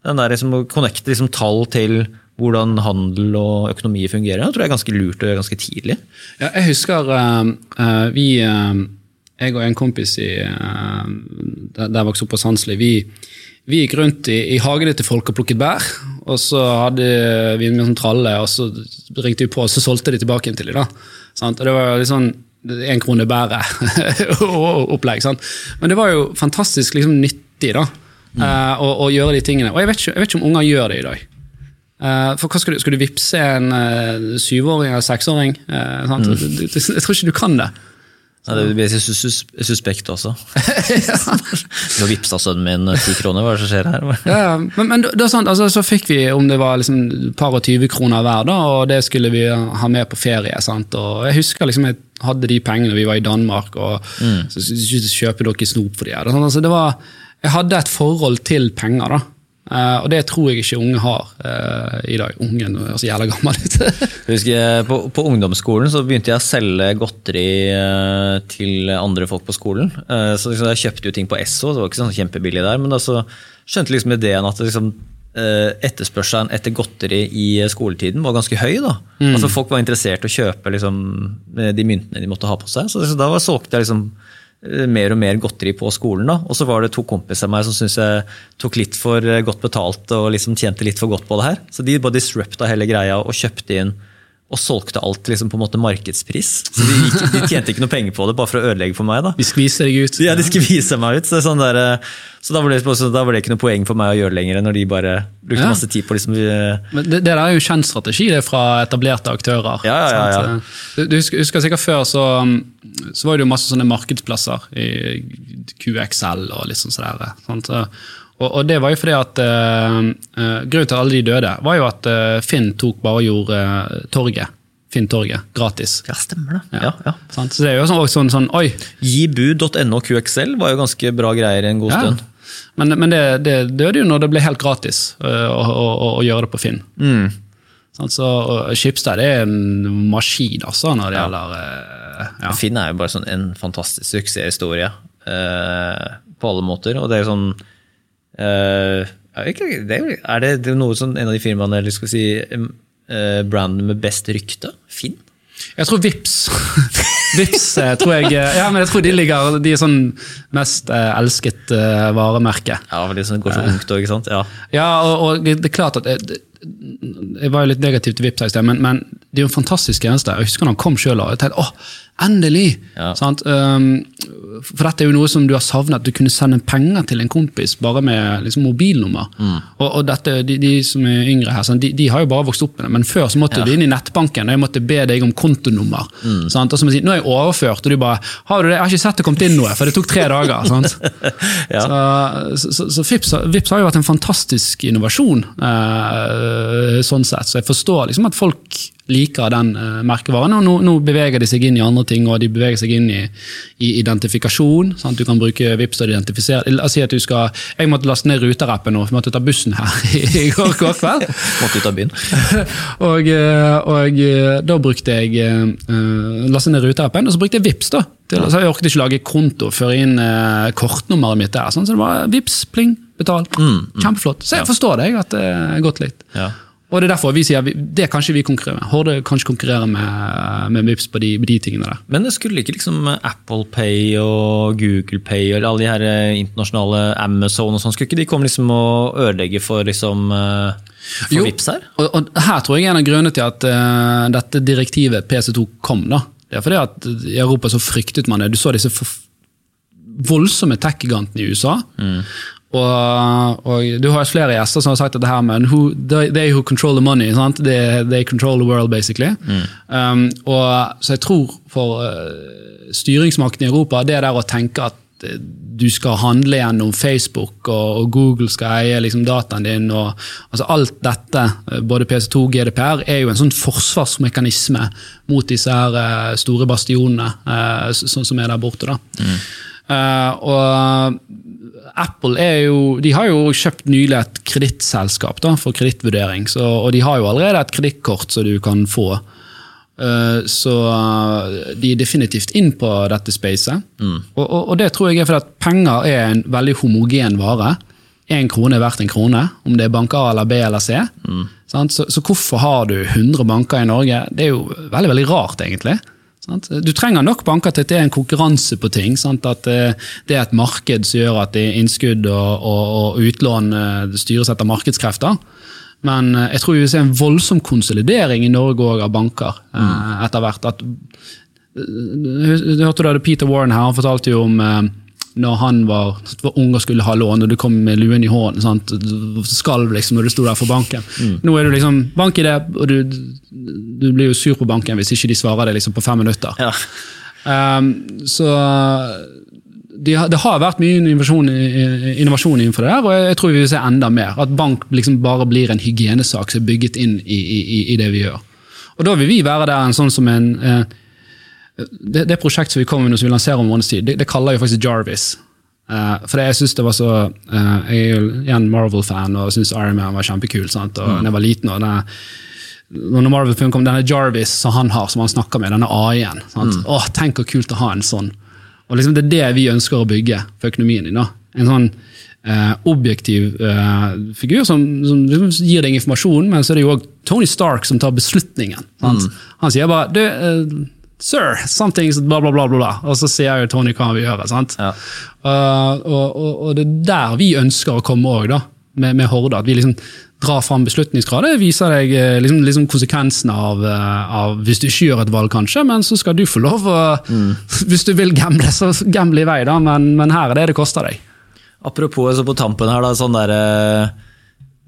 Speaker 3: den der liksom, å connecte liksom, tall til hvordan handel og økonomi fungerer, det tror jeg er ganske lurt å gjøre ganske tidlig.
Speaker 4: Ja, jeg husker uh, uh, vi eh, Jeg og en kompis i, eh, der, jeg vokste opp på Sandsli, vi, vi gikk rundt i, i hagene til folk og plukket bær. Og så hadde vi en sånn tralle, og så ringte vi på, og så solgte de tilbake til dem. Og det var litt sånn én krone bæret-opplegg. Men det var jo fantastisk liksom, nyttig da, mm. å, å gjøre de tingene. Og jeg vet, ikke, jeg vet ikke om unger gjør det i dag. Eh, for hva skal du, skal du vippse en syvåring eller seksåring? Eh, du, jeg tror ikke du kan det.
Speaker 3: Ja, det blir sus sus suspekt også. Nå vippsa sønnen min ti kroner, hva er det som skjer her?
Speaker 4: Ja, ja, men, men da, sant, altså, så fikk vi om det var liksom par og tyve kroner hver, da, og det skulle vi ha med på ferie. Sant? Og jeg husker liksom jeg hadde de pengene vi var i Danmark, og så, så, så kjøpe noe snop for de her. Altså, det var, jeg hadde et forhold til penger, da. Eh, og det tror jeg ikke unge har uh, i dag. Ungen er så jævla gammel.
Speaker 3: Husker jeg, på, på ungdomsskolen så begynte jeg å selge godteri uh, til andre folk på skolen. Eh, så liksom, Jeg kjøpte jo ting på Esso, det var ikke sånn kjempebillig der. Men da så skjønte liksom ideen at liksom, eh, etterspørselen etter godteri i skoletiden var ganske høy. da. Altså Folk var interessert i å kjøpe liksom, de myntene de måtte ha på seg. Så, liksom, da var- solgte jeg liksom eh, mer og mer godteri på skolen. da. Og så var det to kompiser av meg som syntes jeg tok litt for eh, godt betalt og liksom tjente litt for godt på det her. Så de bare disrupta hele greia og kjøpte inn og solgte alt liksom på en måte markedspris. Så de, gikk, de tjente ikke noe penger på det, bare for å ødelegge for meg. da.
Speaker 4: De skviser deg ut.
Speaker 3: Ja, de skviser vise meg ut. Så, sånn der, så da, var det, så da var det ikke noe poeng for meg å gjøre det lenger, når de bare brukte
Speaker 4: Ja.
Speaker 3: masse tid på liksom,
Speaker 4: Men det, det der er jo kjent strategi det er fra etablerte aktører.
Speaker 3: Ja, ja, ja, ja.
Speaker 4: Du, du husker, husker sikkert før så, så var det jo masse sånne markedsplasser i QXL og litt sånn sådär. Og, og det var jo fordi at eh, eh, Grunnen til at alle de døde, var jo at uh, Finn tok bare og gjorde uh, torget. Finn torget gratis.
Speaker 3: Ja, stemmer det. Ja, ja.
Speaker 4: ja. Så det er jo sånn, også sånn, sånn Oi!
Speaker 3: Gibu.no QXL var jo ganske bra greier en god
Speaker 4: Ja.
Speaker 3: stund.
Speaker 4: Men, men det, det døde jo når det ble helt gratis å, å, å, gjøre det på Finn.
Speaker 3: Mm.
Speaker 4: Sånn, så Skipstad er en maskin altså, når det gjelder ja.
Speaker 3: Finn er jo bare sånn en fantastisk suksesshistorie eh, på alle måter. Og det er jo sånn eh, ikke, det er, er det, det er noe som en av de firmaene eller skal si, uh, brandene med best rykte? Finn?
Speaker 4: Jeg tror Vips Vips eh, tror jeg eh, Ja, men jeg tror de ligger De er sånn mest eh, elsket uh, varemerke.
Speaker 3: Ja, for de som går så ungt og ikke sant? Ja.
Speaker 4: Ja, og, og det er klart at jeg, jeg var jo litt negativ til Vips i sted, men, men det er jo en fantastisk tjeneste. Jeg husker når han kom sjøl og jeg tenkte åh, endelig!
Speaker 3: Ja.
Speaker 4: Um, for dette er jo noe som du har savnet, du kunne sende penger til en kompis bare med liksom, mobilnummer.
Speaker 3: Mm.
Speaker 4: Og, og dette, de, de som er yngre her. De, de har jo bare vokst opp med det, men før så måtte du inn i nettbanken og jeg måtte be deg om kontonummer.
Speaker 3: Mm.
Speaker 4: Sant? Og så må jeg si, nå er jeg overført, og du bare har du det? Jeg har ikke sett det kommet inn noe, for det tok tre dager. Sant?
Speaker 3: Ja.
Speaker 4: Så, så, så, Vips, har- Vips har jo vært en fantastisk innovasjon, eh, sånn sett. Så jeg forstår liksom at folk liker den uh, merkevaren. Og nå, nå beveger de seg inn i andre ting, og de beveger seg inn i, i identifikasjon. Sant? Du kan bruke Vips til å identifisere. La oss si at du skal, Jeg måtte laste ned Ruter-appen nå, for jeg måtte ta bussen her i går, kveld.
Speaker 3: Måtte ut av byen.
Speaker 4: og, eh, og eh, da brukte jeg uh, laste ned Ruter-appen, og så brukte jeg Vips da. Til, så jeg orket ikke lage konto, føre inn uh, kortnummeret mitt der. Sånn, så det var Vips, pling, betal. Kjempeflott. Så jeg forstår deg at det er gått litt.
Speaker 3: Ja.
Speaker 4: Og det er derfor vi sier det kanskje vi konkurrerer med. Horde kanskje konkurrerer med, med Vips på de, med de tingene der.
Speaker 3: Men det skulle ikke liksom Apple Pay og Google Pay og alle de her eh, internasjonale Amazon og sånn, skulle ikke de komme liksom og ødelegge for liksom eh, for
Speaker 4: Jo.
Speaker 3: Vips her?
Speaker 4: Og, og her tror jeg en av grunnene til at uh, dette direktivet PC2 kom. da. Det er fordi at I Europa så fryktet man det. Du så disse for, voldsomme tech-gigantene i USA. Og, og Du har flere gjester som har sagt at det her med who, they, who control the money. They, they control the world, basically. Um, og, så jeg tror for uh, styringsmakten i Europa, det der å tenke at eh, du skal handle gjennom Facebook, og, og Google skal eie liksom, dataen din. Og, altså alt dette, eh, både PC2 og GDPR, er jo en sånn forsvarsmekanisme mot disse her uh, store bastionene uh, som, som er der borte. da. Eh, og Apple er jo, de har jo kjøpt nylig et kredittselskap for kredittvurdering. Og de har jo allerede et kredittkort som du kan få. Eh, Så eh, de er definitivt inn på dette spacet. Og, og, og det tror jeg er fordi at penger er en veldig homogen vare. Én krone er verdt en krone, om det er banker A eller B eller C. Mm. Så, så hvorfor har du 100 banker i Norge? Det er jo veldig, veldig rart, egentlig. Sant? Du trenger nok banker til at det er en konkurranse på ting. Sant? At eh, det er et marked som gjør at det innskudd og, og, og utlån eh, styres etter markedskrefter. Men eh, jeg tror vi vil se en voldsom konsolidering i Norge òg av banker mm. etter hvert. At, du hørte Peter Warren her, han fortalte jo om når han var, var ung og skulle ha lån, og du kom med luen i hånden. Sant? Skalv liksom når du sto der for banken. Nå er du liksom bank i det, og du, du blir jo sur på banken hvis ikke de svarer deg liksom på fem minutter.
Speaker 3: Ja.
Speaker 4: Um, så de, har- det har vært mye innovasjon, innovasjon innenfor det der, og jeg tror vi vil se enda mer. At bank liksom bare blir en hygienesak som er bygget inn i, i, i det vi gjør. Og da vil vi være der en sånn som en eh, det, det prosjektet som vi kommer med som vi lanserer om en måneds tid, det, det kaller jeg faktisk Jarvis. Uh, for jeg synes det var så uh, Jeg er jo igjen Marvel-fan og syns Iron Man var kjempekul. Sant? Og da jeg var liten, og denne, når Marvel-filmen kom, denne Jarvis som han har, som han snakker med, denne AI-en. sant? Åh, Tenk hvor kult å ha en sånn. Og liksom Det er det vi ønsker å bygge for økonomien din. da. en sånn Uh, objektiv uh, figur som, som gir deg informasjon, men så er det jo òg Tony Stark som tar beslutningen. sant? Han sier bare du, eh, Sir, something's bla, bla, bla, bla. Og så sier jo Tony hva han vil gjøre. sant?
Speaker 3: Ja.
Speaker 4: Uh, og, og, og det er der vi ønsker å komme òg, med, med Horde. At vi liksom drar fram beslutningsgrader. Viser deg eh, liksom, liksom konsekvensene av, eh, av hvis du ikke gjør et valg, kanskje, men så skal du få lov å Hvis du vil gamble, så gamble i vei, da, men, men her er det det koster deg.
Speaker 3: Apropos så på tampen her, da, sånn der, eh,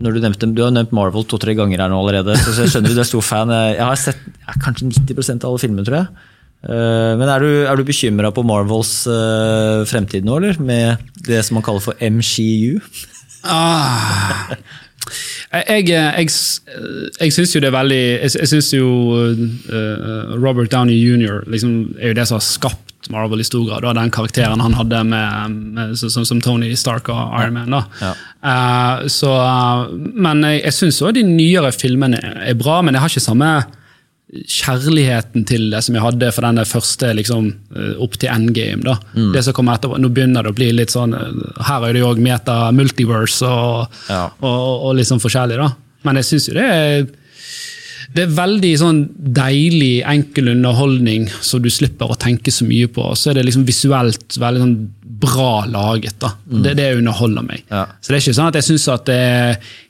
Speaker 3: når du, nevnte, du har nevnt Marvel to-tre ganger her nå allerede, så jeg skjønner du er stor fan. Jeg har sett ja, kanskje 90% av alle filmene, tror jeg. Eh, Men er du, er du bekymra på Marvels uh, fremtid nå, eller? Med det som man kaller for MCU?
Speaker 4: Ah. Jeg, jeg, jeg syns jo det er veldig Jeg, jeg syns jo uh, Robert Downey jr. Liksom, er jo det som har skapt Marvel i stor grad. Da, den karakteren han hadde med, med, som, som Tony Stark og Iron Man. Da.
Speaker 3: Ja.
Speaker 4: Uh, så, eh, men jeg, jeg syns òg de nyere filmene er bra, men jeg har ikke samme kjærligheten til det som jeg hadde for den første liksom, eh, opp til endgame. da. Det som kommer etterpå, Nå begynner det å bli litt sånn Her er det jo òg meta multiverse og,
Speaker 3: Ja.
Speaker 4: og, og litt sånn forskjellig. da. Men jeg syns jo det er det er veldig sånn deilig, enkel underholdning som du slipper å tenke så mye på. Og så er det liksom visuelt veldig sånn bra laget. da. Det, det underholder meg.
Speaker 3: Ja.
Speaker 4: Så det er ikke sånn at jeg syns at det,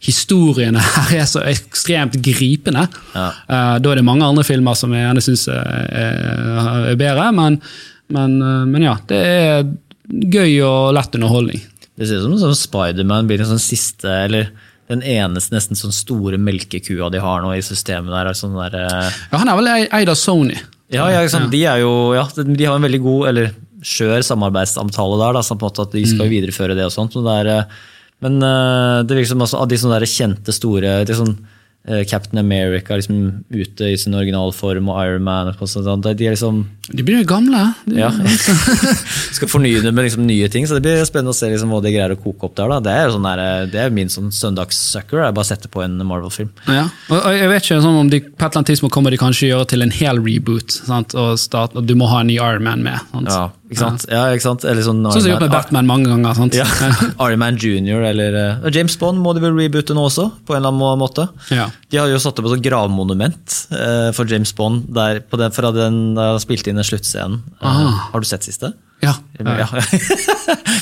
Speaker 4: historiene her er så ekstremt gripende.
Speaker 3: Ja.
Speaker 4: Uh, da er det mange andre filmer som jeg gjerne syns er, er, er bedre, men, men, uh, men ja. Det er gøy og lett underholdning.
Speaker 3: Det ser ut som Spiderman blir den sånn siste, eller den eneste nesten sånn store melkekua de har nå i systemet der. er Sånn der eh,
Speaker 4: Ja, Han er vel eid av Sony.
Speaker 3: Ja, ja, liksom? De jo, ja, de har en veldig god, eller skjør samarbeidsavtale der, da, sånn på en måte at de skal jo videreføre det og sånt. Så det er, eh, men eh, det virker som altså, av de sånne kjente store er sånn, Captain America liksom ute i sin originalform og Iron Man og sånt. De er liksom
Speaker 4: De blir jo gamle. De,
Speaker 3: ja, skal fornye det med liksom nye ting, så det blir spennende å se liksom hva de greier å koke opp der. da. Det er jo sånn der, det er min sånn søndagssucker, jeg bare setter på en Marvel-film.
Speaker 4: Ja. Og, og jeg vet ikke sånn om de, På et eller annet tidspunkt kommer de kanskje gjøre til en hel reboot. Sant? Og, start, og du må ha en ny Iron Man med. Sant?
Speaker 3: Ja, ikke sant? Ja, ikke sant? Eller sånn
Speaker 4: Sånn som de gjort med Batman mange ganger. Sant?
Speaker 3: Ja, Iron Man Junior eller uh, James Bond må de vel reboote nå også, på en eller annen måte.
Speaker 4: Ja.
Speaker 3: De har jo satt opp et gravmonument eh, for James Bond der, på den, fra den spilte inn den sluttscenen. Eh, har du sett siste?
Speaker 4: Ja.
Speaker 3: Ja.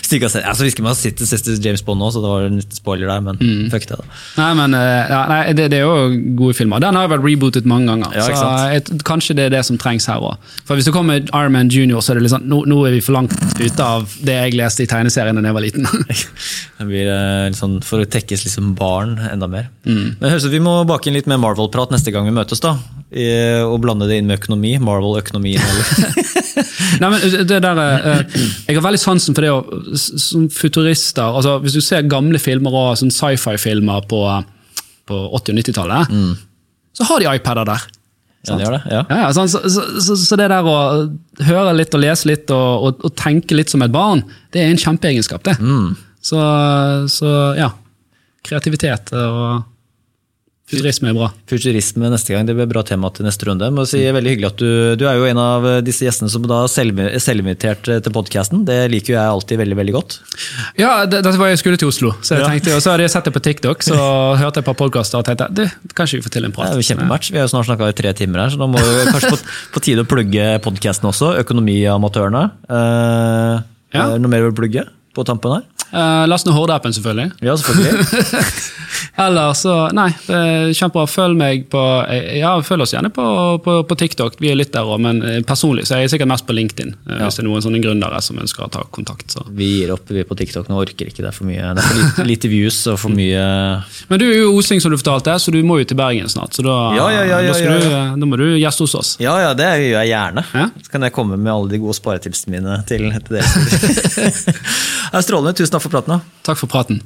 Speaker 3: Du altså, vi har sett siste James Bond nå, så det var en liten spoiler der, men
Speaker 4: Mm.
Speaker 3: fuck det. da.
Speaker 4: Nei, men eh, ja, nei, det, det er jo gode filmer. Den har jo vært rebootet mange ganger.
Speaker 3: Ja,
Speaker 4: så et, kanskje det er det som trengs her òg. Hvis det kommer Iron Man Junior, så er det litt sånn, nå, nå er vi for langt ute av det jeg leste i tegneserien da jeg var liten.
Speaker 3: Det blir eh, litt sånn For å tekkes liksom barn enda mer.
Speaker 4: Mm.
Speaker 3: Men høres Vi må bake inn litt mer Marvel-prat neste gang vi møtes, da. I, og blande det inn med økonomi. Marvel-økonomien. eller
Speaker 4: Nei, men det der, eh, jeg har veldig sansen for det å, som futurister altså Hvis du ser gamle filmer og sånn sci-fi-filmer på, på 80- og 90-tallet, så har de iPader der.
Speaker 3: Ja, de gjør det, ja.
Speaker 4: Ja, sånn, så, så, så, det der å høre litt og lese litt og, og, og tenke litt som et barn, det er en kjempeegenskap, det. Så, så ja. Kreativitet og futurisme er bra.
Speaker 3: Futurisme neste gang, det blir bra tema til neste runde. Må si Veldig hyggelig at du, du er jo en av disse gjestene som da er selv- selvinvitert til podkasten. Det liker jo jeg alltid veldig veldig godt.
Speaker 4: Ja, det, dette var jeg skulle til Oslo, så jeg
Speaker 3: Ja.
Speaker 4: tenkte, og så hadde jeg sett det på TikTok, så hørte jeg et par podkaster og tenkte det, kanskje vi får til en prat.
Speaker 3: Det er jo kjempematch. Vi har jo snart snakka i tre timer her, så da må vi kanskje på, på tide å plugge podkasten også. Økonomiamatørene. Eh,
Speaker 4: Ja.
Speaker 3: Noe mer du vil plugge på tampen her?
Speaker 4: Eh, Last ned Horde-appen, selvfølgelig.
Speaker 3: Ja, selvfølgelig.
Speaker 4: Eller så Nei, er kjempebra. Følg meg på Ja, følg oss gjerne på, på, på TikTok. Vi er litt der òg, men eh, personlig så er jeg sikkert mest på LinkedIn. eh,
Speaker 3: Ja.
Speaker 4: Hvis det er noen sånne gründere som ønsker å ta kontakt. Så.
Speaker 3: Vi gir opp vi på TikTok nå, orker ikke. Det er for mye. Det er for lite, lite views og for mye
Speaker 4: Men du er jo osing, som du fortalte, så du må jo til Bergen snart. Så da,
Speaker 3: Ja, ja, ja, ja,
Speaker 4: da, Du, eh, da må du gjeste hos oss.
Speaker 3: Ja, ja, det gjør jeg gjerne. Så kan jeg komme med alle de gode sparetipsene mine til, til dere. Det er strålende. Tusen takk for praten.
Speaker 4: Takk for praten.